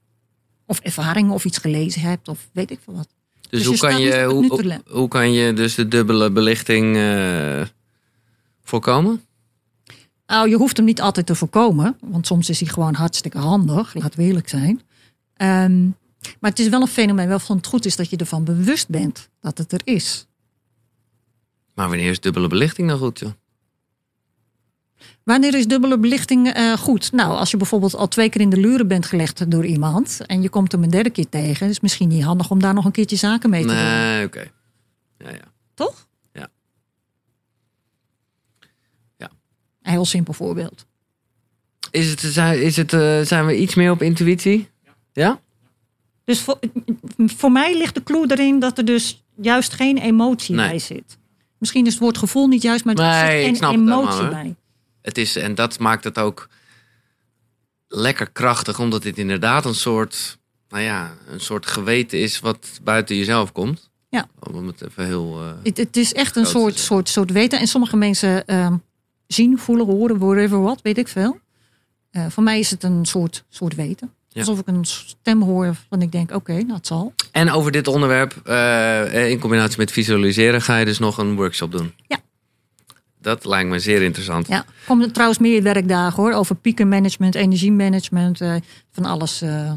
Of ervaringen of iets gelezen hebt. Of weet ik veel wat. Dus, Dus hoe, kan je, hoe, hoe, kan je dus de dubbele belichting eh, voorkomen? Nou, je hoeft hem niet altijd te voorkomen. Want soms is hij gewoon hartstikke handig. Laten we eerlijk zijn. Ehm, maar het is wel een fenomeen waarvan het goed is dat je ervan bewust bent dat het er is. Maar wanneer is dubbele belichting dan goed, joh? Wanneer is dubbele belichting eh, goed? Nou, als je bijvoorbeeld al twee keer in de luren bent gelegd door iemand en je komt hem een derde keer tegen, is misschien niet handig om daar nog een keertje zaken mee te doen. Nee, oké. Ja, ja. Toch? Ja. Ja. Een heel simpel voorbeeld. Is het, zijn, is het, eh, zijn we iets meer op intuïtie? Ja? Dus voor, voor mij ligt de clue erin dat er dus juist geen emotie Nee. bij zit. Misschien is het woord gevoel niet juist, maar er Nee, zit geen emotie bij. Het is, en dat maakt het ook lekker krachtig, omdat dit inderdaad een soort, nou ja, een soort geweten is wat buiten jezelf komt. Ja. Om het even heel. eh, Het, het is echt een soort, soort, soort weten. En sommige mensen ehm, zien, voelen, horen, whatever what, weet ik veel. Eh, voor mij is het een soort, soort weten. Ja. Alsof ik een stem hoor van ik denk, oké, nou het zal. En over dit onderwerp, eh, in combinatie met visualiseren, ga je dus nog een workshop doen. Ja. Dat lijkt me zeer interessant. Ja, er komen trouwens meer werkdagen hoor. Over piekenmanagement, energiemanagement, eh, van alles. eh.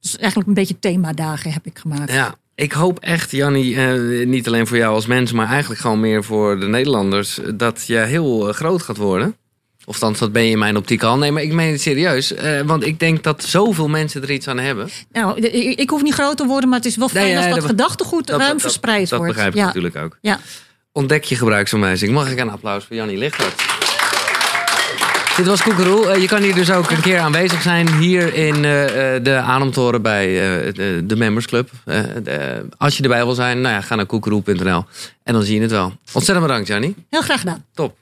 dus eigenlijk een beetje themadagen heb ik gemaakt. Ja, ik hoop echt, Jannie, eh, niet alleen voor jou als mens, maar eigenlijk gewoon meer voor de Nederlanders, dat je heel groot gaat worden. Of althans, dat ben je in mijn optiek al. Nee, maar ik meen het serieus. eh, want ik denk dat zoveel mensen er iets aan hebben. Nou, ik, ik hoef niet groot te worden, maar het is wel fijn Nee, als dat, dat- gedachtegoed Dat- ruim dat- verspreid dat, wordt. begrijp ik ja. natuurlijk ook. Ja. Ontdek je gebruiksaanwijzing. Mag ik een applaus voor Jannie Lichthart? Dit was Koekeroe. Eh, je kan hier dus ook een keer aanwezig zijn. Hier in eh, eh, de Ademtoren bij de, Members Club. Als je erbij wil zijn, nou ja, ga naar koekeroe.nl. En dan zie je het wel. Ontzettend bedankt, Jannie. Heel graag gedaan. Top.